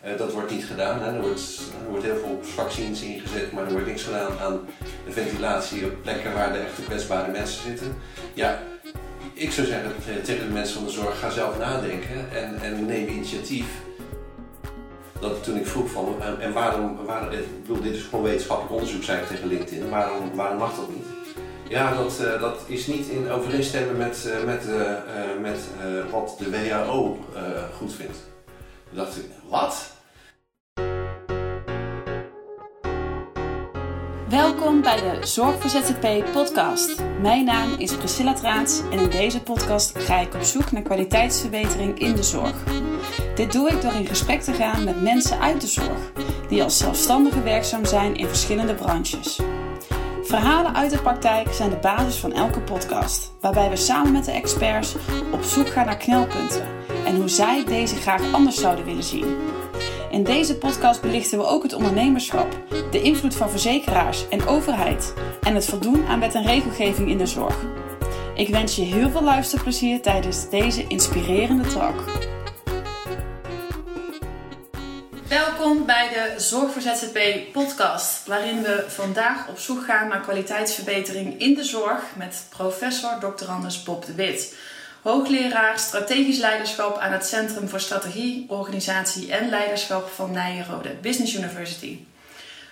Eh, dat wordt niet gedaan. Hè. Er, wordt, er wordt heel veel vaccins ingezet, maar er wordt niks gedaan aan de ventilatie op plekken waar de echte kwetsbare mensen zitten. Ja, ik zou zeggen eh, tegen de mensen van de zorg, ga zelf nadenken en, en neem initiatief. Dat toen ik vroeg van, en, en waarom, ik dit is gewoon wetenschappelijk onderzoek, zei ik tegen LinkedIn, waarom, waarom mag dat niet? Ja, dat, dat is niet in overeenstemming met, met, met wat de WHO goed vindt. Toen dacht wat? Welkom bij de Zorg voor ZZP podcast. Mijn naam is Priscilla Traans en in deze podcast ga ik op zoek naar kwaliteitsverbetering in de zorg. Dit doe ik door in gesprek te gaan met mensen uit de zorg, die als zelfstandigen werkzaam zijn in verschillende branches. Verhalen uit de praktijk zijn de basis van elke podcast, waarbij we samen met de experts op zoek gaan naar knelpunten en hoe zij deze graag anders zouden willen zien. In deze podcast belichten we ook het ondernemerschap, de invloed van verzekeraars en overheid en het voldoen aan wet en regelgeving in de zorg. Ik wens je heel veel luisterplezier tijdens deze inspirerende talk. Welkom bij de Zorg voor ZZP podcast, waarin we vandaag op zoek gaan naar kwaliteitsverbetering in de zorg met professor Dr. Anders Bob de Wit hoogleraar strategisch leiderschap aan het Centrum voor Strategie, Organisatie en Leiderschap van Nijenrode Business University.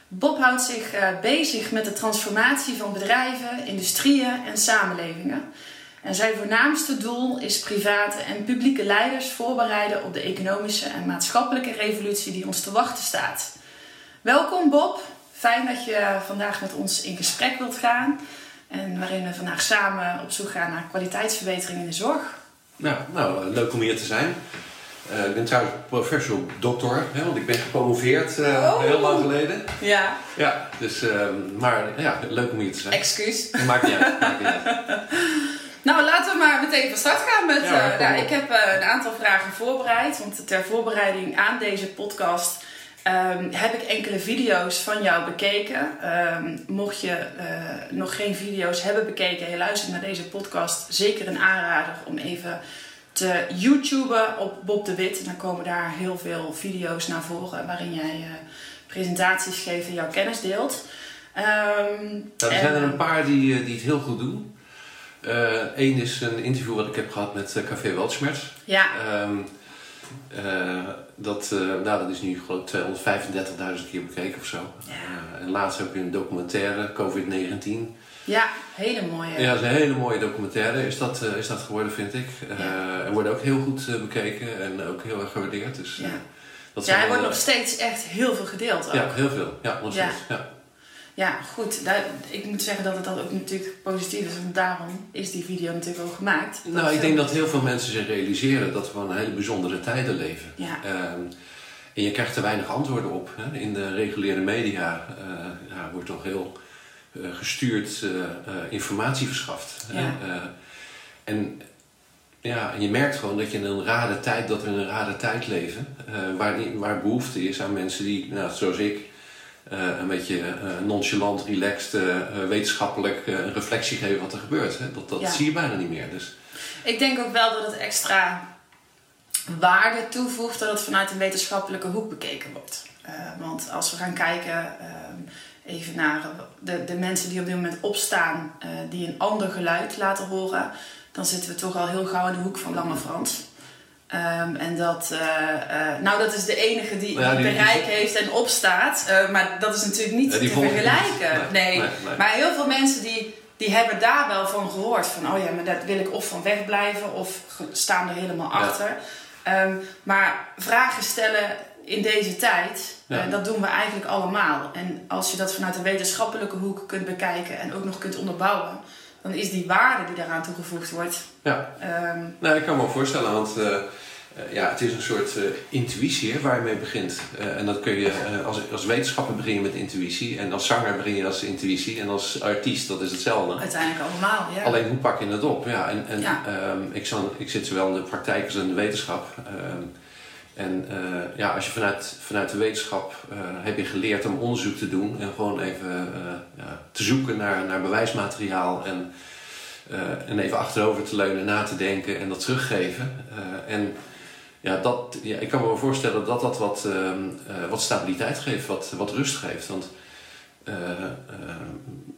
Bob houdt zich uh, bezig met de transformatie van bedrijven, industrieën en samenlevingen. En zijn voornaamste doel is private en publieke leiders voorbereiden op de economische en maatschappelijke revolutie die ons te wachten staat. Welkom Bob, fijn dat je vandaag met ons in gesprek wilt gaan. En waarin we vandaag samen op zoek gaan naar kwaliteitsverbetering in de zorg. Nou, nou leuk om hier te zijn. Uh, ik ben trouwens professor doctor, hè, want ik ben gepromoveerd uh, oh. heel lang geleden. Ja. Ja, dus, uh, maar ja, leuk om hier te zijn. Excuus. Maakt niet uit. Maakt niet uit. nou, laten we maar meteen van start gaan met... Ja, nou, ik heb een aantal vragen voorbereid, want ter voorbereiding aan deze podcast Um, heb ik enkele video's van jou bekeken. Um, mocht je uh, nog geen video's hebben bekeken en je luistert naar deze podcast, zeker een aanrader om even te YouTuben op Bob de Wit. Dan komen daar heel veel video's naar voren waarin jij uh, presentaties geeft en jouw kennis deelt. Um, er zijn er een paar die, eh, die het heel goed doen. Eén is een interview wat ik heb gehad met Café Weltschmerz. Ja. Uh, dat, uh, nou, dat is nu geloof 235.000 keer bekeken of zo. Ja. En laatst heb je een documentaire, COVID-19. Ja, hele mooie. Ja, dat is een hele mooie documentaire is dat, is dat geworden, vind ik. Ja. en wordt ook heel goed bekeken en ook heel erg gewaardeerd. Dus, ja, dat ja hij wordt nog steeds echt heel veel gedeeld ook. Ja, heel veel. Ja, nog steeds. Ja. Ja, goed. Daar, ik moet zeggen dat het dan ook natuurlijk positief is. En daarom is die video natuurlijk ook gemaakt. Nou, ik denk dat heel veel mensen zich realiseren dat we een hele bijzondere tijden leven. Ja. Ehm, en je krijgt er weinig antwoorden op. Hè. In de reguliere media uh, ja, wordt toch heel uh, gestuurd uh, informatie verschaft. Ja. en ja, je merkt gewoon dat je in een rare tijd, dat we in een rare tijd leven. waar, waar behoefte is aan mensen die, nou, zoals ik een beetje uh, nonchalant, relaxed, uh, wetenschappelijk een reflectie geven wat er gebeurt. Hè? Dat, dat zie je bijna niet meer. Dus. Ik denk ook wel dat het extra waarde toevoegt dat het vanuit een wetenschappelijke hoek bekeken wordt. want als we gaan kijken even naar de, de mensen die op dit moment opstaan, die een ander geluid laten horen, dan zitten we toch al heel gauw in de hoek van Lange Frans. Um, en dat, uh, uh, nou, dat is de enige die, ja, die, bereik heeft en opstaat. Uh, maar dat is natuurlijk niet te vergelijken. Nee. Nee. nee. Maar heel veel mensen die, die hebben daar wel van gehoord. Van, oh ja, maar dat wil ik of van wegblijven of staan er helemaal achter. Um, maar vragen stellen in deze tijd, dat doen we eigenlijk allemaal. En als je dat vanuit een wetenschappelijke hoek kunt bekijken en ook nog kunt onderbouwen dan is die waarde die daaraan toegevoegd wordt. Ja. Um, nou, ik kan me voorstellen, want uh, ja, het is een soort uh, intuïtie hè, waar je mee begint. Uh, en dat kun je, als, als wetenschapper begin je met intuïtie, en als zanger begin je als intuïtie, en als artiest dat is hetzelfde. Uiteindelijk allemaal, ja. Alleen hoe pak je het op? Ja, en, en ja. Um, ik, zal, ik zit zowel in de praktijk als in de wetenschap. Um, en ja, als je vanuit, vanuit de wetenschap heb je geleerd om onderzoek te doen en gewoon even ja, te zoeken naar, naar bewijsmateriaal en, en even achterover te leunen, na te denken en dat teruggeven. en ja, dat, ja, ik kan me wel voorstellen dat dat wat, ehm, eh, wat stabiliteit geeft, wat, wat rust geeft. Want uh,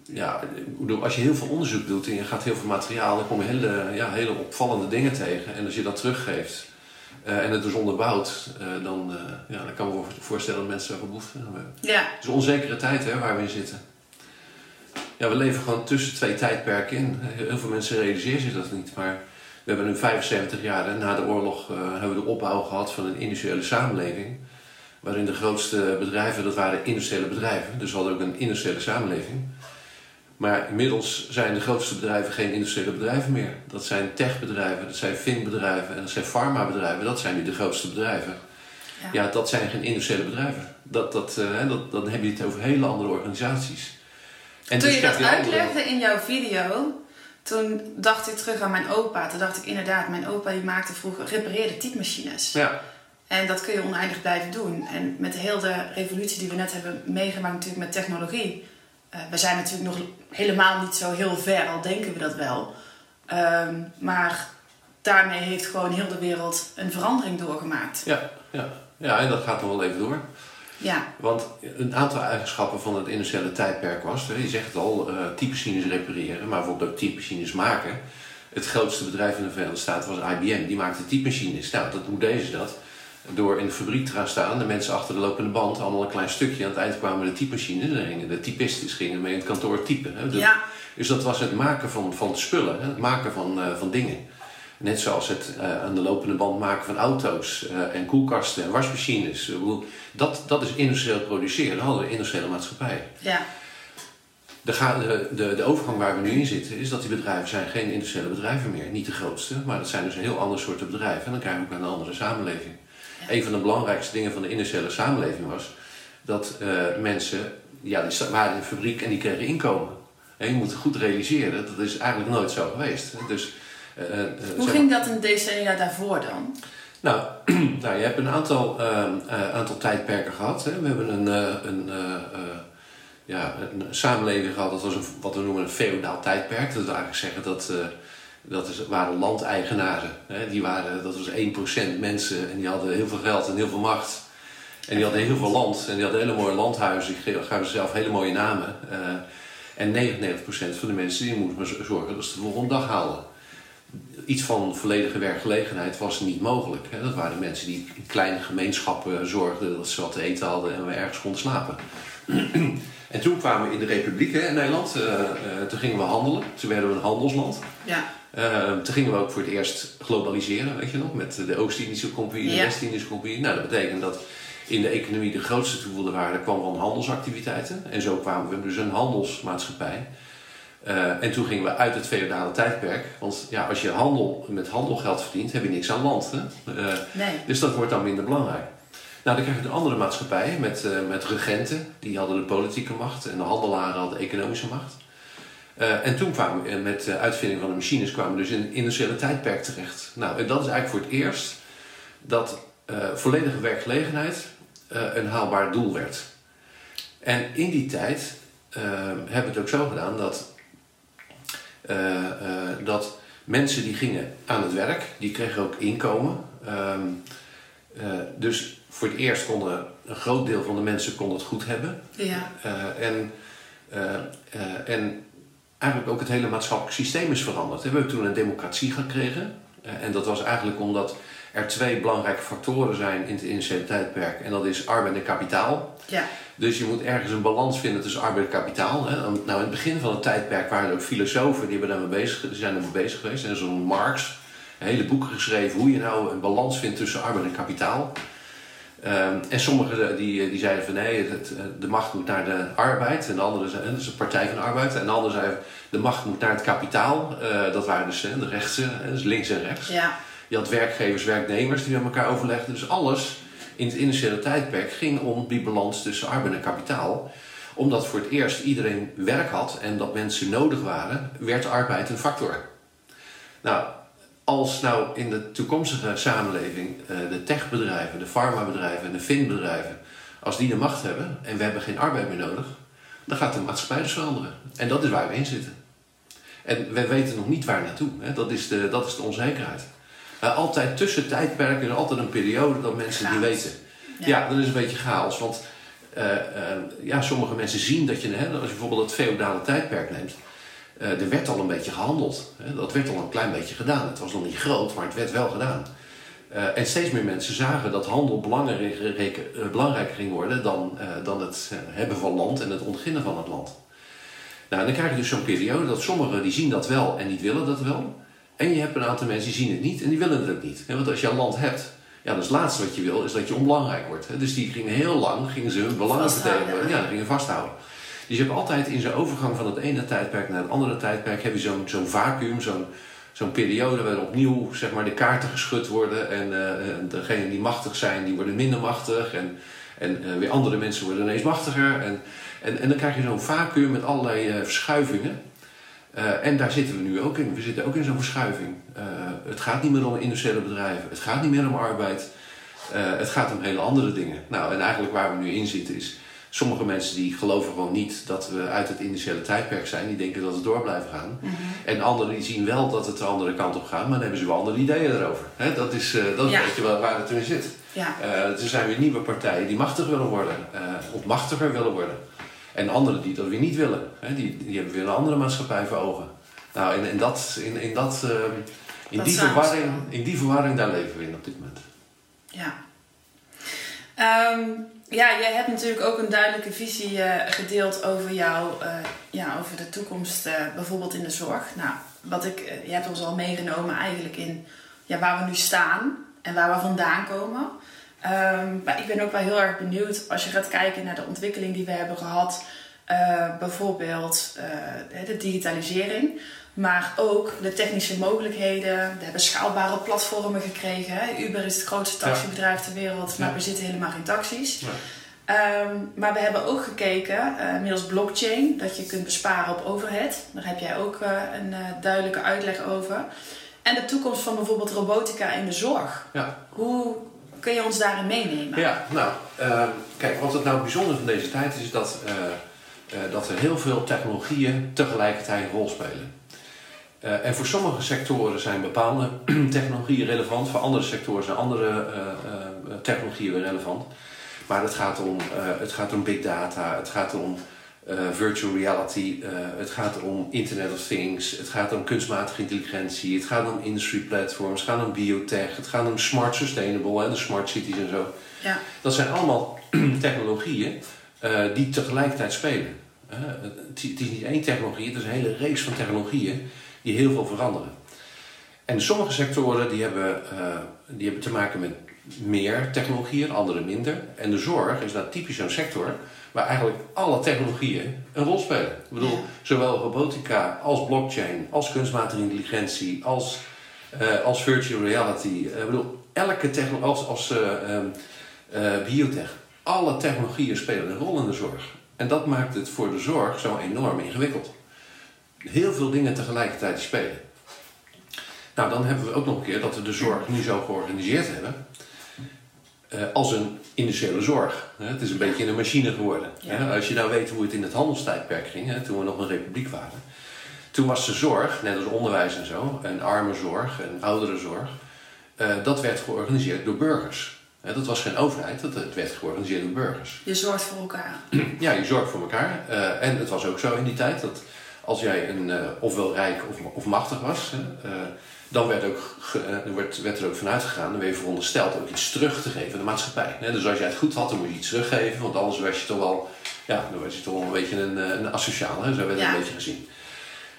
ja, als je heel veel onderzoek doet en je gaat heel veel materiaal, dan kom je hele, ja, hele opvallende dingen tegen. En als je dat teruggeeft en het dus onderbouwt, dan, ja, dan kan ik me voorstellen dat mensen wel behoefte hebben. Ja. Het is een onzekere tijd hè, waar we in zitten. Ja, we leven gewoon tussen twee tijdperken in. Heel veel mensen realiseren zich dat niet, maar we hebben nu 75 jaar na de oorlog uh, hebben we de opbouw gehad van een industriële samenleving. Waarin de grootste bedrijven, dat waren industriële bedrijven. Dus we hadden ook een industriële samenleving. Maar inmiddels zijn de grootste bedrijven geen industriële bedrijven meer. Dat zijn techbedrijven, dat zijn finbedrijven en dat zijn farmabedrijven. Dat zijn nu de grootste bedrijven. Ja, ja dat zijn geen industriële bedrijven. Dat, dat, uh, dat, dan heb je het over hele andere organisaties. En Toen dus je dat uitlegde in jouw video, toen dacht ik terug aan mijn opa. Toen dacht ik inderdaad, mijn opa die maakte vroeger, repareerde typemachines. Ja. En dat kun je oneindig blijven doen. En met heel de revolutie die we net hebben meegemaakt natuurlijk met technologie. Uh, we zijn natuurlijk nog helemaal niet zo heel ver, al denken we dat wel. Ehm, maar daarmee heeft gewoon heel de wereld een verandering doorgemaakt. Ja, ja. ja en dat gaat nog wel even door. Ja. Want een aantal eigenschappen van het industriële tijdperk was, je zegt het al, uh, typemachines repareren, maar bijvoorbeeld ook typemachines maken. Het grootste bedrijf in de Verenigde Staten was IBM, die maakte typemachines. Nou, dat, hoe deden ze dat? Door in de fabriek te gaan staan, de mensen achter de lopende band, allemaal een klein stukje. Aan het eind kwamen de typemachines, dan gingen de typisten gingen mee in het kantoor typen. Hè? Dus, ja. dus dat was het maken van, van spullen, hè? het maken van, uh, van dingen. Net zoals het uh, aan de lopende band maken van auto's uh, en koelkasten en wasmachines. Dat, dat is industrieel produceren. Dat hadden we industriële maatschappij. Ja. De, de, de, de, overgang waar we nu in zitten is dat die bedrijven zijn geen industriële bedrijven meer. Niet de grootste, maar dat zijn dus een heel ander soort bedrijven. En dan krijg je ook een andere samenleving. Ja. Een van de belangrijkste dingen van de industriële samenleving was dat uh, mensen, ja, die waren in een fabriek en die kregen inkomen. En je moet goed realiseren, dat is eigenlijk nooit zo geweest. Dus Hoe ging dat een decennia daarvoor dan? Nou, nou, je hebt een aantal, uh, uh, aantal tijdperken gehad. Hè. We hebben een, een, ja, een samenleving gehad, dat was een, wat we noemen een feodaal tijdperk. Dat wil eigenlijk zeggen dat, dat is, waren landeigenaren. Hè. Die waren, dat was 1% mensen en die hadden heel veel geld en heel veel macht. En die hadden heel veel land en die hadden hele mooie landhuizen. Die gaven zelf hele mooie namen. en 99% van de mensen die moesten maar zorgen dat ze de volgende dag haalden iets van volledige werkgelegenheid was niet mogelijk. Dat waren mensen die in kleine gemeenschappen zorgden dat ze wat te eten hadden en we ergens konden slapen. en toen kwamen we in de Republiek in Nederland. Uh, uh, toen gingen we handelen. Toen werden we een handelsland. Ja. Uh, toen gingen we ook voor het eerst globaliseren, weet je nog, met de Oost-Indische Compagnie, de ja. West-Indische Compagnie. Nou, dat betekent dat in de economie de grootste toevoegde waarde kwam van handelsactiviteiten. En zo kwamen we dus een handelsmaatschappij. Uh, en toen gingen we uit het feodale tijdperk. Want ja, als je handel, met handel geld verdient, heb je niks aan land. Hè? Uh, nee. Dus dat wordt dan minder belangrijk. Nou, dan krijg je een andere maatschappij met, uh, met regenten. Die hadden de politieke macht en de handelaren hadden de economische macht. en toen kwamen we met de uitvinding van de machines kwamen we dus in het industriële tijdperk terecht. Nou, en dat is eigenlijk voor het eerst dat volledige werkgelegenheid een haalbaar doel werd. En in die tijd hebben we het ook zo gedaan dat dat mensen die gingen aan het werk, die kregen ook inkomen. Um, uh, dus voor het eerst konden een groot deel van de mensen kon het goed hebben. Ja. en, en eigenlijk ook het hele maatschappelijk systeem is veranderd. We hebben toen een democratie gekregen. en dat was eigenlijk omdat er twee belangrijke factoren zijn in het industriële tijdperk. En dat is arbeid en kapitaal. Ja. Dus je moet ergens een balans vinden tussen arbeid en kapitaal. Hè. Nou, in het begin van het tijdperk waren er ook filosofen die, hebben daarmee bezig, die zijn ermee bezig geweest. En zo'n Marx, hele boeken geschreven hoe je nou een balans vindt tussen arbeid en kapitaal. Um, en sommigen die, die zeiden van nee, het, de macht moet naar de arbeid. En de anderen zeiden, dat is een partij van de arbeid. En de anderen zeiden, de macht moet naar het kapitaal. Uh, dat waren dus de rechtse, dus links en rechts. Ja. Je had werkgevers, werknemers die met elkaar overlegden. Dus alles in het industriële tijdperk ging om die balans tussen arbeid en kapitaal. Omdat voor het eerst iedereen werk had en dat mensen nodig waren, werd arbeid een factor. Nou, als nou in de toekomstige samenleving uh, de techbedrijven, de farmabedrijven en de finbedrijven, als die de macht hebben en we hebben geen arbeid meer nodig, dan gaat de maatschappij dus veranderen. En dat is waar we in zitten. En we weten nog niet waar naartoe. Hè? Dat, is de, dat is de onzekerheid. Uh, altijd tussen tijdperken is altijd een periode dat mensen die weten. Ja. Ja, dat is een beetje chaos. Want eh, eh, ja, sommige mensen zien dat je, hè, als je bijvoorbeeld het feodale tijdperk neemt, eh, er werd al een beetje gehandeld. Hè? Dat werd al een klein beetje gedaan. Het was nog niet groot, maar het werd wel gedaan. Eh, en steeds meer mensen zagen dat handel belangrijker, eh, belangrijker ging worden dan, eh, dan het eh, hebben van land en het ontginnen van het land. Nou, en dan krijg je dus zo'n periode dat sommigen die zien dat wel en niet willen dat wel. En je hebt een aantal mensen die zien het niet en die willen het ook niet. Want als je een land hebt, ja, dat is het laatste wat je wil, is dat je onbelangrijk wordt. Dus die gingen heel lang, gingen ze hun belangen vertegenwoordigen. Ja, gingen vasthouden. Dus je hebt altijd in zo'n overgang van het ene tijdperk naar het andere tijdperk, heb je zo'n zo'n vacuüm, zo'n zo'n periode waar opnieuw zeg maar, de kaarten geschud worden. En en degenen die machtig zijn, die worden minder machtig. En, en eh, weer andere mensen worden ineens machtiger. En, en, en dan krijg je zo'n vacuüm met allerlei eh, verschuivingen. Eh, en daar zitten we nu ook in. We zitten ook in zo'n verschuiving. Eh, het gaat niet meer om industriële bedrijven. Het gaat niet meer om arbeid. Eh, het gaat om hele andere dingen. Nou, en eigenlijk waar we nu in zitten is... Sommige mensen die geloven gewoon niet dat we uit het industriële tijdperk zijn. Die denken dat het door blijven gaan. Mhm. En anderen die zien wel dat het de andere kant op gaat. Maar dan hebben ze wel andere ideeën erover. Hè, dat is, dat is Ja. een beetje waar, waar het in zit. Ja. Er zijn weer nieuwe partijen die machtig willen worden. of machtiger willen worden. En anderen die dat weer niet willen. Hè, die, die hebben weer een andere maatschappij voor ogen. Nou, en dat, in, in, dat, eh, in, Dat die verwarring, in die verwarring, daar leven we in op dit moment. Ja. Ehm, ja, jij hebt natuurlijk ook een duidelijke visie eh, gedeeld over jou, eh, ja, over de toekomst, eh, bijvoorbeeld in de zorg. Nou, wat ik, je hebt ons al meegenomen eigenlijk in ja, waar we nu staan en waar we vandaan komen. Ehm, maar ik ben ook wel heel erg benieuwd als je gaat kijken naar de ontwikkeling die we hebben gehad. eh, bijvoorbeeld eh, de digitalisering, maar ook de technische mogelijkheden. We hebben schaalbare platformen gekregen. Hè. Uber is het grootste taxibedrijf ter wereld, maar Ja. we zitten helemaal geen taxis. Ja. Ehm, maar we hebben ook gekeken, eh middels blockchain, dat je kunt besparen op overhead. Daar heb jij ook een duidelijke uitleg over. En de toekomst van bijvoorbeeld robotica in de zorg. Ja. Hoe kun je ons daarin meenemen? Ja, nou, eh, kijk, wat het nou bijzonder van deze tijd is, dat, eh, eh, dat er heel veel technologieën tegelijkertijd een rol spelen. Eh, en voor sommige sectoren zijn bepaalde technologieën relevant, voor andere sectoren zijn andere technologieën relevant. Maar het gaat om, het gaat om big data, het gaat om eh, virtual reality, eh, het gaat om Internet of Things, het gaat om kunstmatige intelligentie, het gaat om industry platforms, het gaat om biotech, het gaat om smart sustainable, hè, de smart cities en zo. Ja. Dat zijn allemaal technologieën eh, die tegelijkertijd spelen. Het, het is niet één technologie, het is een hele reeks van technologieën die heel veel veranderen. En sommige sectoren die hebben, die hebben te maken met meer technologieën, andere minder. En de zorg is nou typisch zo'n sector waar eigenlijk alle technologieën een rol spelen. Ik bedoel, Ja. zowel robotica als blockchain, als kunstmatige intelligentie, als, eh, als virtual reality. Eh, ik bedoel, elke technologie, als, als eh, ehm, eh, biotech. Alle technologieën spelen een rol in de zorg. En dat maakt het voor de zorg zo enorm ingewikkeld. Heel veel dingen tegelijkertijd spelen. Nou, dan hebben we ook nog een keer dat we de zorg nu zo georganiseerd hebben. Eh, als een industriële zorg. Hè. Het is een beetje een machine geworden. Ja. Hè. Als je nou weet hoe het in het handelstijdperk ging, hè, toen we nog een republiek waren. Toen was de zorg, net als onderwijs en zo, en armenzorg en ouderenzorg, eh, dat werd georganiseerd door burgers. Dat was geen overheid, dat het werd georganiseerd door burgers. Je zorgt voor elkaar. Ja, je zorgt voor elkaar. Eh, en het was ook zo in die tijd dat als jij een, ofwel rijk of, of machtig was, dan werd, ook eh, er werd, werd er ook vanuit gegaan, dan werd je verondersteld ook iets terug te geven aan de maatschappij. Dus als jij het goed had, dan moet je iets teruggeven, want anders was je toch wel, ja, dan was je toch wel een beetje een, eh, een asociaal. Hè. Zo werd het Ja. een beetje gezien.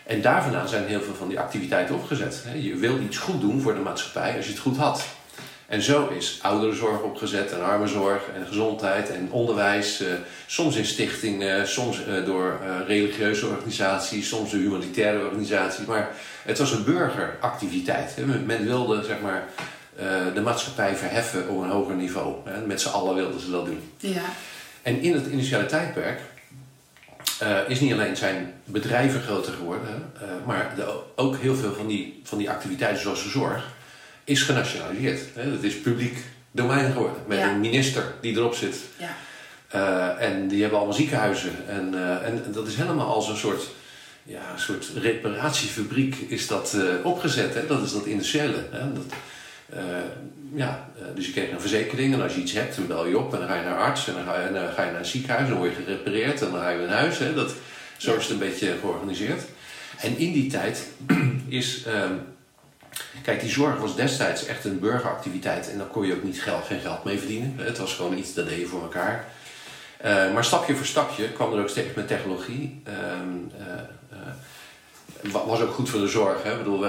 En daar vandaan zijn heel veel van die activiteiten opgezet. Hè. Je wil iets goed doen voor de maatschappij als je het goed had. En zo is ouderenzorg opgezet en armenzorg en gezondheid en onderwijs. eh, soms in stichtingen, soms door religieuze organisaties, soms door humanitaire organisaties. Maar het was een burgeractiviteit. Hè. Men, wilde zeg maar, eh, de maatschappij verheffen op een hoger niveau. Hè. Met z'n allen wilden ze dat doen. Ja. En in het initiale tijdperk eh, is niet alleen zijn bedrijven groter geworden, eh, maar de, ook heel veel van die, van die activiteiten zoals de zorg is genationaliseerd. Hè. Het is publiek domein geworden met Ja. een minister die erop zit. Ja. En die hebben allemaal ziekenhuizen. En, en dat is helemaal als een soort, ja, een soort reparatiefabriek is dat eh, opgezet. Hè? Dat is dat industriële. Hè? Dat, ja, dus je kreeg een verzekering en als je iets hebt, dan bel je op en dan ga je naar arts en dan ga je, ga je naar een ziekenhuis en dan word je gerepareerd en dan ga je naar huis. Hè. Dat, zo is het een beetje georganiseerd. En in die tijd is. Ehm, kijk, die zorg was destijds echt een burgeractiviteit en daar kon je ook niet geld, geen geld mee verdienen. Het was gewoon iets dat deed je voor elkaar. Maar stapje voor stapje kwam er ook steeds met technologie. Uh, was ook goed voor de zorg. Hè? Ik bedoel,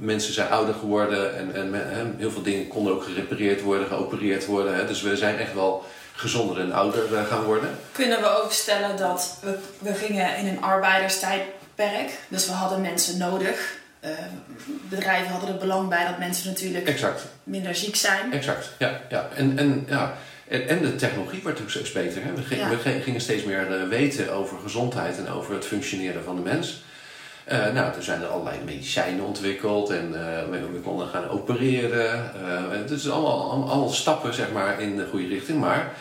mensen zijn ouder geworden en, en heel veel dingen konden ook gerepareerd worden, geopereerd worden. Hè? Dus we zijn echt wel gezonder en ouder gaan worden. Kunnen we ook stellen dat we, we gingen in een arbeiderstijdperk, dus we hadden mensen nodig. Uh, bedrijven hadden er belang bij dat mensen natuurlijk exact. minder ziek zijn. Exact, ja. ja. En, en, ja. En, en de technologie werd ook steeds beter. Hè? We, gingen, we gingen steeds meer uh, weten over gezondheid en over het functioneren van de mens. Uh, nou, er zijn er allerlei medicijnen ontwikkeld en we, we, konden gaan opereren. het is allemaal, allemaal, stappen zeg maar, in de goede richting. Maar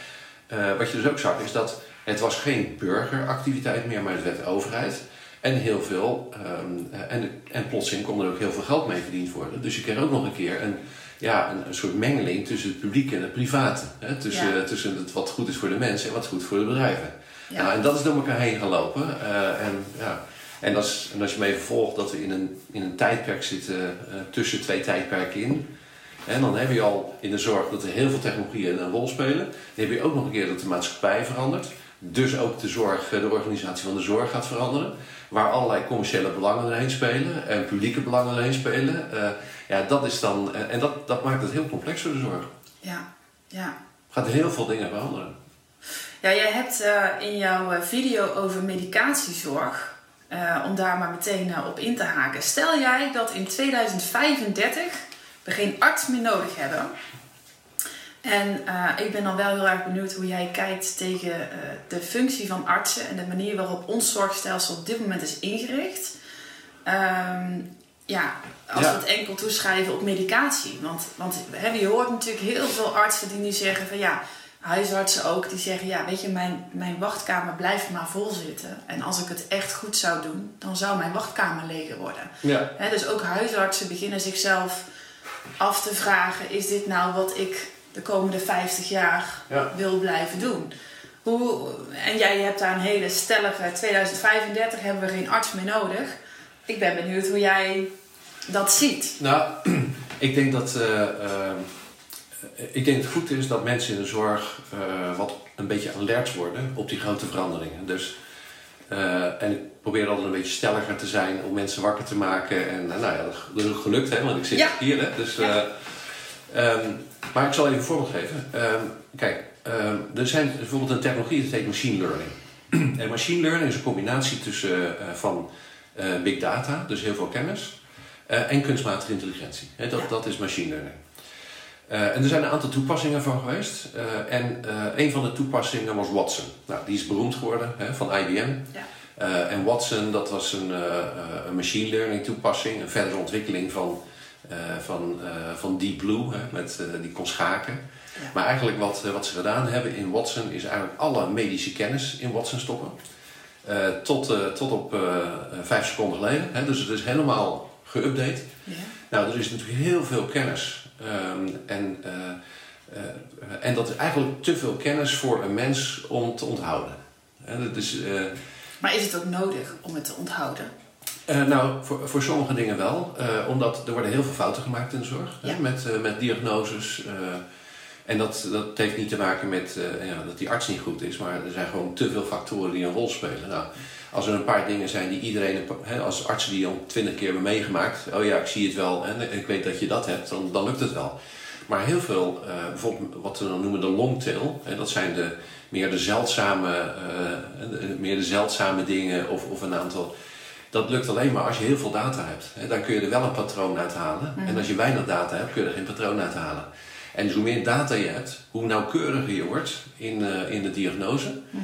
wat je dus ook zag is dat het was geen burgeractiviteit meer, maar het werd overheid. En heel veel, um, en, en plotseling kon er ook heel veel geld mee verdiend worden. Dus je kreeg ook nog een keer een, ja, een, een soort mengeling tussen het publiek en het private. Hè? Tussen, tussen het, wat goed is voor de mensen en wat goed voor de bedrijven. Ja. Nou, en dat is door elkaar heen gelopen. Uh, en, ja, en, als, en als je me vervolgt dat we in een, in een tijdperk zitten uh, tussen twee tijdperken in. En dan heb je al in de zorg dat er heel veel technologieën een rol spelen. Dan heb je ook nog een keer dat de maatschappij verandert. Dus ook de zorg, de organisatie van de zorg gaat veranderen waar allerlei commerciële belangen erheen spelen en publieke belangen erheen spelen. Uh, ja, dat is dan, en dat, dat maakt het heel complex voor de zorg. Ja, ja. Gaat heel veel dingen veranderen. Ja, jij hebt uh, in jouw eh, video over medicatiezorg, uh, om daar maar meteen op in te haken. Stel jij dat in 2035 we geen arts meer nodig hebben en ik ben dan wel heel erg benieuwd hoe jij kijkt tegen de functie van artsen en de manier waarop ons zorgstelsel op dit moment is ingericht. Um, ja, als we het enkel toeschrijven op medicatie. Want, want hè, je hoort natuurlijk heel veel artsen die nu zeggen van ja, huisartsen ook, die zeggen ja, weet je, mijn, mijn wachtkamer blijft maar vol zitten. En als ik het echt goed zou doen, dan zou mijn wachtkamer leger worden. Ja. Hè, dus ook huisartsen beginnen zichzelf af te vragen, is dit nou wat ik de komende 50 jaar ja. wil blijven doen. Hoe, en jij hebt daar een hele stellige 2035 hebben we geen arts meer nodig. Ik ben benieuwd hoe jij dat ziet. Nou, ik denk dat, uh, uh, ik denk dat het goed is dat mensen in de zorg uh, wat een beetje alert worden op die grote veranderingen. Dus, en ik probeer altijd een beetje stelliger te zijn om mensen wakker te maken. En nou ja, dat is ook gelukt, hè, want ik zit ja. hier. Hè, dus, ja. um, maar ik zal even een voorbeeld geven. Um, kijk, um, er zijn bijvoorbeeld een technologie dat heet machine learning. en machine learning is een combinatie tussen, van big data, dus heel veel kennis, uh, en kunstmatige intelligentie. He, dat, dat is machine learning. en er zijn een aantal toepassingen van geweest. en een van de toepassingen was Watson. Nou, die is beroemd geworden he, van IBM. Ja. en Watson, dat was een, een machine learning toepassing, een verdere ontwikkeling van van, van Deep Blue, met, die kon schaken. Ja. Maar eigenlijk wat, wat ze gedaan hebben in Watson is eigenlijk alle medische kennis in Watson stoppen. tot, tot op vijf seconden geleden. Dus het is helemaal geüpdate. Ja. Nou, er is natuurlijk heel veel kennis. Um, en, en dat is eigenlijk te veel kennis voor een mens om te onthouden. Dat is, maar is het ook nodig om het te onthouden? Nou, voor, voor sommige dingen wel. Omdat er worden heel veel fouten gemaakt in de zorg. Ja. Hè, met, met diagnoses. en dat, dat heeft niet te maken met ja, dat die arts niet goed is. Maar er zijn gewoon te veel factoren die een rol spelen. Nou, als er een paar dingen zijn die iedereen... Als artsen die al twintig keer hebben meegemaakt... Oh ja, ik zie het wel en ik weet dat je dat hebt. Dan, dan lukt het wel. Maar heel veel, bijvoorbeeld wat we dan noemen de longtail. Hè, dat zijn de, meer, de zeldzame, meer de zeldzame dingen of, of een aantal dat lukt alleen maar als je heel veel data hebt. Dan kun je er wel een patroon uithalen. Mhm. En als je weinig data hebt, kun je er geen patroon uithalen. En dus hoe meer data je hebt, hoe nauwkeuriger je wordt in, uh, in de diagnose. Mhm.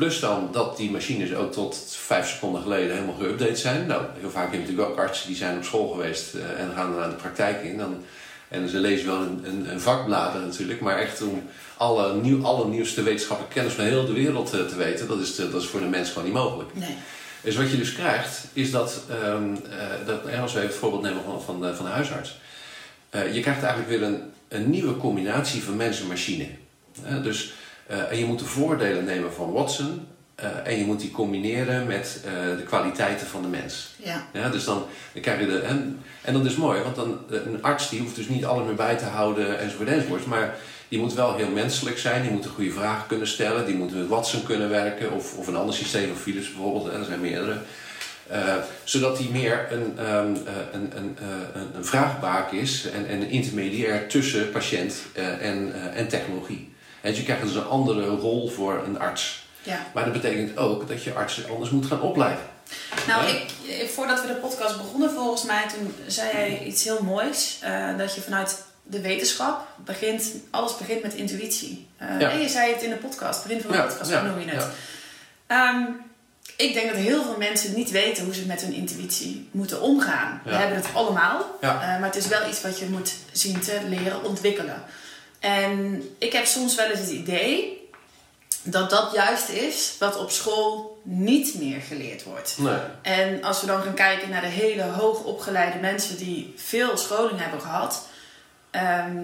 Plus dan dat die machines ook tot vijf seconden geleden helemaal geüpdate zijn. Nou, heel vaak heb je natuurlijk ook artsen die zijn op school geweest uh, en gaan dan naar de praktijk in. Dan, en ze lezen wel een, een, een vakbladen natuurlijk, maar echt om alle, nieuw, alle nieuwste wetenschappelijke kennis van heel de wereld te weten, dat is, dat is voor de mens gewoon niet mogelijk. Nee. Dus wat je dus krijgt, is dat, um, uh, dat als we even het voorbeeld nemen van, van, de, van de huisarts. eh, je krijgt eigenlijk weer een, een nieuwe combinatie van mens en machine. Eh, dus, eh, en je moet de voordelen nemen van Watson eh, en je moet die combineren met eh, de kwaliteiten van de mens. Ja. Ja, dus dan, dan krijg je de. En, en dat is mooi, want dan, eh, een arts die hoeft dus niet alles meer bij te houden enzovoort enzovoort. Maar die moet wel heel menselijk zijn, die moet een goede vragen kunnen stellen, die moet met Watson kunnen werken of, of een ander systeem, of Philips bijvoorbeeld, en er zijn meerdere. Eh, zodat die meer een, eh, een, een, eh, een, een vraagbaak is en, en een intermediair tussen patiënt eh, en, eh, en technologie. En je krijgt dus een andere rol voor een arts. ja. Maar dat betekent ook dat je artsen anders moet gaan opleiden. Nou, Ja. ik, eh, voordat we de podcast begonnen, volgens mij, toen zei jij iets heel moois. eh, dat je vanuit de wetenschap begint, alles begint met intuïtie. Eh, Ja. En je zei het in de podcast, begin van de Ja, podcast, hoe noem je het? Ehm, ik denk dat heel veel mensen niet weten hoe ze met hun intuïtie moeten omgaan. We Ja. hebben het allemaal, Ja. maar het is wel iets wat je moet zien te leren ontwikkelen. En ik heb soms wel eens het idee dat dat juist is wat op school niet meer geleerd wordt. Nee. En als we dan gaan kijken naar de hele hoogopgeleide mensen die veel scholing hebben gehad, ehm,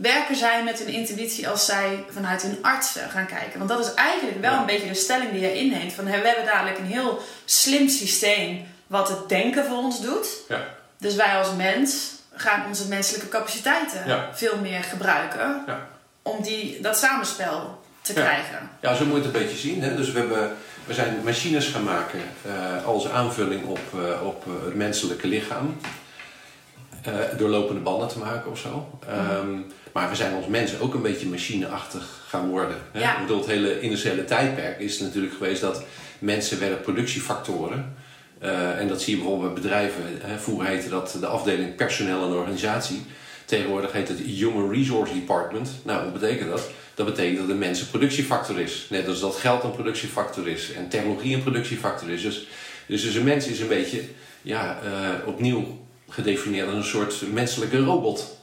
werken zij met hun intuïtie als zij vanuit hun artsen gaan kijken. Want dat is eigenlijk wel Ja. een beetje de stelling die je inneemt. Van we hebben dadelijk een heel slim systeem wat het denken voor ons doet. Ja. Dus wij als mens gaan onze menselijke capaciteiten Ja. veel meer gebruiken Ja. om die, dat samenspel te Ja. krijgen. Ja, zo moet je het een beetje zien. Hè? Dus we, hebben, we zijn machines gaan maken eh, als aanvulling op, eh, op eh, het menselijke lichaam. Eh, door lopende banden te maken of zo. Ehm, maar we zijn als mensen ook een beetje machineachtig gaan worden. Hè? Ja. Ik bedoel, het hele industriële tijdperk is natuurlijk geweest dat mensen werden productiefactoren. Eh, en dat zie je bijvoorbeeld bij bedrijven. Hè? Vroeger heette dat de afdeling personeel en organisatie. Tegenwoordig heet het Human Resource Department. Nou, wat betekent dat? Dat betekent dat de mens een productiefactor is. Net als dat geld een productiefactor is en technologie een productiefactor is. Dus, dus, dus een mens is een beetje ja, eh, opnieuw gedefinieerd als een soort menselijke robot.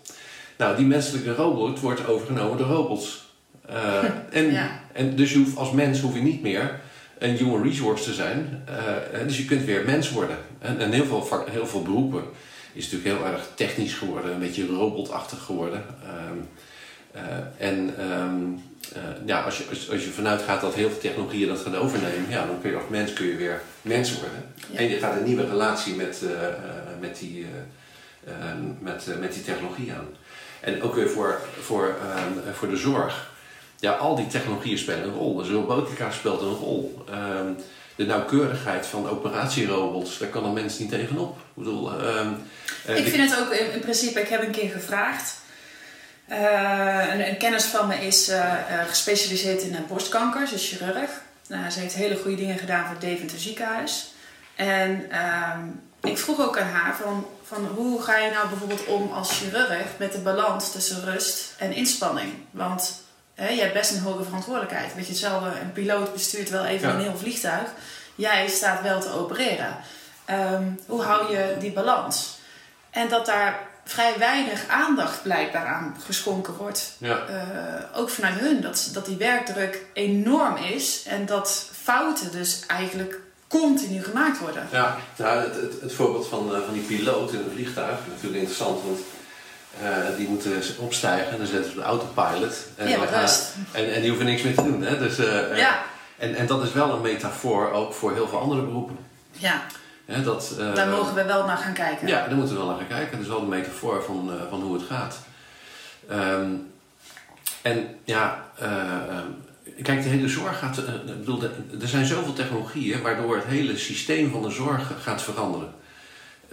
Nou, die menselijke robot wordt overgenomen door robots. Eh, en, Ja. en dus je hoeft, als mens hoef je niet meer een human resource te zijn. Eh, dus je kunt weer mens worden. En, en heel, veel, vak- heel veel beroepen is natuurlijk heel erg technisch geworden, een beetje robotachtig geworden. Ehm, eh, en ehm, eh, ja, als, je, als, als je vanuit gaat dat heel veel technologieën dat gaan overnemen, ja, dan kun je als mens kun je weer mens worden. Ja. En je gaat een nieuwe relatie met, met, die, met, met die technologie aan. En ook weer voor, voor, ehm, voor de zorg. Ja, al die technologieën spelen een rol. Dus robotica speelt een rol. Ehm, de nauwkeurigheid van operatierobots, daar kan een mens niet tegenop. Ik bedoel, eh, Ik vind het ook in, in principe, ik heb een keer gevraagd. Eh, een, een kennis van me is eh, gespecialiseerd in borstkanker, ze is chirurg. Nou, ze heeft hele goede dingen gedaan voor het Deventer ziekenhuis. En ehm, ik vroeg ook aan haar van, van hoe ga je nou bijvoorbeeld om als chirurg met de balans tussen rust en inspanning? Want hè, je hebt best een hoge verantwoordelijkheid. Weet je hetzelfde, een piloot bestuurt wel even Ja. een heel vliegtuig. Jij staat wel te opereren. Ehm, hoe hou je die balans? En dat daar vrij weinig aandacht blijkbaar aan geschonken wordt. ja. Eh, ook vanuit hun. Dat, dat die werkdruk enorm is. En dat fouten dus eigenlijk continu gemaakt worden. Ja, nou, het, het, het voorbeeld van, eh, van die piloot in een vliegtuig natuurlijk interessant, want eh, die moeten opstijgen en dan zetten ze de autopilot. En, Ja, gaan- en, en die hoeven niks meer te doen. Hè? Dus, eh, eh, Ja, en, en dat is wel een metafoor ook voor heel veel andere beroepen. ja, Hè, dat, daar mogen we wel naar gaan kijken. Ja, daar moeten we wel naar gaan kijken. Dat is wel de metafoor van, van hoe het gaat. Ehm, en ja, kijk, de hele zorg gaat. bedoel, er zijn zoveel technologieën waardoor het hele systeem van de zorg gaat veranderen.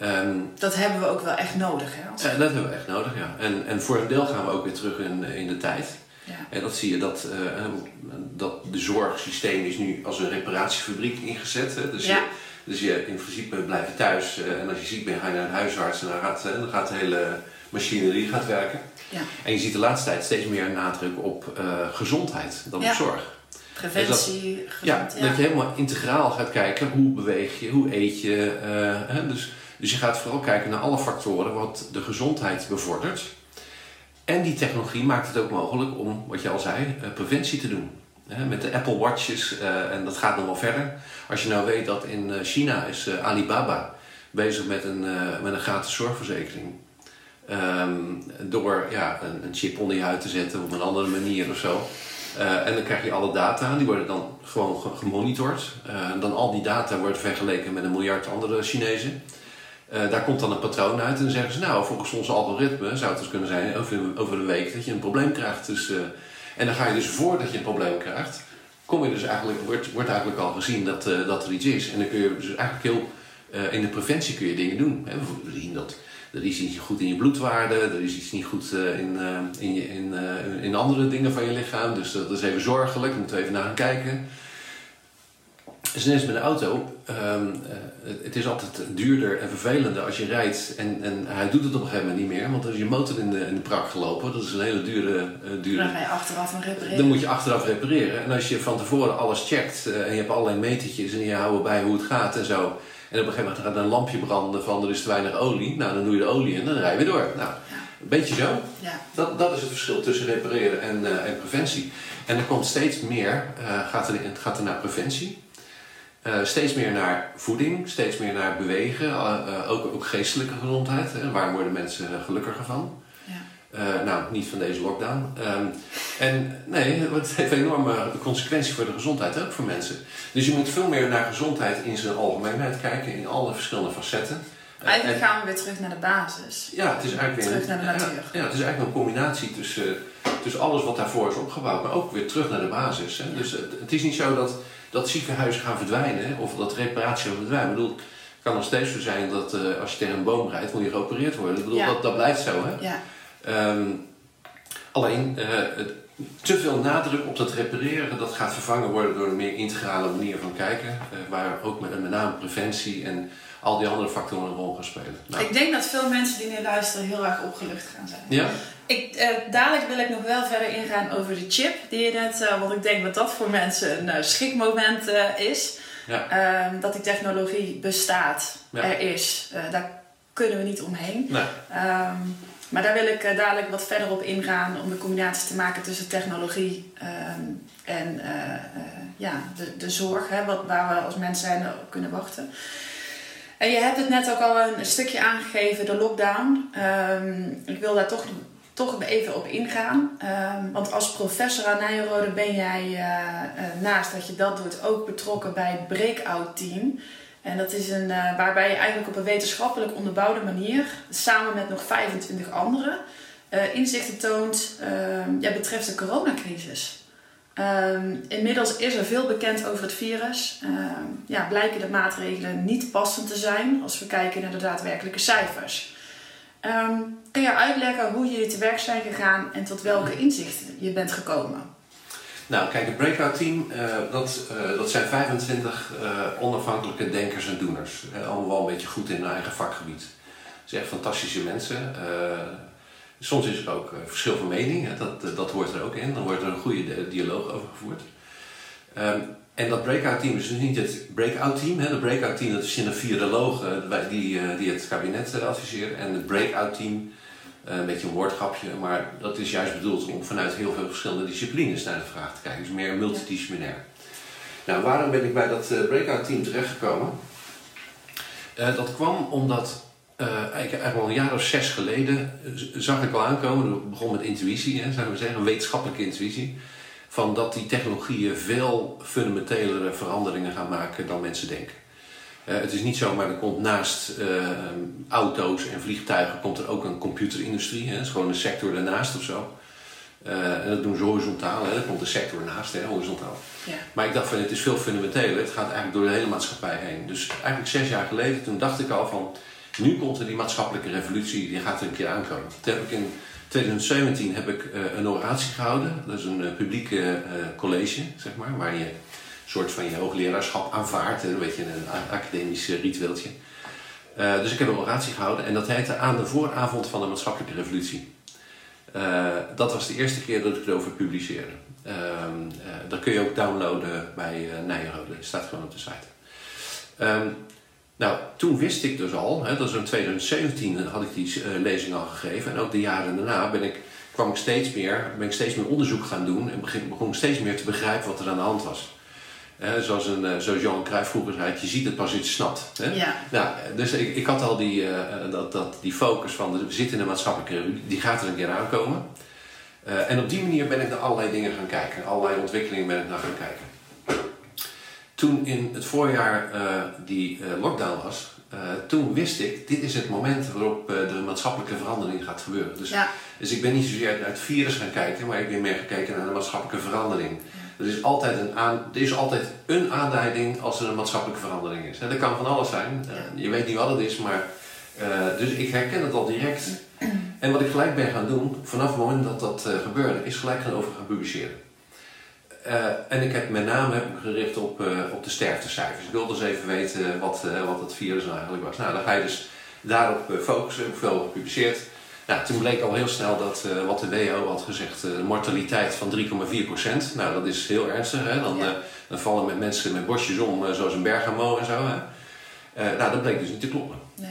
Ehm, Dat hebben we ook wel echt nodig. Hè? als- eh, dat hebben we echt nodig, ja. En, en voor een deel gaan we ook weer terug in, in de tijd. ja. En dat zie je dat, eh, dat de zorgsysteem is nu als een reparatiefabriek ingezet. Hè? Dus, Ja. je, dus je, in principe blijf je thuis en als je ziek bent ga je naar een huisarts en dan gaat, dan gaat de hele machinerie gaat werken. Ja. En je ziet de laatste tijd steeds meer nadruk op gezondheid dan Ja. op zorg. Preventie, Ja, gezond, dat je helemaal integraal gaat kijken hoe beweeg je, hoe eet je. hè? Dus, dus je gaat vooral kijken naar alle factoren wat de gezondheid bevordert. En die technologie maakt het ook mogelijk om, wat je al zei, eh, preventie te doen. Met de Apple Watches, eh, en dat gaat nog wel verder. Als je nou weet dat in eh, China is Alibaba bezig met een, met een gratis zorgverzekering. Ehm, door ja, een, een, chip onder je huid te zetten op een andere manier of zo. En dan krijg je alle data, die worden dan gewoon gemonitord. Uh, dan al die data wordt vergeleken met een miljard andere Chinezen. Uh, daar komt dan een patroon uit en dan zeggen ze, nou, volgens onze algoritme zou het dus kunnen zijn over, over een week dat je een probleem krijgt. Dus, en dan ga je dus voordat je een probleem krijgt, kom je dus eigenlijk, wordt, wordt eigenlijk al gezien dat, dat er iets is. En dan kun je dus eigenlijk heel, in de preventie kun je dingen doen. Hè? We zien dat er is iets niet goed in je bloedwaarde, er is iets niet goed in, in, je, in, in andere dingen van je lichaam. Dus dat is even zorgelijk, daar moeten we even naar gaan kijken. Dus net met de auto, um, het is altijd duurder en vervelender als je rijdt en, en hij doet het op een gegeven moment niet meer, want dan is je motor in de, in de prak gelopen. Dat is een hele dure, dure. Dan ga je achteraf repareren. Dan moet je achteraf repareren. En als je van tevoren alles checkt en je hebt allerlei metertjes en je houdt bij hoe het gaat en zo. En op een gegeven moment gaat een lampje branden van er is te weinig olie. Nou, dan doe je de olie in en dan rij je weer door. Nou, een beetje zo. Ja. Dat, dat is het verschil tussen repareren en, uh, en preventie. En er komt steeds meer, uh, gaat, er, het gaat er naar preventie. Uh, steeds meer naar voeding, steeds meer naar bewegen, ook, ook geestelijke gezondheid. Hè. Waar worden mensen gelukkiger van? Uh, nou, niet van deze lockdown. Um, en nee, het heeft enorme consequenties voor de gezondheid, ook voor mensen. Dus je moet veel meer naar gezondheid in zijn algemeenheid kijken, in alle verschillende facetten. Eigenlijk gaan we weer terug naar de basis. Ja, het is eigenlijk weer terug naar de natuur. Ja, het is eigenlijk een combinatie tussen, tussen alles wat daarvoor is opgebouwd, maar ook weer terug naar de basis. Hè. Dus het, het, is niet zo dat, dat ziekenhuizen gaan verdwijnen of dat reparatie gaan verdwijnen. Ik bedoel, het kan nog steeds zo zijn dat uh, als je tegen een boom rijdt, moet je geopereerd worden. Ik bedoel, Ja. dat, dat blijft zo. Hè? Ja. Um, alleen uh, het, te veel nadruk op dat repareren, dat gaat vervangen worden door een meer integrale manier van kijken. Uh, waar ook met, met name preventie en al die andere factoren een rol gaan spelen. Nou. Ik denk dat veel mensen die nu luisteren heel erg opgelucht gaan zijn. Ja? Ik, uh, dadelijk wil ik nog wel verder ingaan over de chip die je net, uh, want ik denk dat dat voor mensen een schrikmoment is. Ja. dat die technologie bestaat, Ja. er is. daar kunnen we niet omheen. Nee. Um, maar daar wil ik uh, dadelijk wat verder op ingaan om de combinatie te maken tussen technologie um, en uh, uh, ja, de, de zorg, hè, wat, waar we als mens zijn op kunnen wachten. En je hebt het net ook al een stukje aangegeven, de lockdown. Ik wil daar toch, toch even op ingaan. Um, want als professor aan Nijrode ben jij uh, naast dat je dat doet ook betrokken bij het breakout team. En dat is een, uh, waarbij je eigenlijk op een wetenschappelijk onderbouwde manier, samen met nog 25 anderen, inzichten toont uh, ja, betreft de coronacrisis. Um, inmiddels is er veel bekend over het virus. ja, blijken de maatregelen niet passend te zijn als we kijken naar de daadwerkelijke cijfers. Um, kun je uitleggen hoe jullie te werk zijn gegaan en tot welke inzichten je bent gekomen? Nou, kijk, het breakout team, uh, dat, uh, dat zijn 25 uh, onafhankelijke denkers en doeners. allemaal wel een beetje goed in hun eigen vakgebied. Het zijn echt fantastische mensen. soms is er ook verschil van mening, hè? Dat, dat hoort er ook in. Dan wordt er een goede dialoog over gevoerd. Um, en dat breakout team is dus niet het breakout team. Hè? De breakout team dat is een viroloog die, die het kabinet adviseert. En het breakout team een beetje een woordgrapje, maar dat is juist bedoeld om vanuit heel veel verschillende disciplines naar de vraag te kijken. Dus meer multidisciplinair. Nou, waarom ben ik bij dat breakout team terechtgekomen? Dat kwam omdat eigenlijk al een jaar of zes geleden zag ik al aankomen, het begon met intuïtie, hè, zouden we zeggen, een wetenschappelijke intuïtie, van dat die technologieën veel fundamentelere veranderingen gaan maken dan mensen denken. Uh, het is niet zo, maar er komt naast uh, auto's en vliegtuigen komt er ook een computerindustrie. Hè? Dat is gewoon een sector daarnaast of zo. Uh, en dat doen ze horizontaal, hè? er komt een sector naast, hè? horizontaal. Ja. Maar ik dacht van het is veel fundamenteler, het gaat eigenlijk door de hele maatschappij heen. Dus eigenlijk zes jaar geleden, toen dacht ik al van nu komt er die maatschappelijke revolutie, die gaat er een keer aankomen. Toen heb ik in 2017 heb ik een oratie gehouden, dat is een publieke college, zeg maar, waar je soort van je hoogleraarschap aanvaardt. Een beetje een academisch ritueeltje. Dus ik heb een oratie gehouden en dat heette Aan de vooravond van de maatschappelijke revolutie. Dat was de eerste keer dat ik erover publiceerde. Uh, dat kun je ook downloaden bij Nijrode, staat gewoon op de site. Um, nou, toen wist ik dus al, hè, dat is in 2017 had ik die lezing al gegeven. En ook de jaren daarna ben ik, kwam ik steeds meer, ben ik steeds meer onderzoek gaan doen en begon, begon ik steeds meer te begrijpen wat er aan de hand was. zoals, een, zoals Johan Cruijff vroeger zei, je ziet het pas als je het snapt. Hè? Ja. Nou, dus ik, ik had al die, dat, dat, die focus van, we zitten in een maatschappelijke, die gaat er een keer aankomen. en op die manier ben ik naar allerlei dingen gaan kijken. Allerlei ontwikkelingen ben ik naar gaan kijken. Toen in het voorjaar die lockdown was, uh, toen wist ik, dit is het moment waarop uh, de maatschappelijke verandering gaat gebeuren. Dus, ja. dus ik ben niet zozeer naar het virus gaan kijken, maar ik ben meer gekeken naar de maatschappelijke verandering. Ja. Er, is altijd een aan, er is altijd een aanleiding als er een maatschappelijke verandering is. dat kan van alles zijn. Je weet niet wat het is, maar. dus ik herken het al direct. En wat ik gelijk ben gaan doen, vanaf het moment dat dat gebeurde, is gelijk gaan over gaan publiceren. Uh, en ik heb met name heb ik gericht op, uh, op de sterftecijfers. Ik wilde dus even weten wat, uh, wat het virus nou eigenlijk was. Nou, dan ga je dus daarop focussen. Ik heb veel gepubliceerd. Nou, toen bleek al heel snel dat wat de WHO had gezegd, een mortaliteit van 3,4%. Nou, dat is heel ernstig. Hè? Dan, ja. dan vallen met mensen met bosjes om, zoals een Bergamo en zo. Hè? nou, dat bleek dus niet te kloppen. Nee.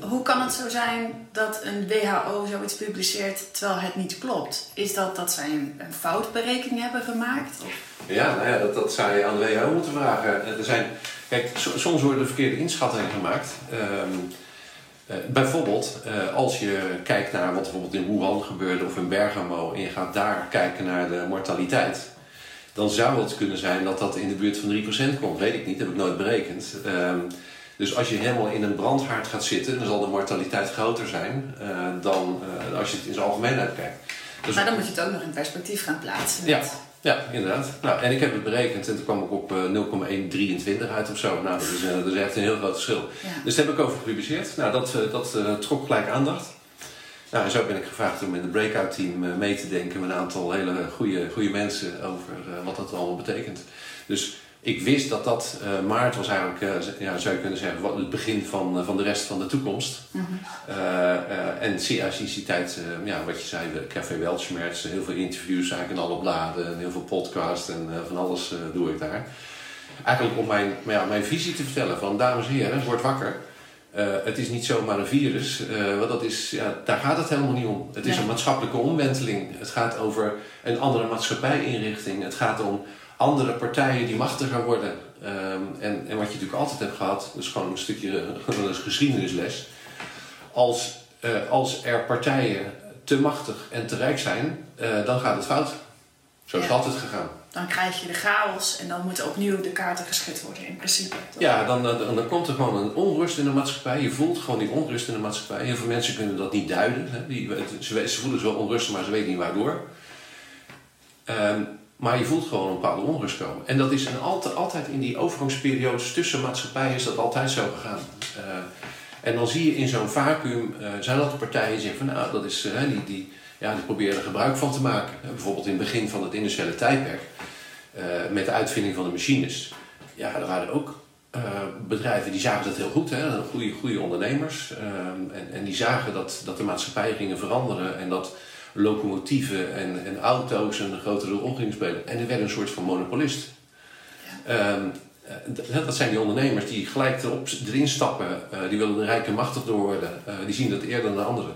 Hoe kan het zo zijn dat een WHO zoiets publiceert terwijl het niet klopt? Is dat dat zij een, een foutberekening hebben gemaakt? Of? Ja, nou ja, dat, dat zou je aan de WHO moeten vragen. Er zijn, kijk, soms worden er verkeerde inschattingen gemaakt. Um, uh, bijvoorbeeld, uh, als je kijkt naar wat bijvoorbeeld in Wuhan gebeurde of in Bergamo en je gaat daar kijken naar de mortaliteit, dan zou het kunnen zijn dat dat in de buurt van 3% komt. Weet ik niet, heb ik nooit berekend. Um, dus als je helemaal in een brandhaard gaat zitten, dan zal de mortaliteit groter zijn uh, dan uh, als je het in zijn algemeenheid kijkt. Dus maar dan moet je het ook nog in perspectief gaan plaatsen. Ja, ja, inderdaad. Nou, en ik heb het berekend en toen kwam ik op uh, 0,123 uit of zo. Nou, dat is, dat is echt een heel groot verschil. Ja. Dus daar heb ik over gepubliceerd. Nou, dat, dat trok gelijk aandacht. Nou, en zo ben ik gevraagd om in het breakout team mee te denken met een aantal hele goede, goede mensen over wat dat allemaal betekent. Dus ik wist dat dat uh, maart was eigenlijk, uh, ja, zou je kunnen zeggen, wat, het begin van, uh, van de rest van de toekomst. Mm -hmm. en sinds die tijd, ja, wat je zei, Café Weltschmerz, heel veel interviews eigenlijk in alle bladen, en heel veel podcasts en van alles doe ik daar. Eigenlijk om mijn, ja, mijn visie te vertellen van, dames en heren, word wakker. het is niet zomaar een virus, want dat is, ja, daar gaat het helemaal niet om. Het is Nee. een maatschappelijke omwenteling. Het gaat over een andere maatschappijinrichting. Het gaat om andere partijen die machtiger worden. Um, en, en wat je natuurlijk altijd hebt gehad, dus gewoon een stukje gewoon geschiedenisles. Als, uh, als er partijen te machtig en te rijk zijn, uh, dan gaat het fout. Zo is het altijd gegaan. Dan krijg je de chaos en dan moeten opnieuw de kaarten geschud worden in principe. toch? Ja, dan, dan, dan komt er gewoon een onrust in de maatschappij. Je voelt gewoon die onrust in de maatschappij. Heel veel mensen kunnen dat niet duiden. Hè. Die, ze, ze voelen zo onrustig, maar ze weten niet waardoor. Um, maar je voelt gewoon een bepaalde onrust komen. En dat is een altijd, altijd in die overgangsperiodes tussen maatschappijen is dat altijd zo gegaan. Uh, en dan zie je in zo'n vacuüm, uh, zijn dat de partijen die zeggen van nou, dat is, uh, die, die, ja, die proberen er gebruik van te maken. bijvoorbeeld in het begin van het industriële tijdperk, met de uitvinding van de machines. Ja, er waren ook bedrijven die zagen dat heel goed, hè, goede, goede ondernemers. en, en die zagen dat, dat de maatschappijen gingen veranderen en dat locomotieven en, en auto's een grotere rol gingen spelen. En er werd een soort van monopolist. Ja. Um, uh, dat zijn die ondernemers die gelijk erop, erin stappen. Uh, die willen de rijke machtig door worden. Uh, die zien dat eerder dan de anderen.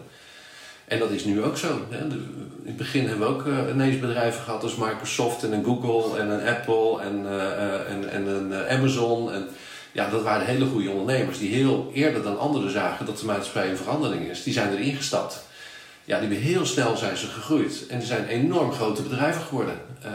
En dat is nu ook zo. Hè. De, in het begin hebben we ook ineens bedrijven gehad als Microsoft en een Google en een Apple en, en, en een Amazon. En, ja, dat waren hele goede ondernemers die heel eerder dan anderen zagen dat de maatschappij een verandering is. Die zijn erin gestapt ja, die hebben heel snel zijn ze gegroeid. En die zijn enorm grote bedrijven geworden. Uh,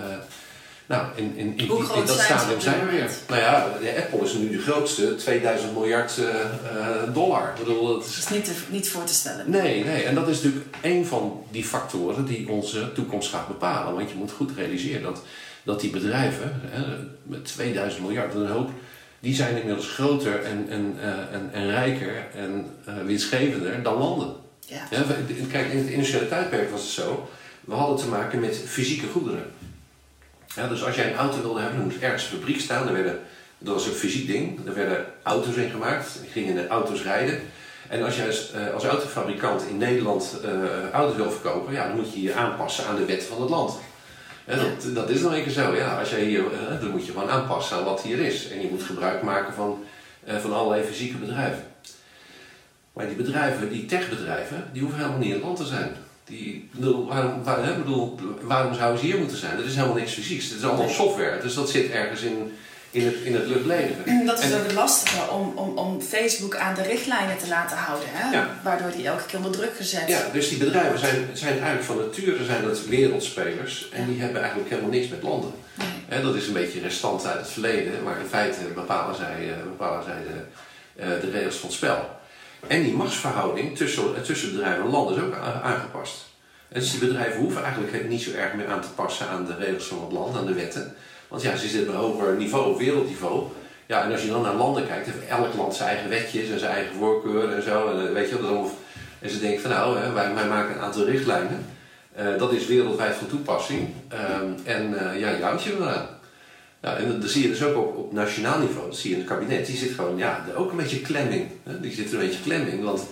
nou, in, in, in, Hoe in, groot dat stadium zijn we weer. Nou ja, de Apple is nu de grootste, 2000 miljard uh, uh, dollar. Ik bedoel, dat Dat is... is niet, te, niet voor te stellen. Nee, nee, en dat is natuurlijk een van die factoren die onze toekomst gaat bepalen. Want je moet goed realiseren dat, dat die bedrijven, hè, met 2000 miljard, een hoop, die zijn inmiddels groter en, en, uh, en, en rijker en winstgevender dan landen. Ja. Ja, kijk, in het industriële tijdperk was het zo. We hadden te maken met fysieke goederen. Ja, dus als jij een auto wilde hebben, dan moest ergens een fabriek staan. Er werden, dat was een fysiek ding. Er werden auto's in gemaakt. Gingen de auto's rijden. En als jij als, als autofabrikant in Nederland uh, auto's wil verkopen, ja, dan moet je je aanpassen aan de wet van het land. Ja, dat, dat is nog een keer zo. Ja, als jij hier, uh, dan moet je gewoon aanpassen aan wat hier is. En je moet gebruik maken van, van allerlei fysieke bedrijven. Maar die bedrijven, die techbedrijven, die hoeven helemaal niet in het land te zijn. Die, bedoel, waarom, waar, hè, bedoel, waarom zouden ze hier moeten zijn? Er is helemaal niks fysieks. Het is allemaal software. Dus dat zit ergens in, in, het, in het luchtledige. Dat is ook het lastige om, om, om Facebook aan de richtlijnen te laten houden. Hè? Ja. Waardoor die elke keer onder druk gezet. Ja, dus die bedrijven zijn, zijn eigenlijk van nature zijn dat wereldspelers. En Ja. die hebben eigenlijk helemaal niks met landen. Nee. Dat is een beetje restant uit het verleden. Maar in feite bepalen zij, eh, bepalen zij de, eh, de regels van het spel. En die machtsverhouding tussen, eh, tussen bedrijven en landen is ook aangepast. En dus die bedrijven hoeven eigenlijk niet zo erg meer aan te passen aan de regels van het land, aan de wetten. Want ja, ze zitten op een hoger niveau, op wereldniveau. Ja, en als je dan naar landen kijkt, heeft elk land zijn eigen wetjes en zijn eigen voorkeur en zo. En, eh, weet je, dat en ze denken van nou, hè, wij, wij maken een aantal richtlijnen. Eh, dat is wereldwijd van toepassing. Ehm, en ja, je houdt je eraan. Ja, en dat, zie je dus ook op, nationaal niveau. Dat zie je in het kabinet. Die zit gewoon, ja, ook een beetje klemming. Die zit er een beetje klemming. Want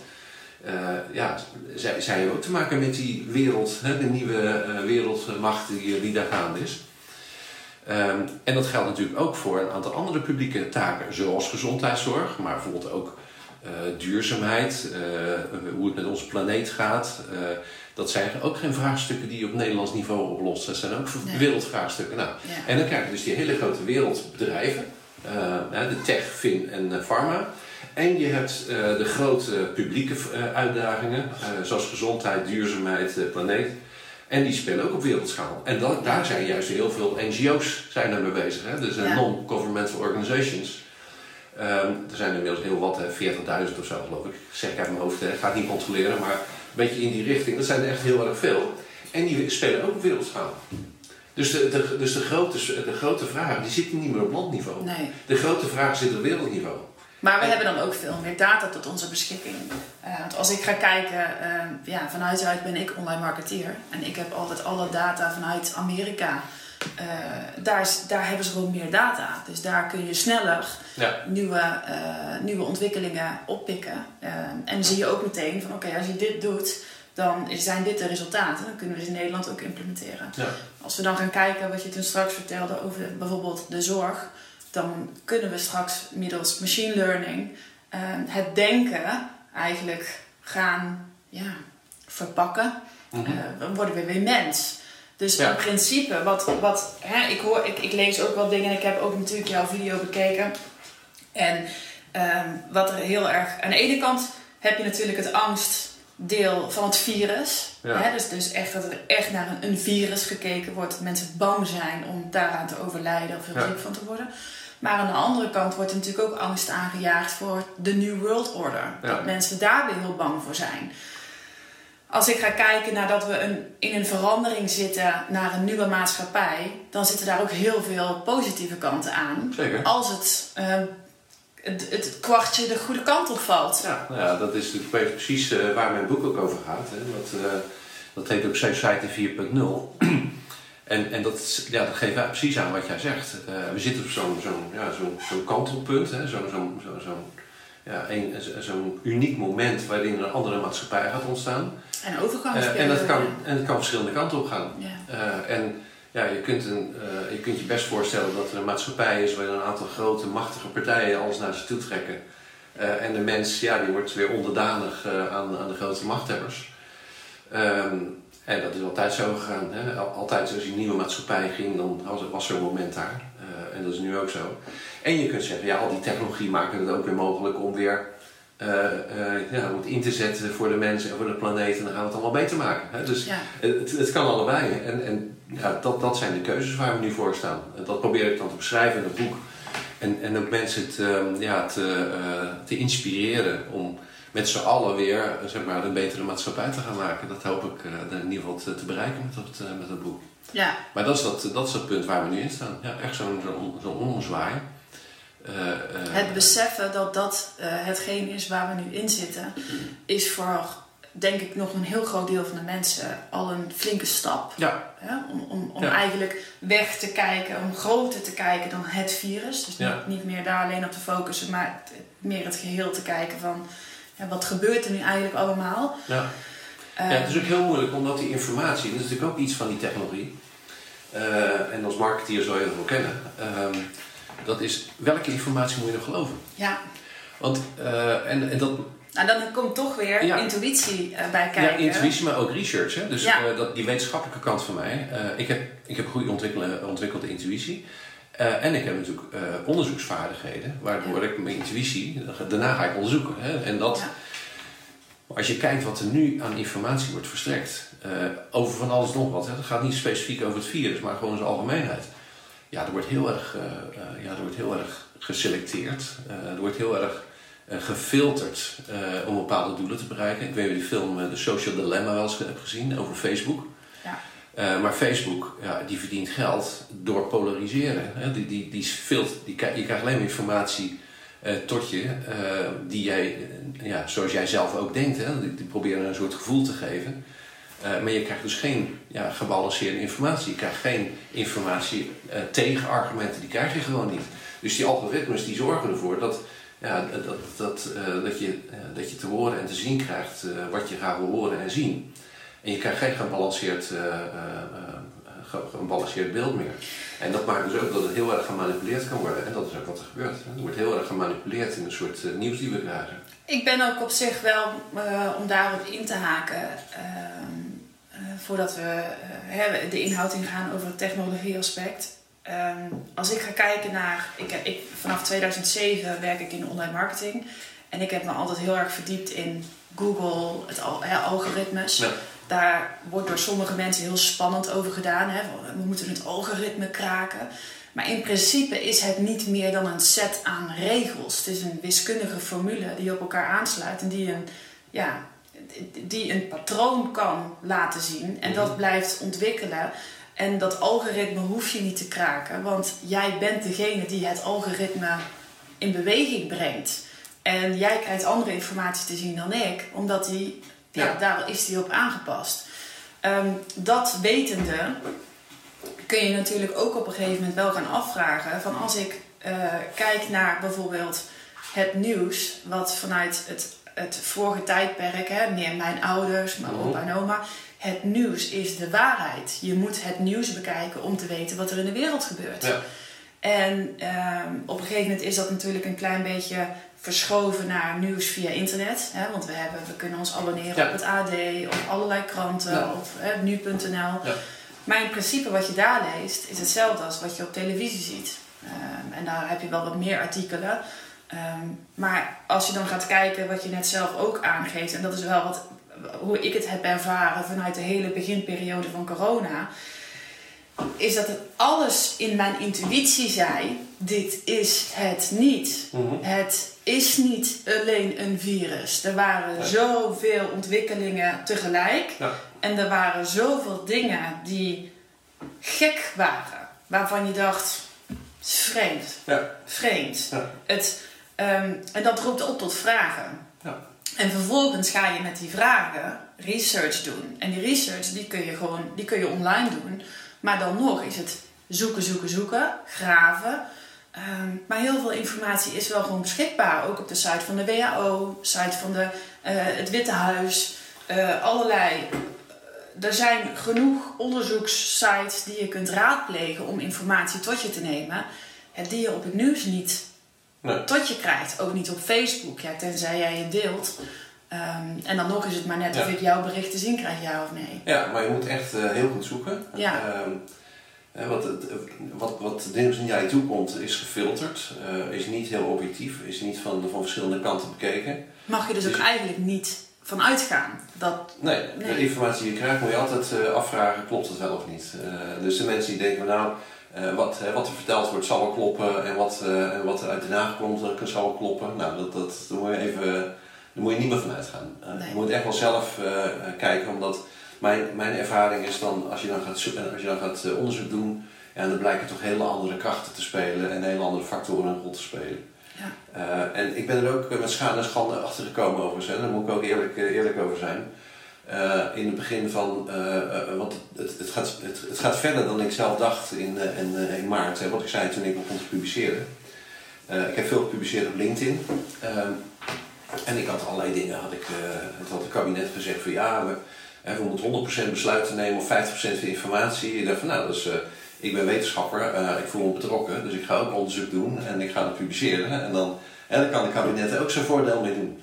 eh, ja, zij, zij hebben ook te maken met die wereld, hè, de nieuwe eh, wereldmacht die, die daar gaande is. Ehm, en dat geldt natuurlijk ook voor een aantal andere publieke taken, zoals gezondheidszorg, maar bijvoorbeeld ook eh, duurzaamheid, eh, hoe het met onze planeet gaat. Dat zijn ook geen vraagstukken die je op Nederlands niveau oplost. Dat zijn ook Nee. wereldvraagstukken. Nou, Ja. en dan krijg je dus die hele grote wereldbedrijven, eh, de tech, fin en eh, pharma. En je hebt eh, de grote publieke uitdagingen, zoals gezondheid, duurzaamheid, planeet. En die spelen ook op wereldschaal. En dat, daar zijn juist heel veel NGO's zijn er mee bezig. Hè? Dus Ja. non-governmental organizations. Ehm, er zijn er inmiddels heel wat, hè, 40.000 of zo geloof ik. Zeg ik uit mijn hoofd, hè. ik ga het niet controleren, maar beetje in die richting. Dat zijn er echt heel erg veel. En die spelen ook op wereldschaal. Dus de, de, dus de, grote, de grote vraag, die zitten niet meer op landniveau. Nee. De grote vraag zit op wereldniveau. Maar we En- hebben dan ook veel meer data tot onze beschikking. Eh, want als ik ga kijken, eh, ja, vanuit uit ben ik online marketeer. En ik heb altijd alle data vanuit Amerika. Eh, daar, is, daar hebben ze gewoon meer data. Dus daar kun je sneller Ja. nieuwe, eh, nieuwe ontwikkelingen oppikken. Eh, en zie je ook meteen van oké, als je dit doet, dan zijn dit de resultaten. Dan kunnen we ze in Nederland ook implementeren. Ja. Als we dan gaan kijken wat je toen straks vertelde over bijvoorbeeld de zorg, dan kunnen we straks middels machine learning het denken eigenlijk gaan ja, verpakken. Eh, dan worden we weer mens. Dus Ja. in principe, wat, wat hè, ik, hoor, ik, ik lees ook wat dingen en ik heb ook natuurlijk jouw video bekeken. En ehm, wat er heel erg. Aan de ene kant heb je natuurlijk het angstdeel van het virus. Ja. Hè, dus, dus echt dat er echt naar een, een virus gekeken wordt. Dat mensen bang zijn om daaraan te overlijden of heel Ja. ziek van te worden. Maar aan de andere kant wordt er natuurlijk ook angst aangejaagd voor de New World Order. Dat mensen daar weer heel bang voor zijn. Als ik ga kijken naar dat we een, in een verandering zitten naar een nieuwe maatschappij, dan zitten daar ook heel veel positieve kanten aan. Zeker. Als het, ehm, het, het kwartje de goede kant op valt. Ja, nou ja, dat is natuurlijk precies eh, waar mijn boek ook over gaat. Hè. Dat, eh, dat heet ook Society 4.0. en en dat, ja, dat geeft precies aan wat jij zegt. Eh, we zitten op zo'n zo'n ja, zo'n zo'n kantelpunt, zo'n zo'n zo'n zo'n ja, zo'n uniek moment waarin een andere maatschappij gaat ontstaan. En Eh, overgangsperiode. en, dat kan, en dat kan verschillende kanten op gaan. Ja. Eh, en ja, je kunt, een, eh, je kunt je best voorstellen dat er een maatschappij is waar een aantal grote, machtige partijen alles naar zich toe trekken. En de mens, ja, die wordt weer onderdanig aan, aan de grote machthebbers. Ehm, en dat is altijd zo gegaan. Hè? Al- Altijd als je een nieuwe maatschappij ging, dan was, was zo'n moment daar. En dat is nu ook zo. En je kunt zeggen, ja, al die technologie maken het ook weer mogelijk om weer eh, eh, ja, om het in te zetten voor de mensen en voor de planeet. En dan gaan we het allemaal beter maken. Hè? Dus Ja. het, het kan allebei. En, en ja, dat, dat zijn de keuzes waar we nu voor staan. En dat probeer ik dan te beschrijven in het boek. En, en ook mensen te, ja, te, eh, te inspireren om met z'n allen weer zeg maar, een betere maatschappij te gaan maken. Dat hoop ik in ieder geval te, te bereiken met dat, met dat boek. ja. Maar dat is, dat, dat is het punt waar we nu in staan. Ja, echt zo'n zo'n zo'n ommezwaai. Eh, Het beseffen dat dat eh, hetgeen is waar we nu in zitten, is voor, denk ik, nog een heel groot deel van de mensen al een flinke stap. Ja? Om, om, om Ja. eigenlijk weg te kijken, om groter te kijken dan het virus. Dus niet, niet meer daar alleen op te focussen, maar meer het geheel te kijken van wat gebeurt er nu eigenlijk allemaal. ja. Ja, het is ook heel moeilijk omdat die informatie, dat is natuurlijk ook iets van die technologie. Eh, en als marketeer zou je dat wel kennen. Ehm, dat is welke informatie moet je nog geloven? ja, Want, eh, en, en dat, Nou, dan komt toch weer intuïtie bij kijken. Ja, intuïtie, maar ook research. Hè? Dus dat, die wetenschappelijke kant van mij. ik, heb, ik heb goede ontwikkelde intuïtie. en ik heb natuurlijk onderzoeksvaardigheden, waardoor ik mijn intuïtie, daarna ga ik onderzoeken. Hè? En dat, als je kijkt wat er nu aan informatie wordt verstrekt, uh, over van alles nog wat, hè, dat gaat niet specifiek over het virus, maar gewoon zijn algemeenheid. Ja, er wordt heel erg, uh, uh, ja, er wordt heel erg geselecteerd, er wordt heel erg gefilterd om bepaalde doelen te bereiken. Ik weet niet of je die film The Social Dilemma wel eens hebt gezien over Facebook. Ja. maar Facebook ja, die verdient geld door polariseren. Hè. Die, die, die, filter, die, je krijgt alleen maar informatie uh, tot je, uh, die jij, ja, zoals jij zelf ook denkt, hè, die, die proberen een soort gevoel te geven. Uh, maar je krijgt dus geen ja, gebalanceerde informatie. Je krijgt geen informatie tegen argumenten, die krijg je gewoon niet. Dus die algoritmes die zorgen ervoor dat, ja, dat, dat, dat, je, dat je te horen en te zien krijgt wat je gaat horen en zien. En je krijgt geen gebalanceerd gebalanceerd beeld meer. En dat maakt dus ook dat het heel erg gemanipuleerd kan worden. En dat is ook wat er gebeurt. Er wordt heel erg gemanipuleerd in een soort uh, nieuws die we krijgen. Ik ben ook op zich wel, uh, om daarop in te haken, uh, voordat we de inhoud ingaan over het technologieaspect. Ehm, als ik ga kijken naar, ik, ik, vanaf 2007 werk ik in online marketing. En ik heb me altijd heel erg verdiept in Google, het al, algoritmes. Ja. Daar wordt door sommige mensen heel spannend over gedaan. Hè? We moeten het algoritme kraken. Maar in principe is het niet meer dan een set aan regels. Het is een wiskundige formule die op elkaar aansluit en die een, ja, die een patroon kan laten zien. En dat mhm. blijft ontwikkelen. En dat algoritme hoef je niet te kraken, want jij bent degene die het algoritme in beweging brengt. En jij krijgt andere informatie te zien dan ik, omdat die ja. daar is die op aangepast. Ehm, dat wetende kun je natuurlijk ook op een gegeven moment wel gaan afvragen van als ik uh, kijk naar bijvoorbeeld het nieuws, wat vanuit het, het vorige tijdperk, hè, meer mijn ouders, mijn opa en oma, het nieuws is de waarheid. Je moet het nieuws bekijken om te weten wat er in de wereld gebeurt. Ja. En um, op een gegeven moment is dat natuurlijk een klein beetje verschoven naar nieuws via internet. Hè, want we, hebben, we kunnen ons abonneren op het AD, op allerlei kranten, ja. op nu.nl. Ja. Maar in principe wat je daar leest is hetzelfde als wat je op televisie ziet. Um, en daar heb je wel wat meer artikelen. Um, maar als je dan gaat kijken wat je net zelf ook aangeeft, en dat is wel wat, hoe ik het heb ervaren vanuit de hele beginperiode van corona is dat het alles in mijn intuïtie zei: dit is het niet. Mhm. Het is niet alleen een virus. Er waren zoveel ontwikkelingen tegelijk. Ja. En er waren zoveel dingen die gek waren. Waarvan je dacht, vreemd. Ja. Vreemd. Het, ehm, en dat roept op tot vragen. En vervolgens ga je met die vragen research doen. En die research die kun je gewoon die kun je online doen. Maar dan nog is het zoeken, zoeken, zoeken, graven. Ehm, maar heel veel informatie is wel gewoon beschikbaar. Ook op de site van de WHO, site van de, uh, het Witte Huis. Uh, allerlei. Eh, er zijn genoeg onderzoekssites die je kunt raadplegen om informatie tot je te nemen. die je op het nieuws niet nee. tot je krijgt. Ook niet op Facebook. Ja, tenzij jij het deelt. Um, en dan nog is het maar net of ik jouw berichten zien krijg, ja of nee. Ja, maar je moet echt uh, heel goed zoeken. Ja. Um, wat, wat, wat nieuws naar je toe komt is gefilterd, uh, is niet heel objectief, is niet van, van verschillende kanten bekeken. Mag je dus, dus ook eigenlijk niet van uitgaan? Dat, nee, nee, de informatie die je krijgt moet je altijd uh, afvragen, klopt het wel of niet? dus de mensen die denken, nou, wat, wat er verteld wordt zal wel kloppen en wat, wat er uit Den Haag komt, dat zal wel kloppen. Nou, dat, dat, dat moet je even daar moet je niet meer van uitgaan. Uh, Je moet echt wel zelf kijken, omdat mijn, mijn ervaring is dan, als je dan gaat, als je dan gaat onderzoek doen, ja, dan blijken toch hele andere krachten te spelen en hele andere factoren een rol te spelen. Ja. En ik ben er ook met schade en schande achter gekomen over daar moet ik ook eerlijk, eerlijk over zijn. In het begin van, want het, gaat, het, gaat verder dan ik zelf dacht in, in, in maart, hè, wat ik zei toen ik begon te publiceren. ik heb veel gepubliceerd op LinkedIn. Ehm, en ik had allerlei dingen, had ik, uh, het had het kabinet gezegd van ja, we, we moeten 100% besluiten nemen of 50% van informatie. Ik dacht van nou, dus, uh, ik ben wetenschapper, uh, ik voel me betrokken, dus ik ga ook onderzoek doen en ik ga het publiceren. En dan, en dan kan het kabinet ook zijn voordeel mee doen.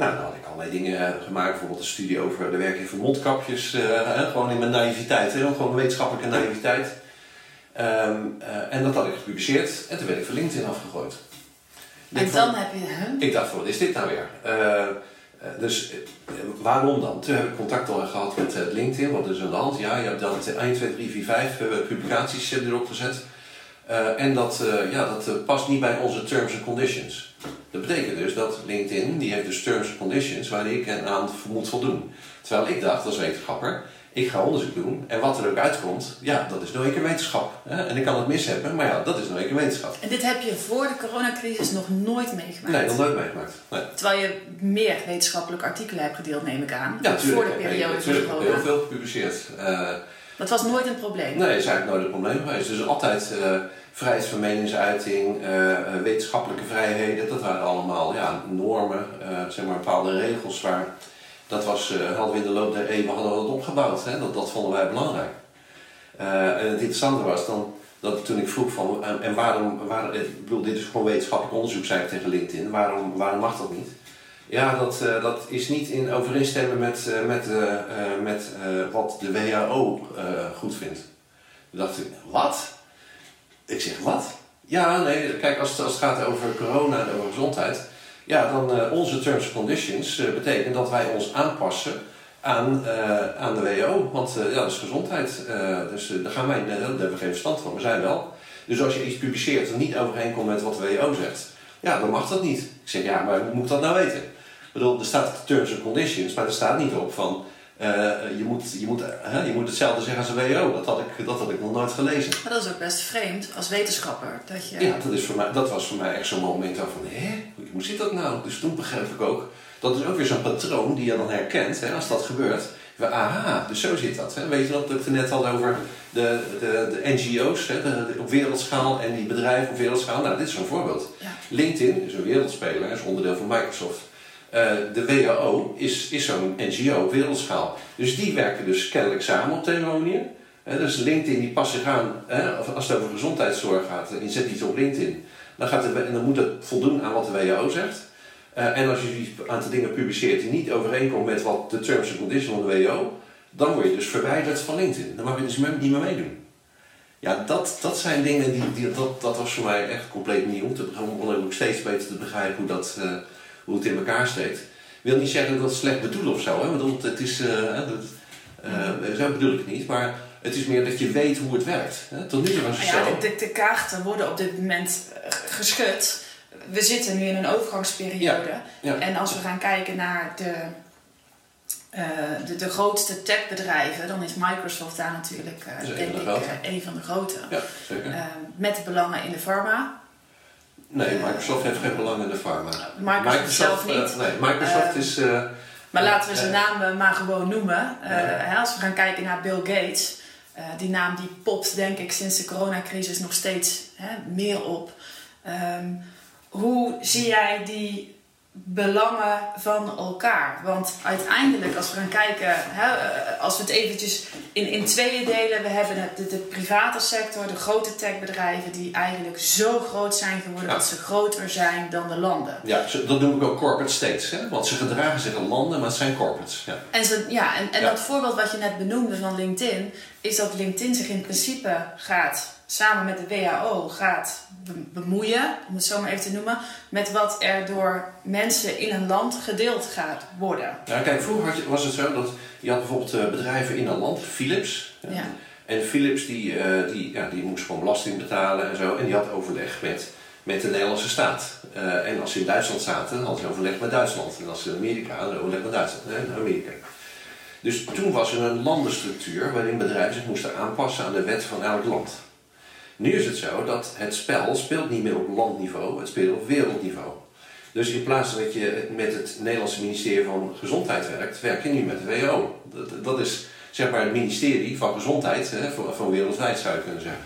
Nou, dan had ik allerlei dingen gemaakt. Bijvoorbeeld een studie over de werking van mondkapjes. gewoon in mijn naïviteit. Hè? Gewoon wetenschappelijke naïviteit. Ehm, en dat had ik gepubliceerd. En toen werd ik van LinkedIn afgegooid. En dan heb je hem? Ik dacht, wat is dit nou weer? dus waarom dan? Toen heb ik contact al gehad met LinkedIn. Wat is aan de hand? Ja, je hebt dan 1, 2, 3, 4, 5 publicaties erop gezet. Uh, en dat, ja, dat past niet bij onze terms and conditions. Dat betekent dus dat LinkedIn, die heeft dus terms and conditions waar ik aan moet voldoen. Terwijl ik dacht als wetenschapper, ik ga onderzoek doen en wat er ook uitkomt, ja, dat is nou een keer wetenschap. Hè? En ik kan het mis hebben, maar ja, dat is nou een keer wetenschap. En dit heb je voor de coronacrisis nog nooit meegemaakt? Nee, nog nooit meegemaakt. Nee. Terwijl je meer wetenschappelijke artikelen hebt gedeeld, neem ik aan. Ja, voor de periode van corona. heel veel gepubliceerd. Dat was nooit een probleem? Nee, dat is eigenlijk nooit een probleem geweest. Dus altijd vrijheid van meningsuiting, uh, wetenschappelijke vrijheden, dat waren allemaal ja, normen, zeg maar bepaalde regels waar, dat was, hadden we in de loop der eeuwen hadden we dat opgebouwd, hè? Dat, dat vonden wij belangrijk. en het interessante was dan, dat toen ik vroeg van, en waarom, waar, ik bedoel dit is gewoon wetenschappelijk onderzoek, zei ik tegen LinkedIn, waarom, waarom mag dat niet? Ja, dat, dat is niet in overeenstemming met, met, met wat de WHO goed vindt. Toen dacht ik, wat? Ik zeg, wat? Ja, nee, kijk, als het, als het gaat over corona en over gezondheid, ja, dan uh, onze terms and conditions uh, dat wij ons aanpassen aan, aan de WHO. Want ja, dat is gezondheid. dus daar gaan wij, daar hebben we geen verstand van. We zijn wel. Dus als je iets publiceert dat niet overeenkomt met wat de WHO zegt, ja, dan mag dat niet. Ik zeg, ja, maar hoe moet ik dat nou weten? Ik bedoel, er staat terms and conditions, maar er staat niet op van uh, je, moet, je, moet, je moet hetzelfde zeggen als een WO. Dat had, ik, dat had ik nog nooit gelezen. Maar dat is ook best vreemd als wetenschapper. Dat, je... ja, dat, is voor mij, dat was voor mij echt zo'n moment van, hé, hoe zit dat nou? Dus toen begreep ik ook, dat is ook weer zo'n patroon die je dan herkent hè, als dat gebeurt. We, aha, dus zo zit dat. Hè. Weet je nog dat ik het net had over de, de, de NGO's hè, op wereldschaal en die bedrijven op wereldschaal? Nou, dit is zo'n voorbeeld. Ja. LinkedIn is een wereldspeler, is onderdeel van Microsoft. Uh, de WHO is, is zo'n NGO wereldschaal. Dus die werken dus kennelijk samen op deze manier. Uh, dus LinkedIn die past zich aan, uh, als het over gezondheidszorg gaat, en je zet iets op LinkedIn, dan, gaat de, en dan moet het voldoen aan wat de WHO zegt. en als je een aantal dingen publiceert die niet overeenkomen met wat de terms and conditions van de WHO, dan word je dus verwijderd van LinkedIn. Dan mag je dus niet meer meedoen. Ja, dat, dat zijn dingen die, die dat, dat was voor mij echt compleet nieuw. Om ook steeds beter te begrijpen hoe dat hoe het in elkaar steekt. Ik wil niet zeggen dat het slecht bedoel of zo. Hè? Want het is, uh, dat, uh, zo bedoel ik niet. Maar het is meer dat je weet hoe het werkt. Hè? Tot nu toe was het ja, zo. De, de, kaarten worden op dit moment eh, geschud. We zitten nu in een overgangsperiode. En als we gaan kijken naar de, uh, de, de, grootste techbedrijven, dan is Microsoft daar natuurlijk uh, denk ik, een van de grote. Ja, zeker. met belangen in de pharma. Nee, Microsoft heeft geen belang in de pharma. Microsoft, Microsoft zelf niet. Uh, nee, Microsoft is... Uh, maar laten we zijn naam maar gewoon noemen. Als we gaan kijken naar Bill Gates... die naam die popt denk ik sinds de coronacrisis nog steeds hè, meer op. Um, hoe zie jij die belangen van elkaar. Want uiteindelijk, als we gaan kijken, hè, eh, als we het eventjes in, in tweeën delen, we hebben de, de, private sector, de grote techbedrijven, die eigenlijk zo groot zijn geworden dat ze groter zijn dan de landen. Ja, dat noem ik ook corporate states, hè? want ze gedragen zich als landen, maar het zijn corporates. Ja. En, ze, ja, en, en dat voorbeeld wat je net benoemde van LinkedIn, is dat LinkedIn zich in principe gaat samen met de WHO gaat bemoeien, om het zo maar even te noemen, met wat er door mensen in een land gedeeld gaat worden. Ja, kijk, vroeger was het zo dat je had bijvoorbeeld eh, bedrijven in een land, Philips. Ja. En Philips die, uh, die, ja, die moest gewoon belasting betalen en zo. En die had overleg met, met de Nederlandse staat. Uh, en als ze in Duitsland zaten, hadden ze overleg met Duitsland. En als ze in Amerika hadden, overleg met Duitsland, Amerika. Dus toen was er een landenstructuur waarin bedrijven zich moesten aanpassen aan de wet van elk land. Nu is het zo dat het spel speelt niet meer op landniveau, het speelt op wereldniveau. Dus in plaats van dat je met het Nederlandse ministerie van Gezondheid werkt, werk je nu met de WHO. Dat, dat is zeg maar het ministerie van Gezondheid, hè, van, van wereldwijd zou je kunnen zeggen.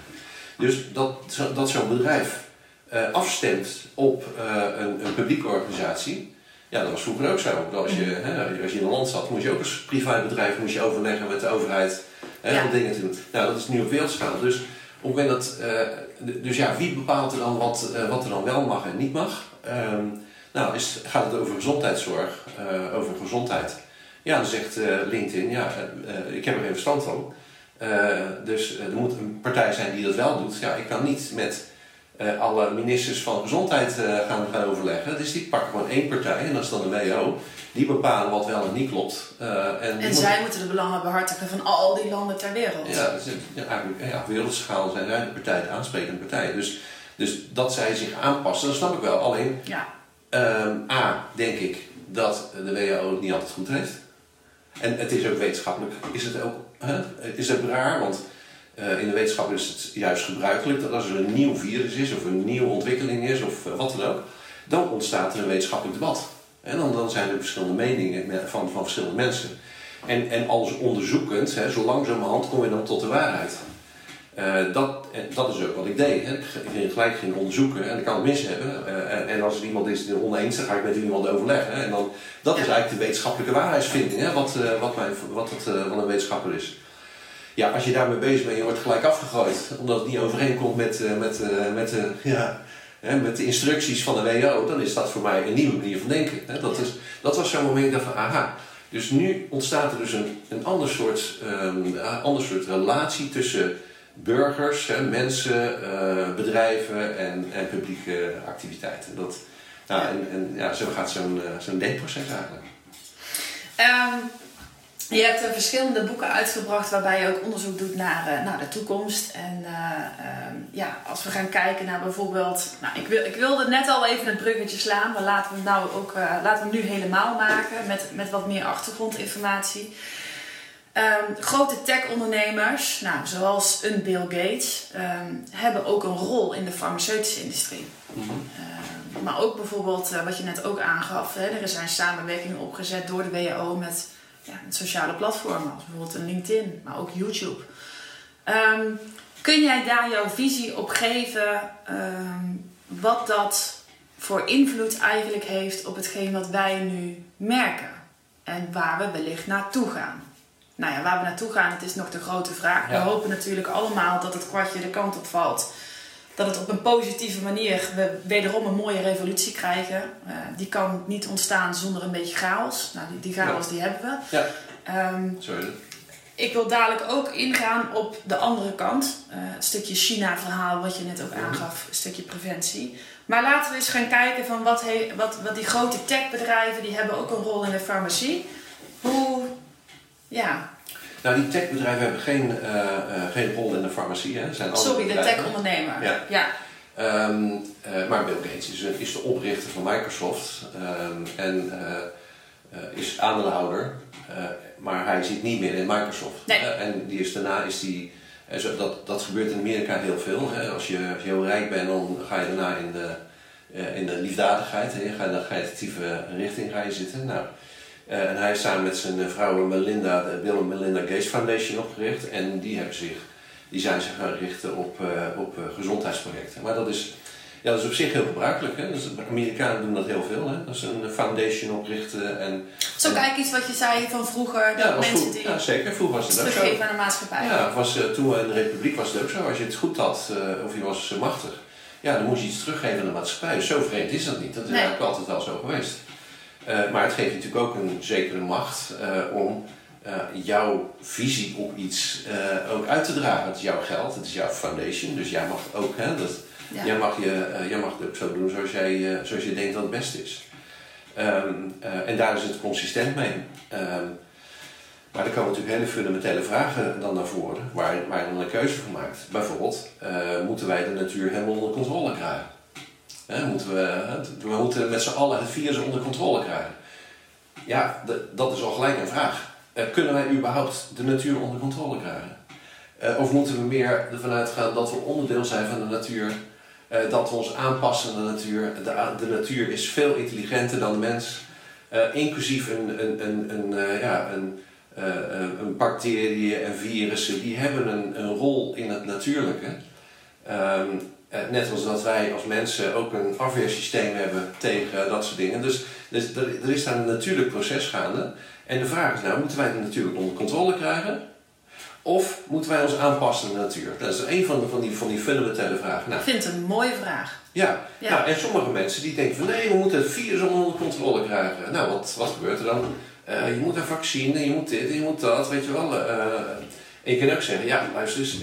Dus dat, dat zo'n bedrijf uh, afstemt op uh, een, een, publieke organisatie, ja, dat was vroeger ook zo. Als je, hè, als je in een land zat, moest je ook als privaatbedrijf moest je overleggen met de overheid hè, om dingen te doen. Nou, dat is nu op wereldschaal. Dus op dat, uh, dus ja, wie bepaalt er dan wat, uh, wat er dan wel mag en niet mag? Um, Nou, is, gaat het over gezondheidszorg, uh, over gezondheid. Ja, dan zegt LinkedIn, ja, ik heb er geen verstand van. dus er moet een partij zijn die dat wel doet. Ja, ik kan niet met alle ministers van gezondheid gaan, gaan overleggen. Dus die pakken gewoon één partij, en dat is dan de WHO. Die bepalen wat wel en niet klopt. en, en zij moeten de belangen behartigen van al die landen ter wereld. Ja, dus, ja ja, wereldschaal zijn zij de partij, de aansprekende partij. Dus, dus dat zij zich aanpassen, dat snap ik wel. Alleen, ja. Um, A, denk ik dat de WHO het niet altijd goed heeft. En het is ook wetenschappelijk, is het ook hè? Is het raar, want uh, in de wetenschap is het juist gebruikelijk dat als er een nieuw virus is of een nieuwe ontwikkeling is of uh, wat dan ook, dan ontstaat er een wetenschappelijk debat. En dan, dan zijn er verschillende meningen van, van verschillende mensen. En, en als onderzoekend, hè, zo langzamerhand kom je dan tot de waarheid. Uh, dat, dat is ook wat ik deed. Hè. Ik ging gelijk ging onderzoeken en ik kan het mis hebben. Uh, en, en, als er iemand is die oneens, dan ga ik met iemand overleggen. En dan, dat is eigenlijk de wetenschappelijke waarheidsvinding, hè, wat, uh, wat, mijn, wat, het, wat een wetenschapper is. Ja, als je daarmee bezig bent, je wordt gelijk afgegooid, omdat het niet overeenkomt met, met, met, ja, hè, met de instructies van de WHO, dan is dat voor mij een nieuwe manier van denken. Hè. Dat, is, dat was zo'n moment dat van, aha, dus nu ontstaat er dus een, een ander, soort, um, ander soort relatie tussen burgers, hè, mensen, uh, bedrijven en, en, publieke activiteiten. Dat, nou, ja. En, en, ja, zo gaat zo'n uh, zo'n denkproces eigenlijk. Um, je hebt er verschillende boeken uitgebracht waarbij je ook onderzoek doet naar, naar de toekomst. En um, ja, als we gaan kijken naar bijvoorbeeld. Nou, ik, wil, ik wilde net al even het bruggetje slaan, maar laten we het nou ook laten we nu helemaal maken met, met wat meer achtergrondinformatie. Um, grote tech-ondernemers, nou, zoals een Bill Gates, um, hebben ook een rol in de farmaceutische industrie. Mm -hmm. uh, maar ook bijvoorbeeld, wat je net ook aangaf, hè, er zijn samenwerkingen opgezet door de WHO met, ja, sociale platformen, als bijvoorbeeld een LinkedIn, maar ook YouTube. Um, kun jij daar jouw visie op geven, wat dat voor invloed eigenlijk heeft op hetgeen wat wij nu merken en waar we wellicht naartoe gaan? nou ja, waar we naartoe gaan, het is nog de grote vraag. We hopen natuurlijk allemaal dat het kwartje de kant op valt. Dat het op een positieve manier we wederom een mooie revolutie krijgen. Uh, die kan niet ontstaan zonder een beetje chaos. Nou, die, die chaos die hebben we. Ja. Um, Sorry. Ik wil dadelijk ook ingaan op de andere kant. Uh, het stukje China-verhaal wat je net ook mhm. aangaf. Een stukje preventie. Maar laten we eens gaan kijken van wat, he, wat, wat die grote techbedrijven... die hebben ook een rol in de farmacie. Hoe ja. Nou, die techbedrijven hebben geen, uh, uh, geen rol in de farmacie. Hè. Zijn Sorry, de tech-ondernemer. Ja. ja. Um, uh, maar Bill Gates is, is, de oprichter van Microsoft um, en is aandeelhouder, maar hij zit niet meer in Microsoft. Nee. en die is, daarna is die, dat, dat gebeurt in Amerika heel veel. Hè. Als, je, als je heel rijk bent, dan ga je daarna in de, in de liefdadigheid, hè. Ga, dan ga je actieve richting ga je zitten. Nou, en hij heeft samen met zijn vrouw Melinda de Bill and Melinda Gates Foundation opgericht. En die, hebben zich, die zijn zich gaan richten op, uh, op gezondheidsprojecten. Maar dat is, ja, dat is op zich heel gebruikelijk. Hè? Dus de Amerikanen doen dat heel veel. Hè? Dat is een foundation oprichten. En, Zo kijk iets wat je zei van vroeger. Dat mensen vroeg, die ja, zeker. Vroeger was het ook zo. aan de maatschappij. Ja, was, toen we in de republiek was het ook zo. Als je het goed had of je was machtig. Ja, dan moest je iets teruggeven aan de maatschappij. Zo vreemd is dat niet. Dat is nee. eigenlijk altijd al zo geweest. Uh, maar het geeft natuurlijk ook een zekere macht uh, om uh, jouw visie op iets ook uit te dragen. Het is jouw geld, het is jouw foundation, dus jij mag ook, hè, dat, ja. jij, mag je, jij mag het ook zo doen zoals, jij, zoals je denkt dat het best is. Um, en daar is het consistent mee. Um, maar er komen natuurlijk hele fundamentele vragen dan naar voren, waar, waar je dan een keuze voor maakt. Bijvoorbeeld, moeten wij de natuur helemaal onder controle krijgen? Moeten we, we moeten met z'n allen het virus onder controle krijgen. Ja, dat is al gelijk een vraag. Uh, kunnen wij überhaupt de natuur onder controle krijgen? Uh, of moeten we meer ervan uitgaan dat we onderdeel zijn van de natuur, uh, dat we ons aanpassen aan de natuur? De, natuur is veel intelligenter dan de mens, inclusief een, een, een, een, ja, een, een bacteriën en virussen, die hebben een, een rol in het natuurlijke. Eh, net als dat wij als mensen ook een afweersysteem hebben tegen dat soort dingen. Dus, dus er, er, is daar een natuurlijk proces gaande. En de vraag is nou, moeten wij het natuurlijk onder controle krijgen? Of moeten wij ons aanpassen aan de natuur? Dat is een van, de, van, die, van die fundamentele vragen. Nou, Ik vind het een mooie vraag. ja, Ja. Nou, en sommige mensen die denken van nee, we moeten het virus onder controle krijgen. Nou, wat, wat gebeurt er dan? Eh, je moet een vaccine, je moet dit, je moet dat, weet je wel. Eh, en je kan ook zeggen, ja, luister eens,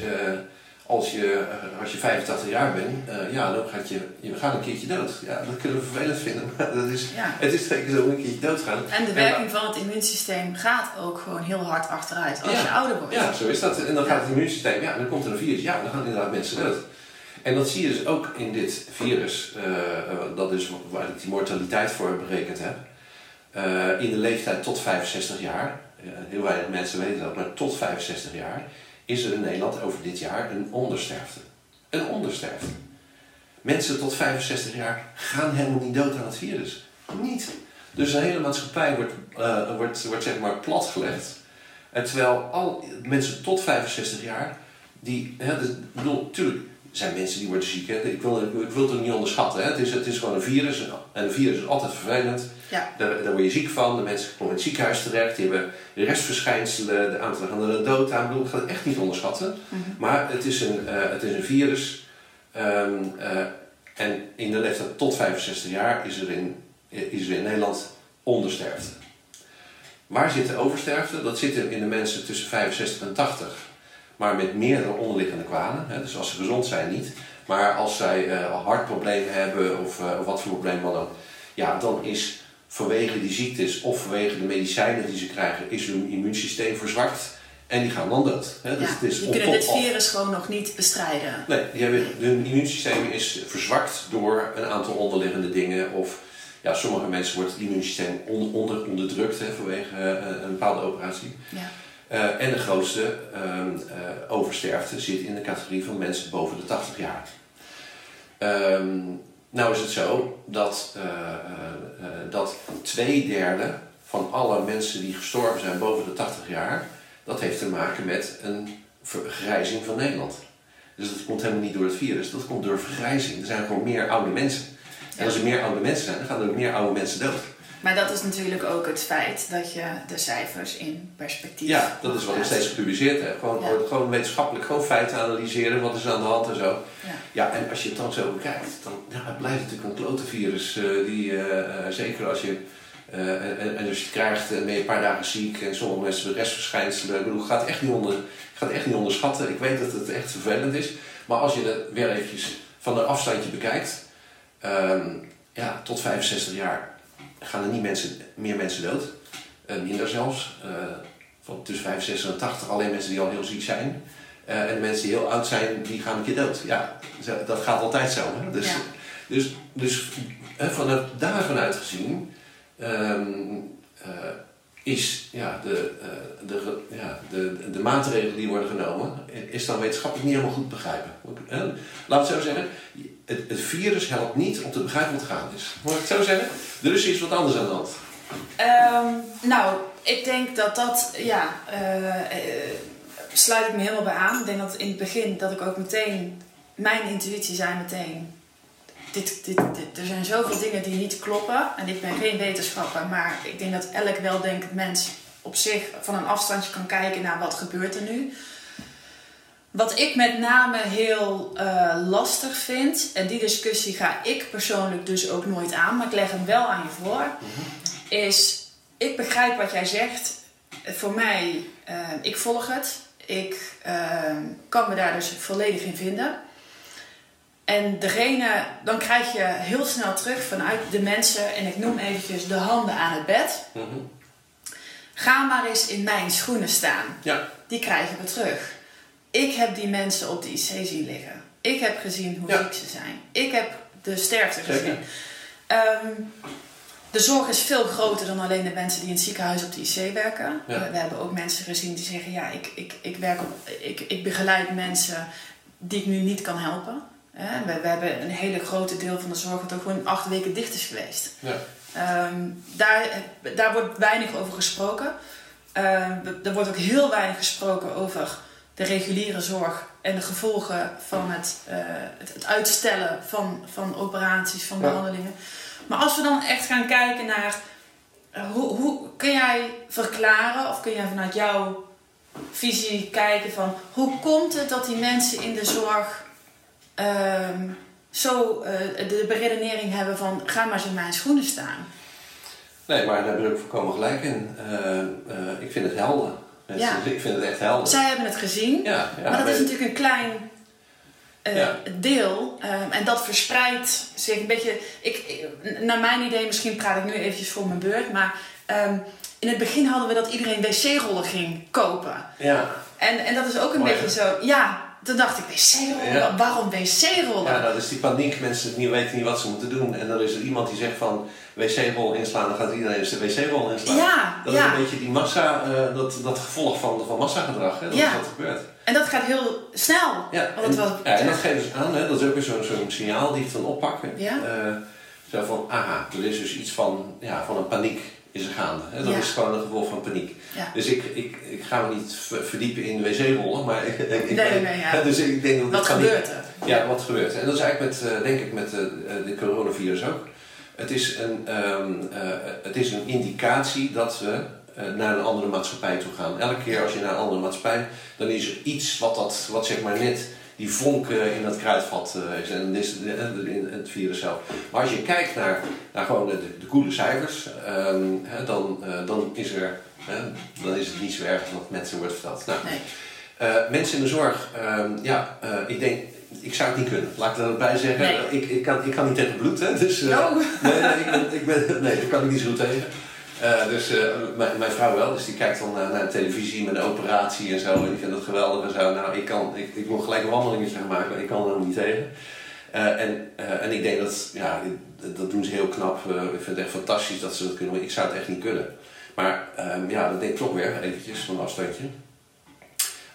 als, je, eh, als je 85 jaar bent, eh, ja, dan gaat je, je gaat een keertje dood. Ja, dat kunnen we vervelend vinden, maar dat is, Ja. het is zeker zo een keertje doodgaan. En de En werking van het immuunsysteem gaat ook gewoon heel hard achteruit als Ja. je ouder wordt. Ja, zo is dat. En dan gaat het immuunsysteem, ja, dan komt er een virus, ja, dan gaan inderdaad mensen dood. En dat zie je dus ook in dit virus, eh, dat is waar ik die mortaliteit voor berekend heb. In de leeftijd tot 65 jaar, heel weinig mensen weten dat, maar tot 65 jaar is er in Nederland over dit jaar een ondersterfte. Een ondersterfte. Mensen tot 65 jaar gaan helemaal niet dood aan het virus. Niet. Dus een hele maatschappij wordt, eh, wordt, wordt zeg maar platgelegd. En terwijl al mensen tot 65 jaar, die, hè, dus, bedoel, natuurlijk zijn mensen die worden ziek. Hè. Ik, wil, ik wil het ook niet onderschatten. Hè. Het, is, het is gewoon een virus en een virus is altijd vervelend. Ja. Daar, daar word je ziek van. De mensen komen in het ziekenhuis terecht. Die hebben restverschijnselen. De aantal gaan er de dood aan. Ik bedoel, ik ga het echt niet onderschatten. Mhm. Maar het is een, eh, het is een virus. Ehm, eh, en in de leeftijd tot 65 jaar is er in, is er in Nederland ondersterfte. Waar zit de oversterfte? Dat zit in de mensen tussen 65 en 80. Maar met meerdere onderliggende kwalen. Hè? Dus als ze gezond zijn niet. Maar als zij eh, hartproblemen hebben of, eh, of wat voor probleem dan ook. Ja, dan is vanwege die ziektes of vanwege de medicijnen die ze krijgen, is hun immuunsysteem verzwakt. En die gaan dan dood. Hè? Dus Ja, het is die kunnen dit virus gewoon nog niet bestrijden. Nee, die hebben, hun immuunsysteem is verzwakt door een aantal onderliggende dingen. Of ja, sommige mensen wordt het immuunsysteem on- onder, onderdrukt hè, vanwege eh, een bepaalde operatie. Ja. Eh, en de grootste ehm, eh, oversterfte zit in de categorie van mensen boven de 80 jaar. Ehm, nou is het zo dat, eh, dat twee derde van alle mensen die gestorven zijn boven de 80 jaar, dat heeft te maken met een vergrijzing van Nederland. Dus dat komt helemaal niet door het virus, dat komt door vergrijzing. Er zijn gewoon meer oude mensen. En als er meer oude mensen zijn, dan gaan er ook meer oude mensen dood. Maar dat is natuurlijk ook het feit dat je de cijfers in perspectief Ja, dat is wat ik steeds gepubliceerd heb. Gewoon, Ja. gewoon wetenschappelijk, gewoon feiten analyseren, wat is er aan de hand en zo. Ja. Ja, en als je het dan zo bekijkt, dan ja, het blijft natuurlijk een klote virus. eh, die, eh, eh, zeker als je, eh, en, en als je het krijgt, en ben je een paar dagen ziek en sommige mensen hebben restverschijnselen. Ik bedoel, ik ga het echt niet, onder, ik ga het echt niet onderschatten. Ik weet dat het echt vervelend is. Maar als je het weer eventjes van een afstandje bekijkt, ehm, ja, tot 65 jaar gaan er niet mensen, meer mensen dood. Eh, minder zelfs. Eh, van tussen 65 en 80 alleen mensen die al heel ziek zijn. Eh, en de mensen die heel oud zijn, die gaan een keer dood. Ja, dat gaat altijd zo. Hè? Dus, Ja. dus, dus vanuit daar vanuit gezien ehm, eh, is ja, de, eh, de, ja, de, de maatregelen die worden genomen, is dan wetenschappelijk niet helemaal goed begrijpen. Laat het zo zeggen, het, het virus helpt niet om te begrijpen wat gaande is. Moet ik het zo zeggen? Er is iets wat anders aan de hand. Ehm, nou, ik denk dat dat, ja, eh, sluit ik me helemaal bij aan. Ik denk dat in het begin dat ik ook meteen, mijn intuïtie zei meteen, dit, dit, dit, er zijn zoveel dingen die niet kloppen. En ik ben geen wetenschapper, maar ik denk dat elk weldenkend mens op zich van een afstandje kan kijken naar wat gebeurt er nu. Wat ik met name heel eh, lastig vind, en die discussie ga ik persoonlijk dus ook nooit aan, maar ik leg hem wel aan je voor, is ik begrijp wat jij zegt. Voor mij, eh, ik volg het. Ik eh, kan me daar dus volledig in vinden. En degene, dan krijg je heel snel terug vanuit de mensen, en ik noem eventjes de handen aan het bed. Mhm. Ga maar eens in mijn schoenen staan. Ja, Die krijgen we terug. Ik heb die mensen op de IC zien liggen. Ik heb gezien hoe Ja. ziek ze zijn. Ik heb de sterfte gezien. Ehm, de zorg is veel groter dan alleen de mensen die in het ziekenhuis op de IC werken. Ja. We, we hebben ook mensen gezien die zeggen: Ja, ik, ik, ik, werk op, ik, ik begeleid mensen die ik nu niet kan helpen. We, we hebben een hele grote deel van de zorg dat ook gewoon acht weken dicht is geweest. ja. Ehm, daar, daar wordt weinig over gesproken. Ehm, er wordt ook heel weinig gesproken over de reguliere zorg en de gevolgen van het, eh, het, het uitstellen van, van operaties, van Ja. behandelingen. Maar als we dan echt gaan kijken naar eh, hoe, hoe kun jij verklaren of kun jij vanuit jouw visie kijken van hoe komt het dat die mensen in de zorg ehm, zo eh, de beredenering hebben van ga maar eens in mijn schoenen staan. Nee, maar daar ben ik volkomen gelijk in. Eh, eh, ik vind het helder. Ja. Ik vind het echt helder. Zij hebben het gezien, Ja, ja, maar dat is natuurlijk een klein Ja. deel. ehm, en dat verspreidt zich een beetje. Ik, ik- naar mijn idee, misschien praat ik nu eventjes voor mijn beurt, maar ehm, in het begin hadden we dat iedereen wc-rollen ging kopen. Ja, En, en dat is ook een Mooi, beetje zo. Ja, toen dacht ik, wc-rollen? Ja. Waarom wc-rollen? ja, dat is die paniek. Mensen weten niet wat ze moeten doen. En dan is er iemand die zegt van wc-rol inslaan, dan gaat iedereen eens de wc-rol inslaan. Ja, Dat ja. is een beetje die massa, eh, dat, dat gevolg van, van massagedrag. Hè? Dat Ja. is wat gebeurt. En dat gaat heel snel. Ja, en, het was, ja, en dat geven ze aan. Hè? Dat is ook weer zo'n signaal die het dan oppakken. Ja. Eh, zo van, aha, er is dus iets van, ja, van een paniek is er gaande. Hè? Dat Ja. is gewoon een gevolg van paniek. Ja. Dus ik, ik, ik ga me niet ver- verdiepen in wc-rollen, maar ik, ik, ik- Nee, nee, ja. dus ik denk dat Wat paniek- gebeurt er? Ja, wat gebeurt. En dat is eigenlijk met, eh, denk ik, met eh, eh, de coronavirus ook. Het is een, ehm, eh, het is een indicatie dat we naar een andere maatschappij toe gaan. Elke keer als je naar een andere maatschappij, dan is er iets wat, dat, wat zeg maar net die vonk eh, in dat kruidvat eh, is. En dat de- in het virus zelf. Maar als je kijkt naar, naar gewoon de, de koele cijfers, ehm, hè, dan, eh, dan, is er, hè, dan is het niet zo erg wat mensen wordt verteld. Nou, Nee. eh, mensen in de zorg, ehm, ja, eh, ik denk, ik zou het niet kunnen. Laat ik er bij zeggen. Nee. Ik, ik, kan, ik kan niet tegen bloed, hè. Dus, eh, Oh. nee, nee, ik ben, ik ben, nee, daar kan ik niet zo goed tegen. Eh, dus eh, mijn, mijn vrouw wel, dus die kijkt dan naar, naar de televisie met een operatie en zo. En die vindt het geweldig en zo. Nou, ik, kan, ik, ik moet gelijk een wandelingetje gaan maken, maar ik kan er niet tegen. Eh, en, en ik denk dat, ja, dat- dat doen ze heel knap. Ik vind het echt fantastisch dat ze dat kunnen, maar ik zou het echt niet kunnen. Maar ehm, ja, dat denk ik toch weer, eventjes van een afstandje.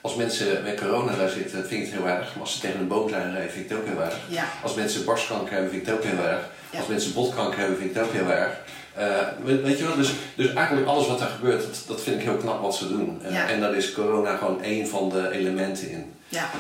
Als mensen met corona daar zitten, vind ik het heel erg. Maar als ze tegen een boom zijn gereden, vind ik het ook heel erg. Ja. Als mensen borstkanker hebben, vind ik het ook heel erg. Ja. Als mensen botkanker hebben, vind ik het ook heel erg. Eh, weet, je wel, dus, dus eigenlijk alles wat er gebeurt, dat, dat vind ik heel knap wat ze doen. Ja. En daar is corona gewoon één van de elementen in. Ja.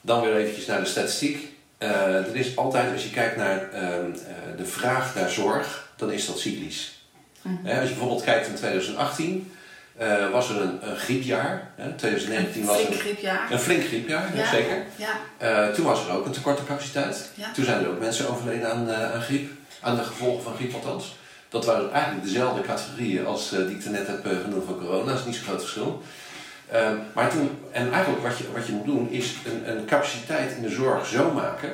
Dan weer eventjes naar de statistiek. Eh, er is altijd, als je kijkt naar ehm, eh, de vraag naar zorg, dan is dat cyclisch. Mhm. Als je bijvoorbeeld kijkt in 2018, eh, was er een, een griepjaar. Hè? 2019 was een, griepjaar. een flink griepjaar, Ja. zeker. Ja. Toen was er ook een tekort aan capaciteit. Ja. Toen zijn er ook mensen overleden aan, aan griep, aan de gevolgen van griep althans. Dat waren eigenlijk dezelfde categorieën als eh, die ik net heb eh, genoemd van corona, dat is niet zo'n groot verschil. Ehm, maar toen, en eigenlijk wat je, wat je moet doen, is een, een capaciteit in de zorg zo maken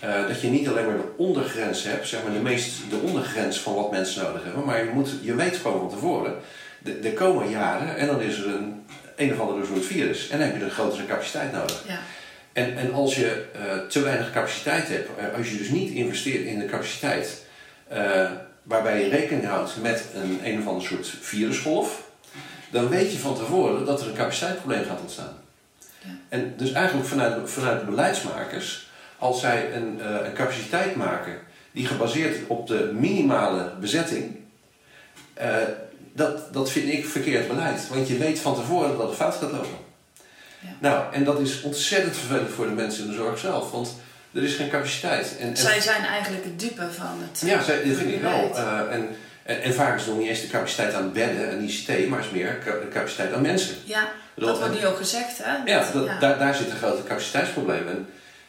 eh, dat je niet alleen maar de ondergrens hebt, zeg maar de, meest, de ondergrens van wat mensen nodig hebben, maar je, moet, je weet gewoon van tevoren, de, er komen jaren en dan is er een, een of ander soort virus en dan heb je een grotere capaciteit nodig. Ja. En, en als je te weinig capaciteit hebt, als je dus niet investeert in de capaciteit, waarbij je rekening houdt met een een of ander soort virusgolf, dan weet je van tevoren dat er een capaciteitsprobleem gaat ontstaan. Ja. En dus eigenlijk vanuit, vanuit de beleidsmakers, als zij een, eh, een capaciteit maken die gebaseerd is op de minimale bezetting, eh, dat, dat vind ik verkeerd beleid. Want je weet van tevoren dat het fout gaat lopen. Ja. Nou, en dat is ontzettend vervelend voor de mensen in de zorg zelf, want er is geen capaciteit. En, en- Zij zijn eigenlijk het dupe van het. ja, zij, dat vind ik wel. Eh, en, en, en vaak is het nog niet eens de capaciteit aan bedden en ICT, maar is meer de capaciteit aan mensen. Ja, dat wordt nu ook gezegd, hè? Ja, dat, ja. Daar, daar zit een grote capaciteitsprobleem. En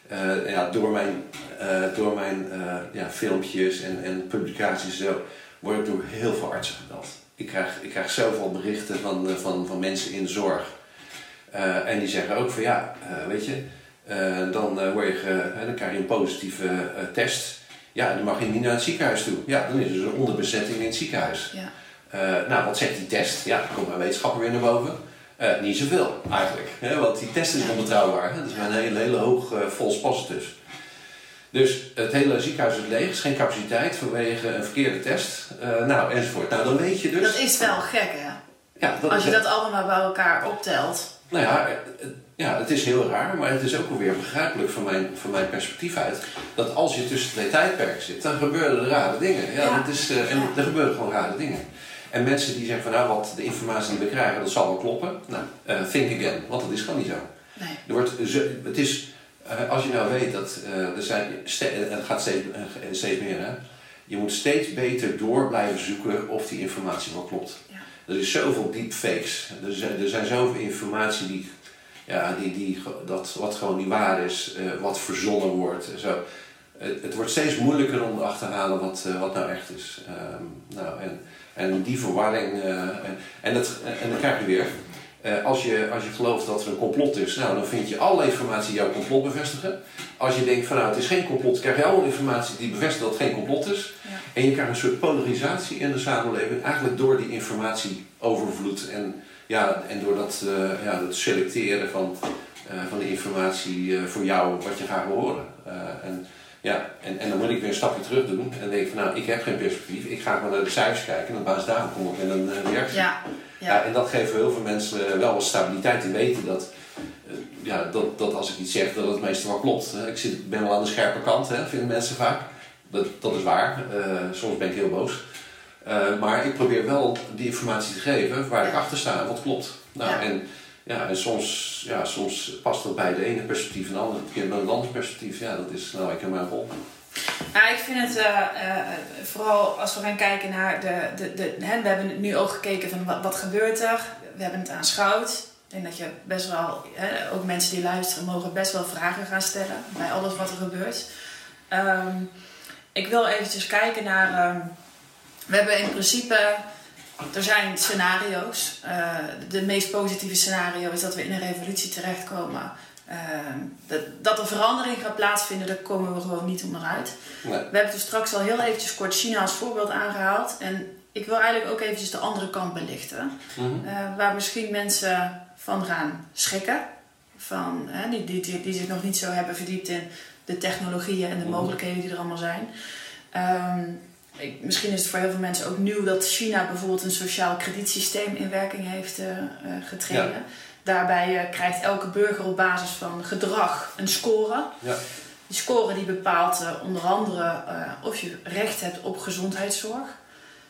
eh, ja, door mijn, eh, door mijn ja, filmpjes en, en publicaties en zo, word ik door heel veel artsen gebeld. Ik krijg, ik krijg zoveel berichten van, van, van mensen in de zorg. En die zeggen ook van ja, weet je, dan, eh, word je ge- hè, dan krijg je een positieve eh, test. Ja, dan mag je niet naar het ziekenhuis toe. Ja, dan is er dus een onderbezetting in het ziekenhuis. Ja. Eh, nou, wat zegt die test? Ja, dan komt mijn wetenschapper weer naar boven. Eh, niet zoveel eigenlijk, hè, want die test is onbetrouwbaar. Hè? Dat is een hele, hele hoog eh false positives. Dus het hele ziekenhuis is leeg, is geen capaciteit vanwege een verkeerde test. Eh, nou, enzovoort. Nou, dan weet je dus. Dat is wel gek, hè? ja, dat Als je dat allemaal bij elkaar optelt. Nou ja, eh, eh, ja, het is heel raar, maar het is ook alweer begrijpelijk van mijn, van mijn perspectief uit. Dat als je tussen twee tijdperken zit, dan gebeuren er rare dingen. Ja, Ja. Dat is, en Ja. er gebeuren gewoon rare dingen. En mensen die zeggen van nou, wat de informatie die we krijgen, dat zal wel kloppen. Nou, eh, think again, want dat is gewoon niet zo. Nee. Er wordt, het is, eh, als je nou weet dat er zijn, het gaat steeds, steeds meer, hè? je moet steeds beter door blijven zoeken of die informatie wel klopt. Ja. er is zoveel deepfakes. Er zijn, er zijn zoveel informatie die, ja, die, die, dat, wat gewoon niet waar is, uh, wat verzonnen wordt. Zo. Het, het, wordt steeds moeilijker om te achterhalen wat, uh, wat nou echt is. Um, nou, en, en die verwarring, uh, en, en, dat, en dan krijg je weer, uh, als, je, als je gelooft dat er een complot is, nou, dan vind je alle informatie jouw complot bevestigen. Als je denkt van nou het is geen complot, krijg je alle informatie die bevestigt dat het geen complot is. Ja. En je krijgt een soort polarisatie in de samenleving, eigenlijk door die informatieovervloed en, ja, en door dat, uh, ja, dat selecteren van, uh, van de informatie voor jou wat je graag wil horen. en, ja, en, en dan moet ik weer een stapje terug doen en denk van nou ik heb geen perspectief, ik ga maar naar de cijfers kijken en op basis daarvan kom ik met een reactie. Ja. Ja. ja. en dat geeft heel veel mensen wel wat stabiliteit. Die weten dat, ja, dat, dat als ik iets zeg, dat het meestal wel klopt. Ik zit, ben wel aan de scherpe kant, hè, vinden mensen vaak. Dat, dat is waar. Uh, soms ben ik heel boos. Uh, maar ik probeer wel die informatie te geven waar ik achter sta en wat klopt. Nou, ja. En, ja, en soms, ja, soms past dat bij de ene perspectief en de andere keer bij een ander perspectief. Ja, dat is nou, ik heb mijn rol. Nou, ik vind het uh, uh, vooral als we gaan kijken naar de. de, de hè, we hebben nu ook gekeken van wat, wat gebeurt er. We hebben het aanschouwd. Ik denk dat je best wel, hè, ook mensen die luisteren, mogen best wel vragen gaan stellen bij alles wat er gebeurt. Um, ik wil eventjes kijken naar. Um, we hebben in principe. Er zijn scenario's. Uh, de meest positieve scenario is dat we in een revolutie terechtkomen. Uh, dat, dat er verandering gaat plaatsvinden, daar komen we gewoon niet onderuit. Nee. We hebben dus straks al heel eventjes kort China als voorbeeld aangehaald. En ik wil eigenlijk ook eventjes de andere kant belichten. -hmm. uh, waar misschien mensen van gaan schrikken. Van, hè, die, die, die, die, zich nog niet zo hebben verdiept in de technologieën en de -hmm. mogelijkheden die er allemaal zijn. Um, ik, misschien is het voor heel veel mensen ook nieuw dat China bijvoorbeeld een sociaal kredietsysteem in werking heeft uh, getreden. Ja. Daarbij uh, krijgt elke burger op basis van gedrag een score. Ja. Die score die bepaalt uh, onder andere of je recht hebt op gezondheidszorg.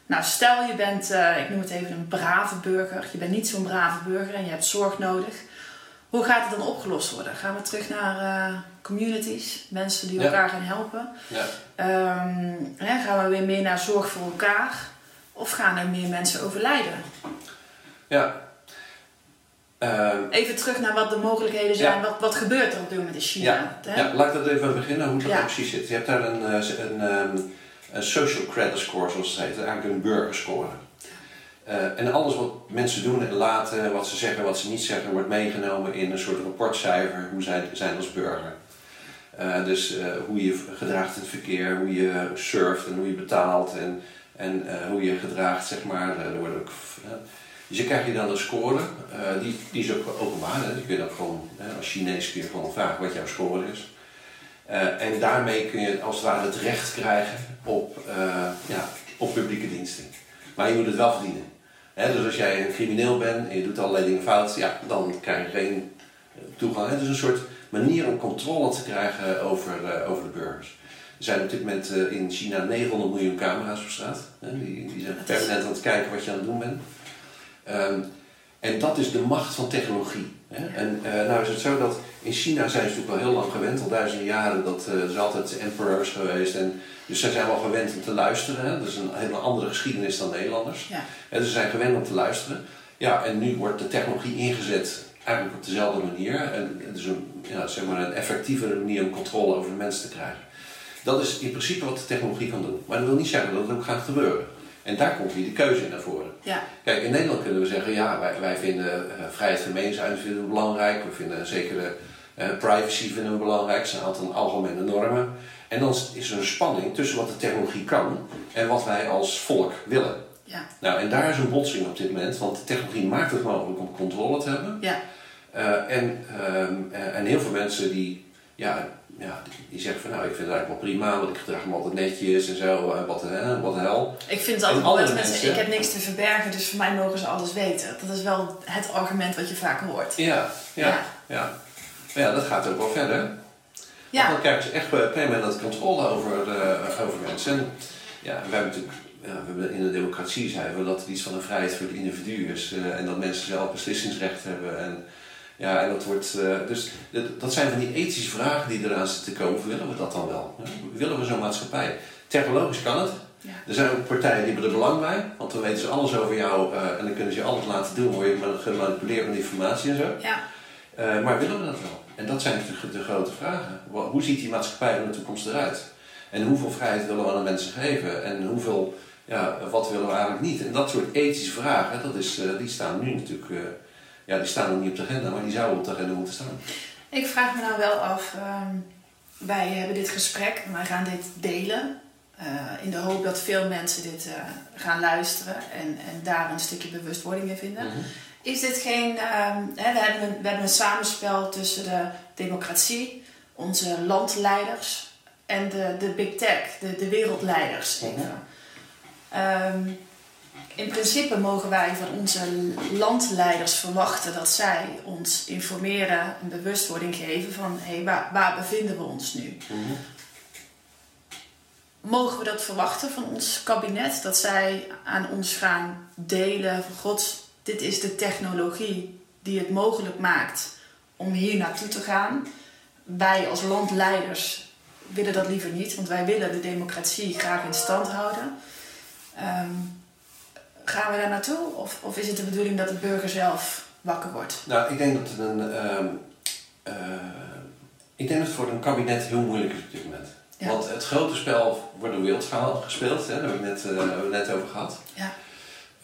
Nou, stel je bent, ik noem het even een brave burger. Je bent niet zo'n brave burger en je hebt zorg nodig. Hoe gaat het dan opgelost worden? Gaan we terug naar communities, mensen die elkaar gaan helpen? Ja. Um, hè, gaan we weer meer naar zorg voor elkaar? Of gaan er meer mensen overlijden? Ja, uh, even terug naar wat de mogelijkheden zijn. Ja. Wat, wat gebeurt er op dit moment in China? Ja, ja laat ik dat even beginnen, hoe dat ja. precies zit. Je hebt daar een, een, een, een social credit score, zoals het heet. Eigenlijk een burgerscore. Uh, en alles wat mensen doen en laten, wat ze zeggen, wat ze niet zeggen, wordt meegenomen in een soort rapportcijfer. Hoe zij zijn als burger. Uh, dus uh, hoe je gedraagt in het verkeer, hoe je surft en hoe je betaalt en, en hoe je gedraagt, zeg maar. worden ook dus je krijgt je dan een score, die, die is ook openbaar. Hè? Je kunt ook gewoon, als Chinees kun je gewoon vragen wat jouw score is. En daarmee kun je als het ware het recht krijgen op, ja, op publieke diensten. Maar je moet het wel verdienen. Dus als jij een crimineel bent en je doet allerlei dingen fout, ja, dan krijg je geen toegang. Is een soort manier om controle te krijgen over, over de burgers. Er zijn op dit moment in China 900 miljoen camera's op straat. Hè? Die, die zijn permanent aan het kijken wat je aan het doen bent. Um, en dat is de macht van technologie. Hè? En uh, nou is het zo dat in China zijn ze natuurlijk wel heel lang gewend, al duizenden jaren, dat uh, zijn altijd emperors geweest. En, dus zij zijn wel gewend om te luisteren. Hè? Dat is een hele andere geschiedenis dan Nederlanders. Ja. En ze zijn gewend om te luisteren. Ja, en nu wordt de technologie ingezet eigenlijk op dezelfde manier. En het is een, ja, zeg maar een effectievere manier om controle over de mensen te krijgen. Dat is in principe wat de technologie kan doen. Maar dat wil niet zeggen dat het ook gaat gebeuren. En daar komt weer de keuze naar voren. Ja. Kijk, in Nederland kunnen we zeggen, ja, wij, wij vinden uh, vrijheid van meningsuiting belangrijk. We vinden zekere uh, privacy vinden we belangrijk. Er zijn een aantal algemene normen. En dan is er een spanning tussen wat de technologie kan en wat wij als volk willen. Ja. Nou, en daar is een botsing op dit moment, want de technologie maakt het mogelijk om controle te hebben. Ja. Uh, en, um, en heel veel mensen die, ja, ja, die zeggen van nou, ik vind het eigenlijk wel prima, want ik gedrag me altijd netjes en zo, en wat, hè, wat de hel. Ik vind het altijd mensen, ik heb niks te verbergen, dus voor mij mogen ze alles weten. Dat is wel het argument wat je vaak hoort. Ja, ja, ja. ja. Maar ja, dat gaat ook wel verder. Ja. Want dan krijgen ze echt permanent controle over, uh, over mensen. En, ja, we hebben natuurlijk ja, we hebben in de democratie zijn we dat het iets van een vrijheid voor het individu is. Uh, en dat mensen zelf beslissingsrecht hebben. En, ja, en dat wordt, uh, dus dat zijn van die ethische vragen die eraan zitten komen. Willen we dat dan wel? Willen we zo'n maatschappij? Technologisch kan het. Er zijn ook partijen die hebben er belang bij, want dan weten ze alles over jou uh, en dan kunnen ze je alles laten doen, word je gemanipuleerd met informatie en zo. Ja. Uh, maar willen we dat wel? En dat zijn natuurlijk de grote vragen. Hoe ziet die maatschappij in de toekomst eruit? En hoeveel vrijheid willen we aan de mensen geven? En hoeveel, ja, wat willen we eigenlijk niet? En dat soort ethische vragen, dat is, die staan nu natuurlijk, ja, die staan nog niet op de agenda, maar die zouden op de agenda moeten staan. Ik vraag me nou wel af, um, wij hebben dit gesprek, wij gaan dit delen. Uh, in de hoop dat veel mensen dit gaan luisteren en, en daar een stukje bewustwording in vinden. Mm -hmm. Is dit geen. Um, hè, we, hebben een, we hebben een samenspel tussen de democratie, onze landleiders en de, de big tech, de, de wereldleiders. Um, in principe mogen wij van onze landleiders verwachten dat zij ons informeren en bewustwording geven van hé, hey, waar, waar bevinden we ons nu? Mm-hmm. Mogen we dat verwachten van ons kabinet? Dat zij aan ons gaan delen van God, dit is de technologie die het mogelijk maakt om hier naartoe te gaan. Wij als landleiders willen dat liever niet, want wij willen de democratie graag in stand houden. Um, gaan we daar naartoe? Of, of is het de bedoeling dat de burger zelf wakker wordt? Nou, ik denk dat het een. Uh, uh, ik denk dat het voor een kabinet heel moeilijk is op dit moment. Ja. Want het grote spel wordt op wereldschaal gespeeld, hè, daar hebben we het net, uh, we net over gehad. Ja.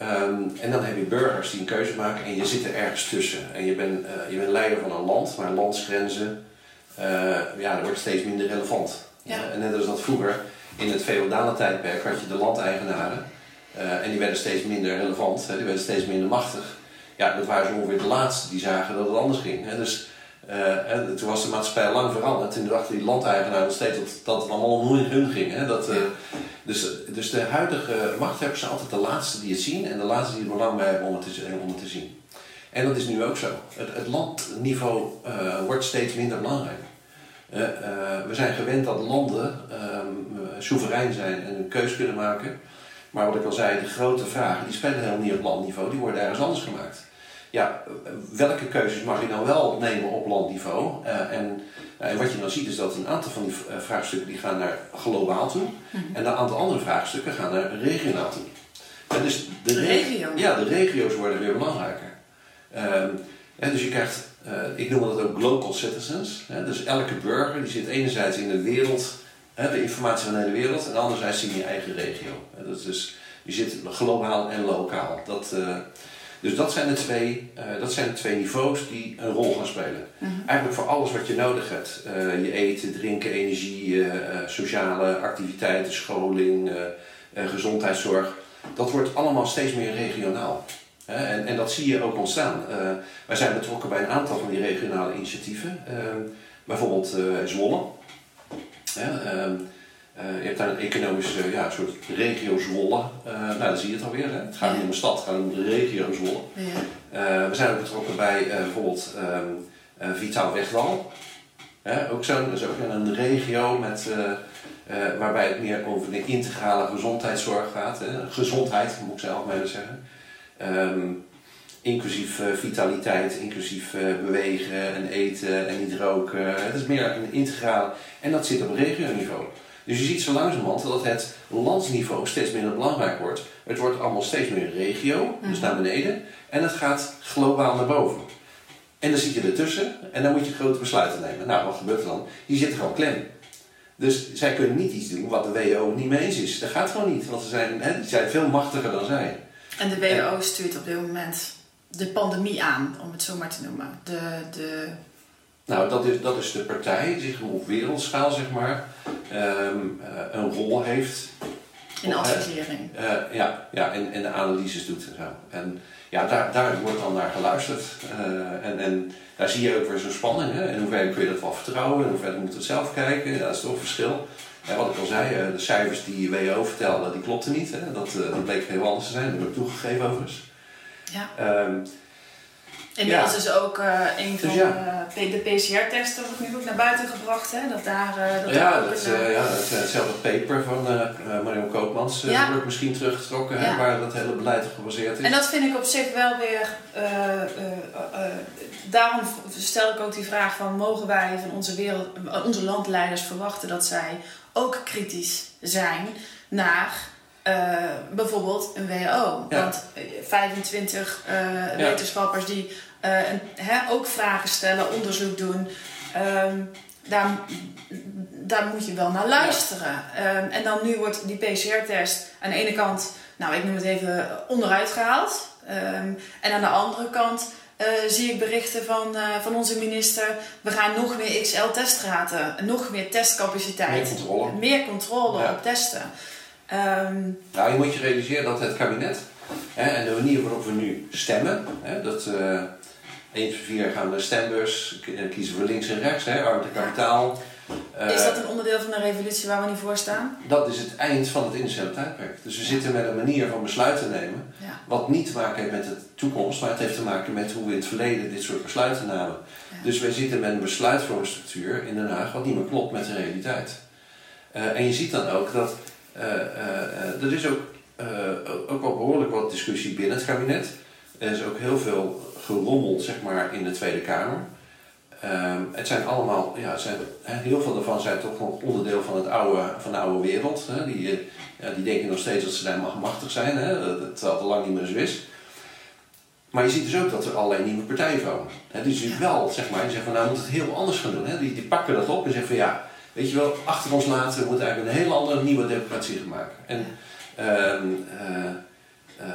Um, en dan heb je burgers die een keuze maken en je zit er ergens tussen. En je bent, uh, je bent leider van een land, maar landsgrenzen, uh, ja, dat wordt steeds minder relevant. Ja. En net als dat vroeger, in het feodale tijdperk, had je de landeigenaren. En die werden steeds minder relevant, hè, die werden steeds minder machtig. Ja, dat waren zo ongeveer de laatste die zagen dat het anders ging. Hè. Dus uh, toen was de maatschappij lang veranderd. Toen dachten die landeigenaren nog steeds dat, dat het allemaal om hun ging. Hè? Dat, uh, dus, dus de huidige machthebbers zijn altijd de laatste die het zien en de laatste die er belang bij hebben om het te, om te zien. En dat is nu ook zo. Het, het landniveau wordt steeds minder belangrijk. we zijn gewend dat landen soeverein zijn en een keus kunnen maken. Maar wat ik al zei, de grote vragen die spelen helemaal niet op landniveau, die worden ergens anders gemaakt ja, welke keuzes mag je nou wel nemen op landniveau? Uh, en, uh, en wat je dan ziet is dat een aantal van die uh, vraagstukken die gaan naar globaal toe. Mm -hmm. En een aantal andere vraagstukken gaan naar regionaal toe. En dus de, de regio? Ja, de regio's worden weer belangrijker. en ehm, dus je krijgt, ik noem dat ook local citizens. Dus elke burger die zit enerzijds in de wereld, de informatie van de hele wereld, en anderzijds in je eigen regio. Dat is dus, je zit globaal en lokaal. Dat, dus dat zijn de twee, uh, dat zijn de twee niveaus die een rol gaan spelen. Mhm. Eigenlijk voor alles wat je nodig hebt. Uh, je eten, drinken, energie, sociale activiteiten, scholing, gezondheidszorg. Dat wordt allemaal steeds meer regionaal. En, en, dat zie je ook ontstaan. wij zijn betrokken bij een aantal van die regionale initiatieven. bijvoorbeeld Zwolle. Ehm, uh, je hebt daar een economische ja, soort regio Zwolle. Uh, nou, dan zie je het alweer. Hè? Het gaat niet om een stad, het gaat om de regio Zwolle. Ja. We zijn ook betrokken bij bijvoorbeeld um, Vitaal Wegwal. ook zo'n dat is ook een regio met, waarbij het meer over de integrale gezondheidszorg gaat. Hè? Gezondheid, moet ik zelf maar zeggen. Um, inclusief vitaliteit, inclusief bewegen en eten en niet roken. Het is meer een integrale. En dat zit op regioniveau. Dus je ziet zo langzamerhand dat het landsniveau steeds minder belangrijk wordt. Het wordt allemaal steeds meer regio, dus naar beneden. En het gaat globaal naar boven. En dan zit je ertussen en dan moet je grote besluiten nemen. Nou, wat gebeurt er dan? Die zitten gewoon klem. Dus zij kunnen niet iets doen wat de WO niet mee eens is. Dat gaat gewoon niet, want ze zijn, hè, die zijn veel machtiger dan zij. En de WHO stuurt op dit moment de pandemie aan, om het zo maar te noemen. De, de nou, dat is, dat is de partij die op wereldschaal, zeg maar, um, uh, een rol heeft. In advisering. Uh, ja, ja en, en de analyses doet en zo. En ja, daar, daar wordt dan naar geluisterd. Uh, en, en daar zie je ook weer zo'n spanning. Hè? In hoeverre kun je dat wel vertrouwen, in hoeverre moet je het zelf kijken. Ja, dat is toch een verschil. En wat ik al zei, de cijfers die WO vertelde, die klopten niet. Hè? Dat, dat bleek heel anders te zijn, dat heb ik toegegeven overigens. Ja. Um, Inmiddels ja. is ook uh, een van dus ja. de, de PCR-tests dat nu ook naar buiten gebracht. Hè? Dat daar, uh, dat ja, dat, een, uh, ja, hetzelfde paper van Marion Koopmans ja. wordt misschien teruggetrokken, hè, waar dat hele beleid op gebaseerd is. En dat vind ik op zich wel weer. daarom stel ik ook die vraag van mogen wij van onze, wereld, onze landleiders verwachten dat zij ook kritisch zijn naar bijvoorbeeld een WHO. Want 25 wetenschappers die hè, ook vragen stellen, onderzoek doen. Ehm, daar, daar moet je wel naar luisteren. Ehm, en dan nu wordt die PCR-test aan de ene kant, nou ik noem het even, onderuit gehaald. Ehm, en aan de andere kant zie ik berichten van, van onze minister. We gaan nog meer XL-teststraten, nog meer testcapaciteit. Meer controle. Meer controle op testen. Um, nou, je moet je realiseren dat het kabinet hè, en de manier waarop we nu stemmen, hè, dat uh, eens per vier gaan we de stembus, kiezen we links en rechts, hè, arm kapitaal. is dat een onderdeel van de revolutie waar we niet voor staan? Dat is het eind van het initiële tijdperk. Dus we zitten met een manier van besluiten nemen, ja. wat niet te maken heeft met de toekomst, maar het heeft te maken met hoe we in het verleden dit soort besluiten namen. Dus wij zitten met een besluitvormingsstructuur in Den Haag wat niet meer klopt met de realiteit. Uh, en je ziet dan ook dat er is ook, ook wel behoorlijk wat discussie binnen het kabinet. Er is ook heel veel gerommeld zeg maar, in de Tweede Kamer. Um, het zijn allemaal, ja, heel veel daarvan zijn toch nog onderdeel van, het oude, van de oude wereld. Hè. Die, ja, die denken nog steeds dat ze daar machtig zijn, hè. dat het al lang niet meer zo is. Maar je ziet dus ook dat er allerlei nieuwe partijen komen. Die wel, zeg maar, die zeggen van nou, we moeten het heel anders gaan doen. He. Die, die pakken dat op en zeggen van ja, weet je wel, achter ons laten, we moeten eigenlijk een hele andere nieuwe democratie gaan maken. En um, uh, uh,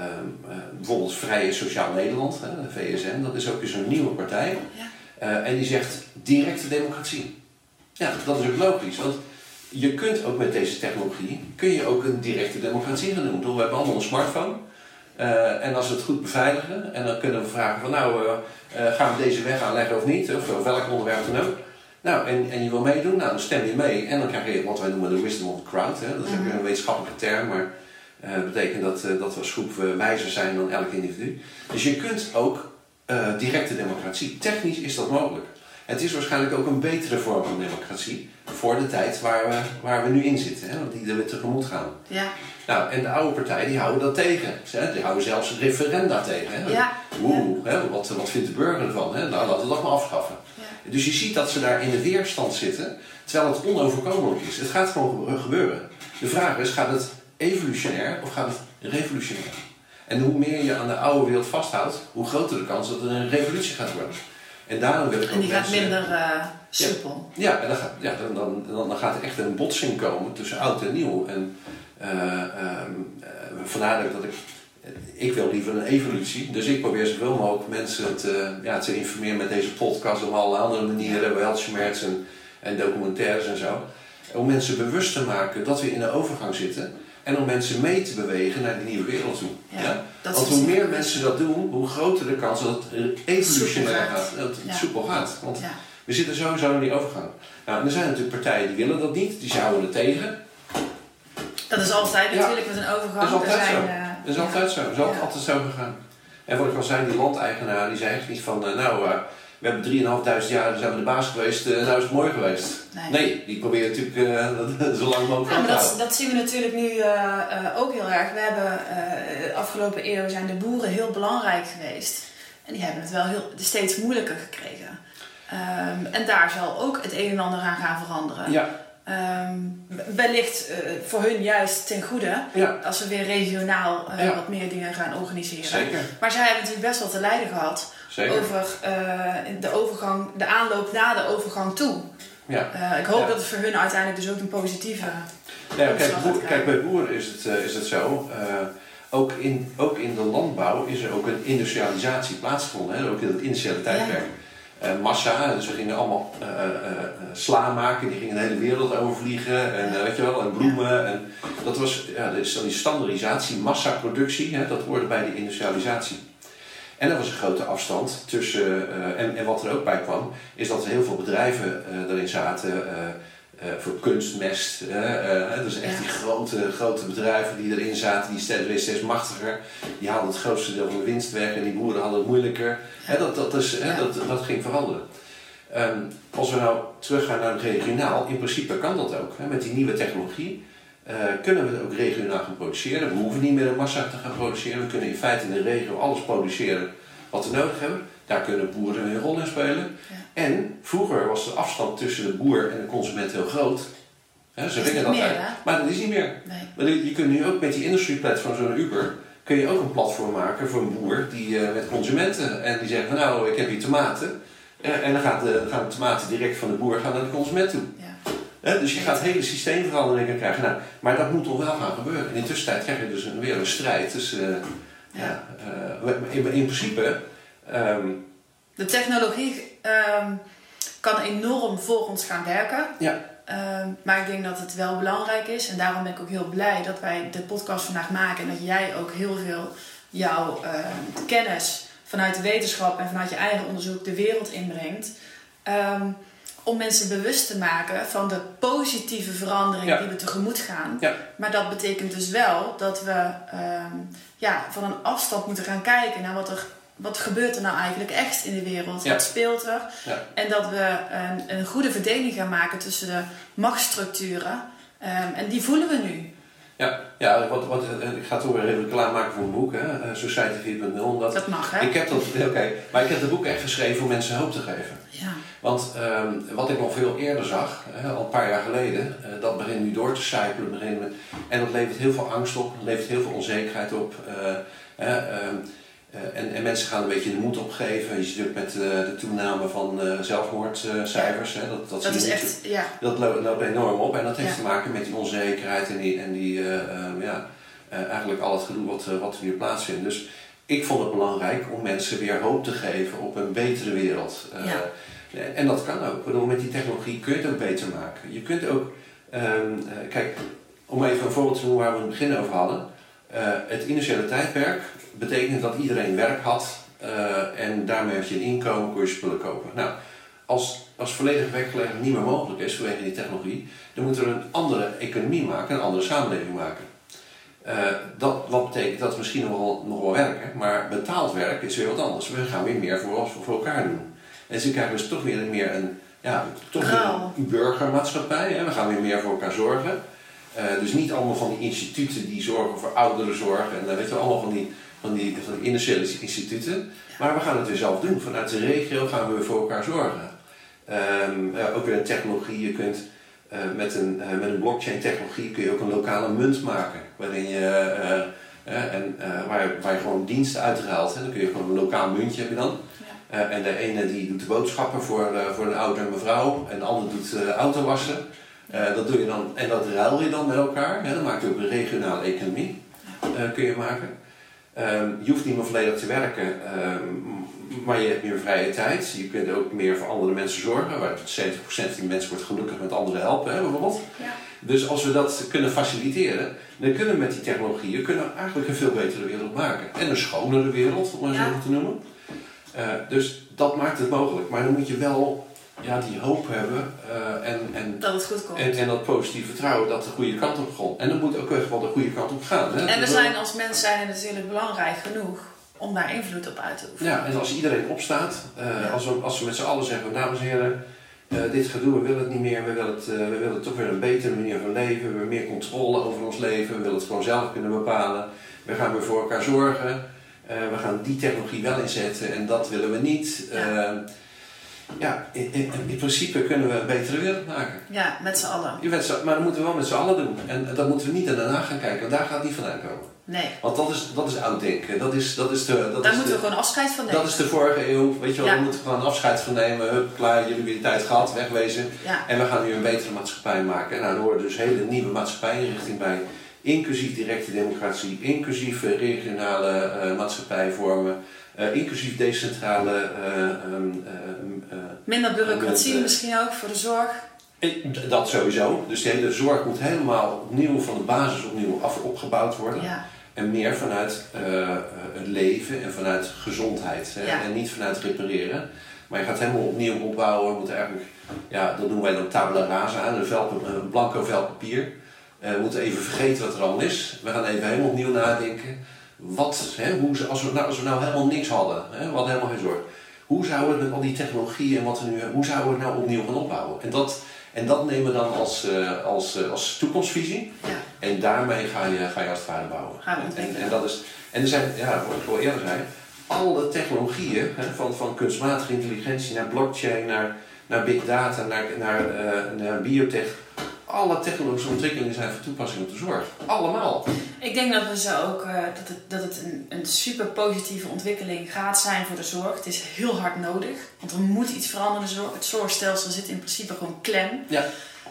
bijvoorbeeld Vrije Sociaal Nederland, hè, de VSN, dat is ook eens een nieuwe partij. Ja. Uh, en die zegt directe democratie. Ja, dat is ook logisch, want je kunt ook met deze technologie, kun je ook een directe democratie gaan doen. We hebben allemaal een smartphone. Uh, en als we het goed beveiligen, en dan kunnen we vragen van nou, uh, gaan we deze weg aanleggen of niet, of, of welk onderwerp dan ook. Nou, en, en je wil meedoen, nou dan stem je mee en dan krijg je wat wij noemen de wisdom of the crowd. Hè. Dat is een wetenschappelijke term, maar dat betekent dat, dat we als groep wijzer zijn dan elk individu. Dus je kunt ook directe democratie, technisch is dat mogelijk. Het is waarschijnlijk ook een betere vorm van democratie voor de tijd waar we, waar we nu in zitten, hè, die er tegemoet gaan. Ja. Nou, en de oude partijen die houden dat tegen. Hè? Die houden zelfs referenda tegen. Hè? Ja. Oeh, Hè? Wat, wat vindt de burger ervan? Hè? Nou, laten we dat maar afschaffen. Dus je ziet dat ze daar in de weerstand zitten, terwijl het onoverkomelijk is. Het gaat gewoon gebeuren. De vraag is, gaat het evolutionair of gaat het revolutionair? En hoe meer je aan de oude wereld vasthoudt, hoe groter de kans dat er een revolutie gaat worden. En daarom wil ik En die gaat minder uh, soepel. Ja, ja, en dan, gaat, ja dan, dan, dan, dan gaat er echt een botsing komen tussen oud en nieuw. En uh, uh, vandaar dat ik, ik wil liever een evolutie. Dus ik probeer zoveel mogelijk mensen te, ja, te informeren met deze podcast op alle andere manieren, weltschmerz en, en documentaires en zo. Om mensen bewust te maken dat we in een overgang zitten. En om mensen mee te bewegen naar die nieuwe wereld toe. Ja, Want hoe meer mensen dat doen, hoe groter de kans dat het evolutionair gaat. Dat het soepel gaat. Want we zitten sowieso in die overgang. Nou, en er zijn natuurlijk partijen die willen dat niet, die houden het tegen. Dat is altijd natuurlijk met een overgang. Dat is altijd zijn, zo. Uh, dat is altijd zo. Dat is altijd, altijd zo gegaan. En wat ik al zei, die landeigenaar die zei echt niet van, uh, nou, uh, we hebben 3.500 jaar zijn we de baas geweest, en nou is het mooi geweest. Nee, nee die proberen natuurlijk zo lang mogelijk ja, maar dat, dat, zien we natuurlijk nu ook heel erg. We hebben de afgelopen eeuw zijn de boeren heel belangrijk geweest. En die hebben het wel heel, steeds moeilijker gekregen. Um, en daar zal ook het een en ander aan gaan veranderen. Ja. Um, wellicht uh, voor hun juist ten goede ja. als we weer regionaal uh, ja. wat meer dingen gaan organiseren. Zeker. Maar zij hebben natuurlijk best wel te lijden gehad Zeker. over uh, de overgang, de aanloop na de overgang toe. Ja. ik hoop dat het voor hun uiteindelijk dus ook een positieve. Ja, kijk, boer, kijk, bij boeren is het, is het zo. ook, in, ook in de landbouw is er ook een industrialisatie plaatsgevonden, hè? ook in het initiële tijdperk. Uh, massa. Dus we gingen allemaal uh, uh, sla maken, die gingen de hele wereld overvliegen en weet je wel, en bloemen. En dat was ja, dus die standaardisatie, massaproductie, hè, dat hoorde bij de industrialisatie. En er was een grote afstand tussen, en, en wat er ook bij kwam, is dat heel veel bedrijven erin zaten voor kunstmest. Uh, dus echt die grote, grote bedrijven die erin zaten, die steeds, steeds machtiger. Die haalden het grootste deel van de winst weg en die boeren hadden het moeilijker. Dat, dat, is, dat, dat ging veranderen. Um, als we nou teruggaan naar het regionaal, in principe kan dat ook. Hè. Met die nieuwe technologie uh, kunnen we het ook regionaal gaan produceren. We hoeven niet meer een massa te gaan produceren. We kunnen in feite in de regio alles produceren wat we nodig hebben. Daar kunnen boeren een rol in spelen. Ja. En vroeger was de afstand tussen de boer en de consument heel groot. Ze niet dat meer, uit. hè? Maar dat is niet meer. Nee. Je je kunt nu ook met die industry platform, zo'n Uber, kun je ook een platform maken voor een boer die eh, met consumenten. En die zegt van nou, ik heb hier tomaten. Eh, en dan gaat de, gaan de tomaten direct van de boer gaan naar de consument toe. Ja. Dus je gaat hele systeemveranderingen krijgen. Nou, maar dat moet toch wel gaan gebeuren. In de tussentijd krijg je dus een, weer een strijd tussen. eh, ja. in, in principe. Ehm, De technologie ehm, kan enorm voor ons gaan werken. ja, Ehm, maar ik denk dat het wel belangrijk is. En daarom ben ik ook heel blij dat wij de podcast vandaag maken. En dat jij ook heel veel jouw kennis vanuit de wetenschap en vanuit je eigen onderzoek de wereld inbrengt. Om mensen bewust te maken van de positieve verandering Ja. die we tegemoet gaan. Ja. Maar dat betekent dus wel dat we ja, van een afstand moeten gaan kijken naar wat er. Wat gebeurt er nou eigenlijk echt in de wereld? Ja. Wat speelt er? Ja. En dat we een, een goede verdeling gaan maken tussen de machtsstructuren. Ehm, en die voelen we nu. ja, ja wat, wat, eh, ik ga toch weer even klaarmaken voor een boek, hè, eh, Society 4.0. Omdat Dat mag, hè? ik heb dat, oké, maar ik heb het boek echt geschreven om mensen hoop te geven. Ja. Want ehm, wat ik nog veel eerder zag, hè, al een paar jaar geleden, eh, dat begint nu door te sijpelen. begint en dat levert heel veel angst op, levert heel veel onzekerheid op. hè, ehm, en, en mensen gaan een beetje de moed opgeven. Je ziet ook met eh, de toename van eh, zelfmoordcijfers. hè, dat, dat, Dat is echt, ja. dat loopt, loopt enorm op en dat heeft te maken met die onzekerheid en die, en die eh, ehm, ja, eh, eigenlijk al het gedoe wat, eh, wat er hier plaatsvindt. Dus ik vond het belangrijk om mensen weer hoop te geven op een betere wereld. Eh, Ja. En dat kan ook. Ik bedoel, met die technologie kun je het ook beter maken. Je kunt ook, ehm, eh, kijk, om even een voorbeeld te noemen waar we in het begin over hadden. Eh, het initiële tijdperk betekent dat iedereen werk had eh, en daarmee had je een inkomen, kon je spullen kopen. Nou, als, als volledige werkgelegenheid niet meer mogelijk is vanwege die technologie, dan moeten we een andere economie maken, een andere samenleving maken. Eh, dat, wat betekent dat we misschien nog wel, nog wel werken, maar betaald werk is weer wat anders. We gaan weer meer voor, voor elkaar doen. En ze krijgen dus toch weer meer een, ja, toch weer een burgermaatschappij. Hè? We gaan weer meer voor elkaar zorgen. Eh, dus niet allemaal van die instituten die zorgen voor ouderenzorg en dan weet je wel, allemaal van die, van die, van die initiële instituten. Maar we gaan het weer zelf doen. Vanuit de regio gaan we weer voor elkaar zorgen. Ehm, ja, ook weer een technologie, je kunt eh, met een, eh, met een blockchain technologie kun je ook een lokale munt maken. Waarin je, eh, eh, en, eh, waar, waar je gewoon diensten uitruilt. Hè. Dan kun je gewoon een lokaal muntje heb je dan. Ja. Eh, en de ene die doet de boodschappen voor, eh, voor een oudere mevrouw en de ander doet eh autowassen. Eh, dat doe je dan, en dat ruil je dan met elkaar. Hè. Dan maak je ook een regionale economie. eh, kun je maken. Ehm, je hoeft niet meer volledig te werken, ehm, maar je hebt meer vrije tijd. Je kunt ook meer voor andere mensen zorgen. Waar 70% van die mensen wordt gelukkig met anderen helpen, hè, bijvoorbeeld. Ja. Dus als we dat kunnen faciliteren, dan kunnen we met die technologieën kunnen we eigenlijk een veel betere wereld maken. En een schonere wereld, om het Ja. zo te noemen. Eh, dus dat maakt het mogelijk. Maar dan moet je wel ja, die hoop hebben eh, en, en, Dat het goed komt. en, en dat positieve vertrouwen dat de goede kant op gaat. En dat moet ook echt wel de goede kant op gaan. Hè? En we zijn als mens zijn natuurlijk belangrijk genoeg om daar invloed op uit te oefenen. Ja, en als iedereen opstaat, eh, Ja. als, we, als we met z'n allen zeggen, dames en heren, eh, dit gedoe, we willen het niet meer, we willen, het, we willen toch weer een betere manier van leven, we willen meer controle over ons leven, we willen het gewoon zelf kunnen bepalen, we gaan weer voor elkaar zorgen, we gaan die technologie wel inzetten en dat willen we niet. Ja. Ja, in, in, in principe kunnen we een betere wereld maken. Ja, met z'n allen. Maar dat moeten we wel met z'n allen doen. En dat moeten we niet naar Haag gaan kijken, want daar gaat het niet vandaan komen. Nee, Want dat is, dat is oud denken. Dat is, dat is de, dat daar is moeten de, we gewoon afscheid van nemen. dat is de vorige eeuw, weet je wel, Ja. we moeten gewoon afscheid van nemen. Hup, klaar, jullie hebben je tijd gehad, wegwezen. Ja, En we gaan nu een betere maatschappij maken. En nou, er horen dus hele nieuwe maatschappijenrichting bij. Inclusief directe democratie, inclusief regionale eh, maatschappijvormen, eh, inclusief decentrale. eh, ehm, ehm, eh, minder bureaucratie misschien ook voor de zorg. dat sowieso. Dus de hele zorg moet helemaal opnieuw van de basis opnieuw af, opgebouwd worden. Ja, En meer vanuit het leven en vanuit gezondheid. Hè? Ja. En niet vanuit repareren. Maar je gaat helemaal opnieuw opbouwen. We moeten eigenlijk, ja, dat noemen wij dan tabula rasa, een, vel, een blanco vel papier. We moeten even vergeten wat er al is. We gaan even helemaal opnieuw nadenken. Wat, hè, hoe, ze- als, we nou, als we nou helemaal niks hadden, hè, we hadden helemaal geen zorg. Hoe zouden we het met al die technologie en wat we nu hebben, hoe zouden we het nou opnieuw gaan opbouwen? En dat, en dat nemen we dan als, eh, als, eh, als toekomstvisie. ja. En daarmee ga je, ga je als het ware bouwen. Gaan we en, en, dat is, en er zijn, ja, wat ik al eerder zei, alle technologieën, hè, van, van kunstmatige intelligentie naar blockchain, naar, naar big data, naar, naar, eh, naar biotech, alle technologische ontwikkelingen zijn van toepassing op de zorg. Allemaal. Ik denk dat we ze ook uh, dat het, dat het een, een super positieve ontwikkeling gaat zijn voor de zorg. Het is heel hard nodig, want er moet iets veranderen. Het zorgstelsel zit in principe gewoon klem. Ja.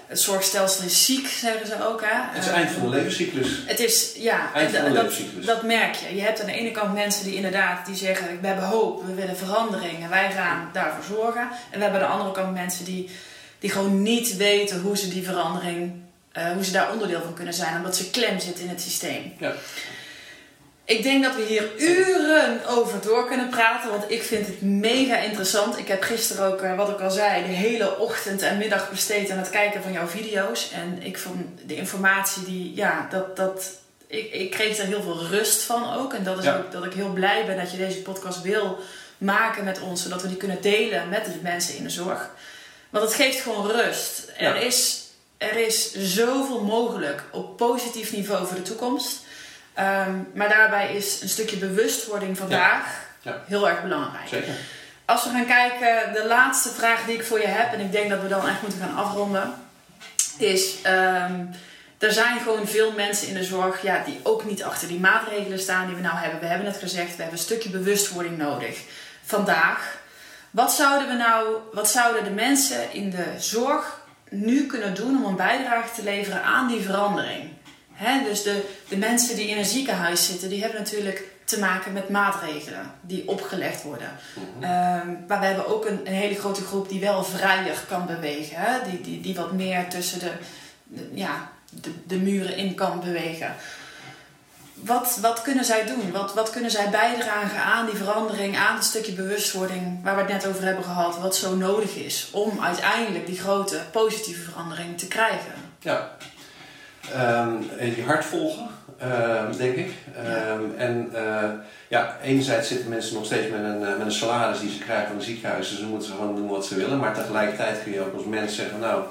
Het zorgstelsel is ziek, zeggen ze ook. Hè? Het is eind van de levenscyclus. Het is, ja, Eind van de dat, levenscyclus. dat merk je. Je hebt aan de ene kant mensen die inderdaad die zeggen: We hebben hoop, we willen verandering en wij gaan daarvoor zorgen. En we hebben aan de andere kant mensen die, die gewoon niet weten hoe ze die verandering, eh, hoe ze daar onderdeel van kunnen zijn, omdat ze klem zitten in het systeem. Ja. Ik denk dat we hier uren over door kunnen praten, want ik vind het mega interessant. Ik heb gisteren ook, eh, wat ik al zei, de hele ochtend en middag besteed aan het kijken van jouw video's. En ik vond de informatie die, ja, dat, dat, ik, ik kreeg er heel veel rust van ook. En dat is Ja. ook dat ik heel blij ben dat je deze podcast wil maken met ons, zodat we die kunnen delen met de mensen in de zorg. Want het geeft gewoon rust. Ja. Er, is, er is zoveel mogelijk op positief niveau voor de toekomst. Ehm, maar daarbij is een stukje bewustwording vandaag Ja. heel erg belangrijk. Zeker. Als we gaan kijken, de laatste vraag die ik voor je heb, en ik denk dat we dan echt moeten gaan afronden, is: ehm, er zijn gewoon veel mensen in de zorg ja, die ook niet achter die maatregelen staan die we nou hebben. We hebben het gezegd, we hebben een stukje bewustwording nodig vandaag. Wat zouden we nou, wat zouden de mensen in de zorg nu kunnen doen om een bijdrage te leveren aan die verandering? Dus de, de mensen die in een ziekenhuis zitten, die hebben natuurlijk te maken met maatregelen die opgelegd worden. Ehm, maar we hebben ook een, een hele grote groep die wel vrijer kan bewegen. Die, die, die wat meer tussen de, de- ja, de, de muren in kan bewegen. Wat, wat kunnen zij doen? Wat, wat kunnen zij bijdragen aan die verandering, aan het stukje bewustwording waar we het net over hebben gehad, wat zo nodig is om uiteindelijk die grote positieve verandering te krijgen? Ja. Ehm, en je hart volgen, ehm, denk ik. Ehm, En eh, ja, enerzijds zitten mensen nog steeds met een, eh, met een salaris die ze krijgen van een ziekenhuis. Dus dan moeten ze gewoon doen wat ze willen. Maar tegelijkertijd kun je ook als mens zeggen, nou,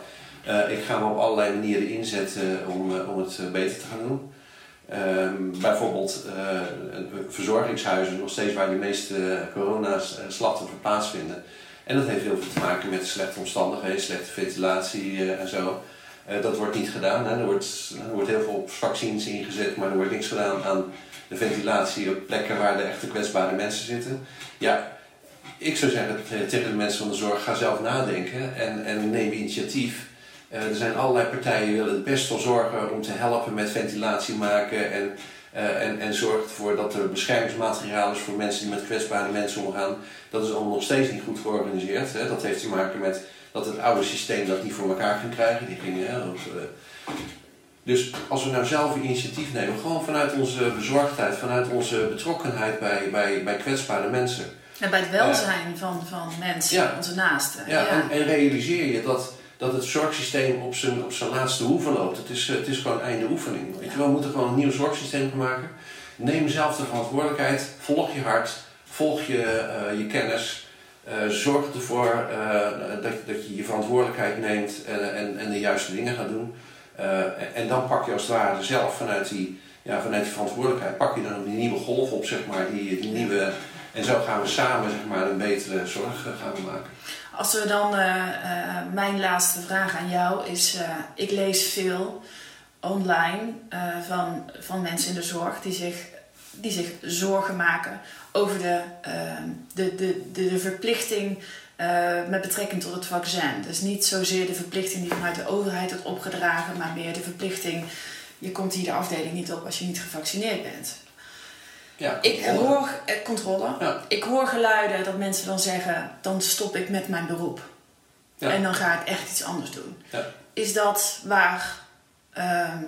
eh, ik ga me op allerlei manieren inzetten om, om het beter te gaan doen. Ehm, bijvoorbeeld eh, verzorgingshuizen, nog steeds waar de meeste coronaslachtoffers plaatsvinden. En dat heeft heel veel te maken met slechte omstandigheden, slechte ventilatie eh, en zo. Eh, dat wordt niet gedaan. Hè. Er, wordt, wordt heel veel op vaccins ingezet, maar er wordt niks gedaan aan de ventilatie op plekken waar de echte kwetsbare mensen zitten. Ja, ik zou zeggen eh, tegen de mensen van de zorg, ga zelf nadenken en, en neem initiatief. Eh, er zijn allerlei partijen die willen het best wel zorgen om te helpen met ventilatie maken en, eh, en, en zorgt ervoor dat er beschermingsmateriaal is voor mensen die met kwetsbare mensen omgaan. Dat is allemaal nog steeds niet goed georganiseerd. Hè. Dat heeft te maken met dat het oude systeem dat niet voor elkaar ging krijgen. Die gingen, hè, eh, dus als we nou zelf een initiatief nemen, gewoon vanuit onze bezorgdheid, vanuit onze betrokkenheid bij, bij, bij kwetsbare mensen. En bij het welzijn van, van mensen, Ja. onze naasten. Ja, En, en realiseer je dat, dat het zorgsysteem op zijn, op zijn laatste hoeven loopt. Het is, eh, het is gewoon einde oefening. Weet je wel, we moeten gewoon een nieuw zorgsysteem maken. Neem zelf de verantwoordelijkheid, volg je hart, volg je, eh, je kennis. Eh, zorg ervoor dat, dat je je verantwoordelijkheid neemt en, en, en de juiste dingen gaat doen. En, dan pak je als het ware zelf vanuit die, ja, vanuit die verantwoordelijkheid, pak je dan die nieuwe golf op, zeg maar, die, die nieuwe... En zo gaan we samen zeg maar, een betere zorg gaan maken. Als we dan, eh, eh, mijn laatste vraag aan jou is, eh, ik lees veel online van, van mensen in de zorg die zich, die zich zorgen maken over de, eh, de, de, de, de verplichting met betrekking tot het vaccin. Dus niet zozeer de verplichting die vanuit de overheid wordt opgedragen, maar meer de verplichting, je komt hier de afdeling niet op als je niet gevaccineerd bent. Ja, Ik hoor eh, controle. Ja. Ik hoor geluiden dat mensen dan zeggen: dan stop ik met mijn beroep. Ja. En dan ga ik echt iets anders doen. Ja. Is dat waar ehm,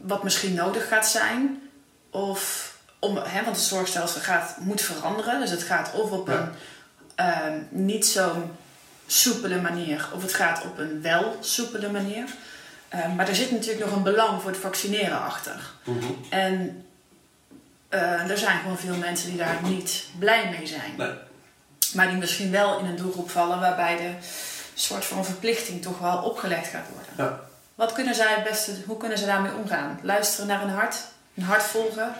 wat misschien nodig gaat zijn? Of om, hè, want het zorgstelsel gaat, moet veranderen. Dus het gaat of op een ehm, niet zo'n soepele manier, of het gaat op een wel soepele manier. Ehm, maar er zit natuurlijk nog een belang voor het vaccineren achter. Mhm. En eh, er zijn gewoon veel mensen die daar niet blij mee zijn. Nee. Maar die misschien wel in een doelgroep vallen waarbij de soort van verplichting toch wel opgelegd gaat worden. Ja. Wat kunnen zij het beste, hoe kunnen ze daarmee omgaan? Luisteren naar hun hart, hun hart volgen.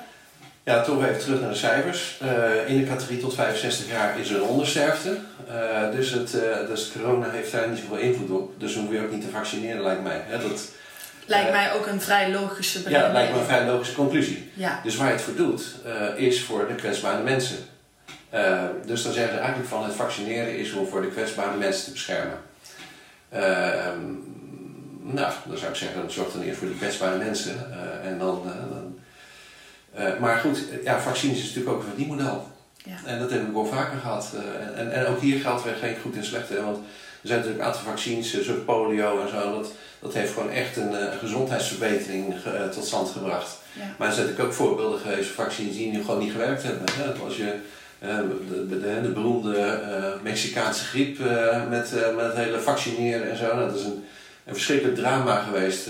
Ja, toch even terug naar de cijfers. Uh, in de categorie tot 65 jaar is er een ondersterfte. Uh, dus, het, uh, dus corona heeft daar niet zoveel invloed op. Dus we hoeven je ook niet te vaccineren, lijkt mij. Hè? Dat, lijkt mij ook een vrij logische Ja, dat lijkt me een vrij logische conclusie. Ja. Dus waar je het voor doet, is voor de kwetsbare mensen. dus dan zeggen ze eigenlijk van het vaccineren is om voor de kwetsbare mensen te beschermen. Ehm, nou, dan zou ik zeggen, dat zorgt dan eerst voor de kwetsbare mensen. en dan, dan uh, maar goed, ja, vaccins is natuurlijk ook een verdienmodel. Ja. En dat hebben we wel vaker gehad. Uh, en, en ook hier geldt weer geen goed en slecht. Hè, want er zijn natuurlijk een aantal vaccins, uh, zoals polio en zo. Dat, dat heeft gewoon echt een gezondheidsverbetering ge, tot stand gebracht. Ja. Maar er zijn natuurlijk ook voorbeelden geweest van vaccins die nu gewoon niet gewerkt hebben. Hè. Als je de, de, de, beroemde Mexicaanse griep met, met het hele vaccineren en zo. Nou, dat is een, een verschrikkelijk drama geweest.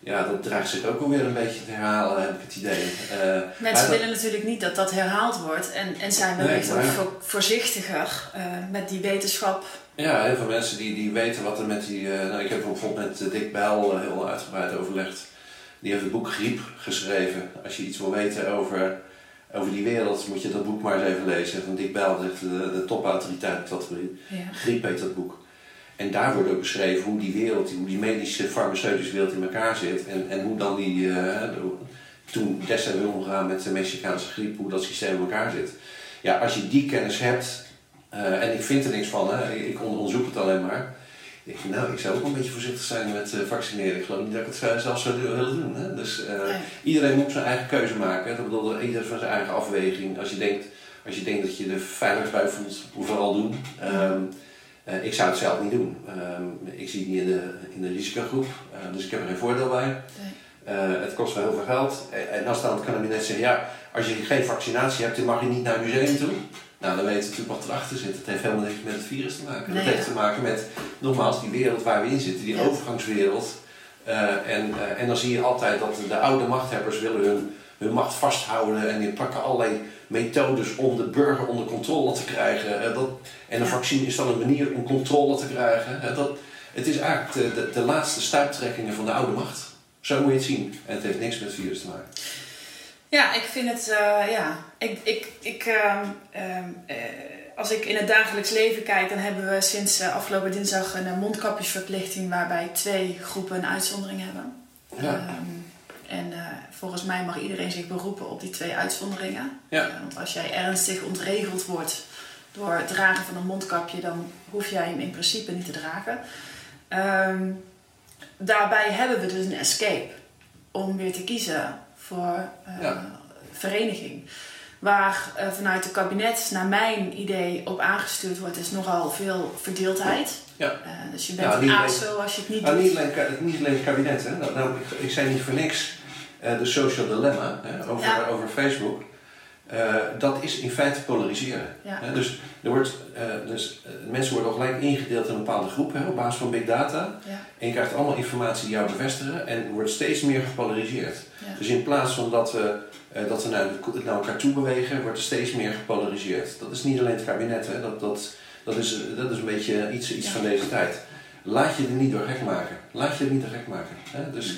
Ja, dat draagt zich ook alweer een beetje te herhalen, heb ik het idee. Uh, Mensen willen natuurlijk niet dat dat herhaald wordt en, en zijn wellicht nee, ook voorzichtiger uh, met die wetenschap. Ja, heel veel mensen die, die weten wat er met die. Uh, nou, ik heb bijvoorbeeld met Dick Bijl heel uitgebreid overlegd. Die heeft het boek Griep geschreven. Als je iets wil weten over, over die wereld, moet je dat boek maar eens even lezen. Van Dick Bijl, de, de topautoriteit op dat. Ja. Griep heet dat boek. En daar wordt ook beschreven hoe die wereld, hoe die medische farmaceutische wereld in elkaar zit. En, en hoe dan die, uh, toen destijds omgegaan met de Mexicaanse griep, hoe dat systeem in elkaar zit. Ja, als je die kennis hebt, uh, en ik vind er niks van, hè, ik onderzoek het alleen maar. Ik nou, ik zou ook een beetje voorzichtig zijn met uh, vaccineren. Ik geloof niet dat ik het zelf zou willen doen. Hè? Dus iedereen moet zijn eigen keuze maken. Dat bedoelt ieder van zijn eigen afweging. Als je denkt, als je denkt dat je er veilig bij voelt, vooral doen. Um, uh, ik zou het zelf niet doen. Uh, ik zie het niet in de, in de risicogroep, uh, dus ik heb er geen voordeel bij. Nee. het kost wel heel veel geld. En als dan kan ik net zeggen, ja, als je geen vaccinatie hebt, dan mag je niet naar het museum toe. Nou, dan weet je natuurlijk wat erachter zit. Het heeft helemaal niks met het virus te maken. Nee, dat heeft ja. te maken met, nogmaals, die wereld waar we in zitten, die Ja. overgangswereld. en, en dan zie je altijd dat de oude machthebbers willen hun, hun macht vasthouden en die pakken allerlei methodes om de burger onder controle te krijgen. Dat, en een vaccin is dan een manier om controle te krijgen. Dat, het is eigenlijk de, de, de laatste stuiptrekkingen van de oude macht. Zo moet je het zien. En het heeft niks met virus te maken. Ja, ik vind het, eh, ja, ik, ik, ik, ehm, ehm, eh, als ik in het dagelijks leven kijk, dan hebben we sinds eh, afgelopen dinsdag een mondkapjesverplichting waarbij twee groepen een uitzondering hebben. Ja. Ehm, en eh, volgens mij mag iedereen zich beroepen op die twee uitzonderingen. Ja. Eh, want als jij ernstig ontregeld wordt door het dragen van een mondkapje, dan hoef jij hem in principe niet te dragen. Ehm, daarbij hebben we dus een escape om weer te kiezen voor eh, Ja. vereniging. Waar eh, vanuit het kabinet, naar mijn idee, op aangestuurd wordt, is nogal veel verdeeldheid. Ja. Eh, dus je bent Ja, een niet alleen- ASO als je het niet Nou, doet. niet, alleen, ka- niet alleen het kabinet. Hè. Nou, nou, ik, ik zei niet voor niks de social dilemma hè, over, Ja. over Facebook. Eh, dat is in feite polariseren. Ja. Dus, er wordt, eh, dus eh, mensen worden al gelijk ingedeeld in een bepaalde groep hè, op basis van big data. Ja, En je krijgt allemaal informatie die jou bevestigen en er wordt steeds meer gepolariseerd. ja. Dus in plaats van dat we, eh, dat we naar, naar elkaar toe bewegen, wordt er steeds meer gepolariseerd. Dat is niet alleen het kabinet, hè. Dat, dat, dat, is, dat is een beetje iets, iets van deze tijd. Laat je er niet door gek maken. Laat je er niet door gek maken. Dus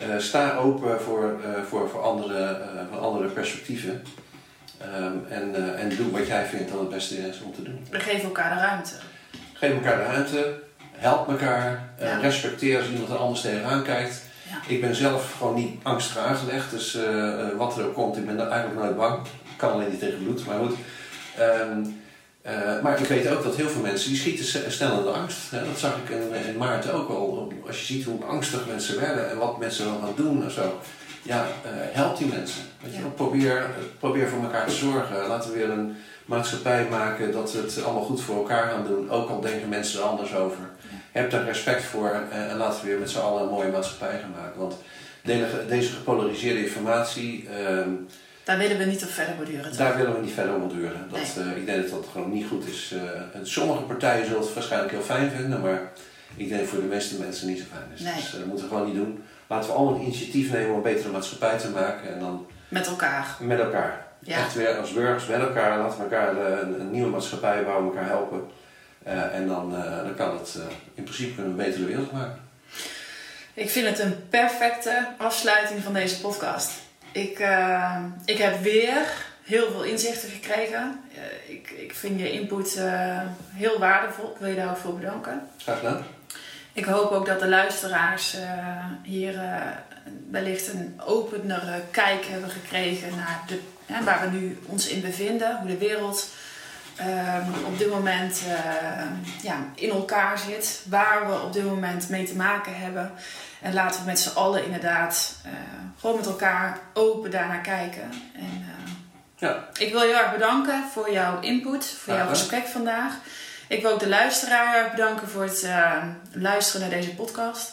eh, sta open voor, eh, voor, voor, andere, eh, voor andere perspectieven. Ehm, en, en doe wat jij vindt dat het beste is om te doen. We geven elkaar de ruimte. Geef elkaar de ruimte, help elkaar, Ja. respecteer als iemand er anders tegenaan kijkt. Ja. Ik ben zelf gewoon niet angstig aangelegd, dus wat er ook komt, ik ben er eigenlijk nooit bang. Ik kan alleen niet tegen bloed, maar goed. Ehm, eh, maar ik weet ook dat heel veel mensen die schieten snel in de angst. Hè? Dat zag ik in, in maart ook al. Als je ziet hoe angstig mensen werden en wat mensen dan gaan doen en zo. Ja, eh, help die mensen. Weet je? Ja. Probeer, probeer voor elkaar te zorgen. Laten we weer een maatschappij maken dat we het allemaal goed voor elkaar gaan doen. Ook al denken mensen er anders over. Heb daar respect voor en, en laten we weer met z'n allen een mooie maatschappij gaan maken. Want de- deze gepolariseerde informatie, ehm, Daar willen we niet op verder borduren. toch? daar willen we niet verder op duren. Dat, eh, ik denk dat dat gewoon niet goed is. Eh, sommige partijen zullen het waarschijnlijk heel fijn vinden, maar ik denk voor de meeste mensen niet zo fijn is. Nee. Dus eh, dat moeten we gewoon niet doen. Laten we allemaal een initiatief nemen om een betere maatschappij te maken en dan Met elkaar. met elkaar. Ja. Echt weer als burgers met elkaar, laten we elkaar een, een nieuwe maatschappij bouwen, elkaar helpen. En dan, dan kan het in principe kunnen we een betere wereld maken. Ik vind het een perfecte afsluiting van deze podcast. Ik, uh, ik heb weer heel veel inzichten gekregen. Uh, ik, ik vind je input uh, heel waardevol. Ik wil je daarvoor bedanken. Graag gedaan. Ik hoop ook dat de luisteraars hier wellicht een openere kijk hebben gekregen naar de, waar we nu ons in bevinden. Hoe de wereld um, op dit moment ja, in elkaar zit. Waar we op dit moment mee te maken hebben. En laten we met z'n allen inderdaad uh, gewoon met elkaar open daarnaar kijken. En, uh, ja. Ik wil je heel erg bedanken voor jouw input, voor jouw gesprek vandaag. Ik wil ook de luisteraar heel erg bedanken voor het uh, luisteren naar deze podcast.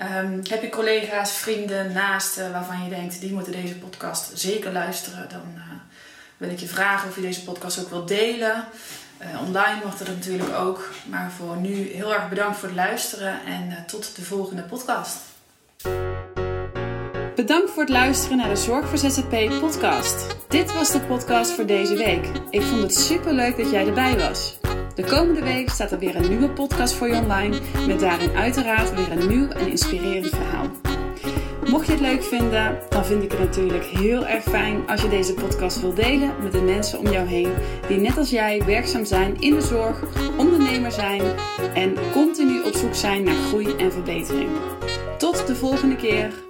Um, heb je collega's, vrienden, naasten waarvan je denkt die moeten deze podcast zeker luisteren, dan wil ik je vragen of je deze podcast ook wilt delen. Uh, online mag dat natuurlijk ook. Maar voor nu heel erg bedankt voor het luisteren en uh, tot de volgende podcast. Bedankt voor het luisteren naar de Zorg voor ZZP podcast. Dit was de podcast voor deze week. Ik vond het super leuk dat jij erbij was. De komende week staat er weer een nieuwe podcast voor je online met daarin uiteraard weer een nieuw en inspirerend verhaal. Mocht je het leuk vinden, dan vind ik het natuurlijk heel erg fijn als je deze podcast wilt delen met de mensen om jou heen die net als jij werkzaam zijn in de zorg, ondernemer zijn en continu op zoek zijn naar groei en verbetering. Tot de volgende keer.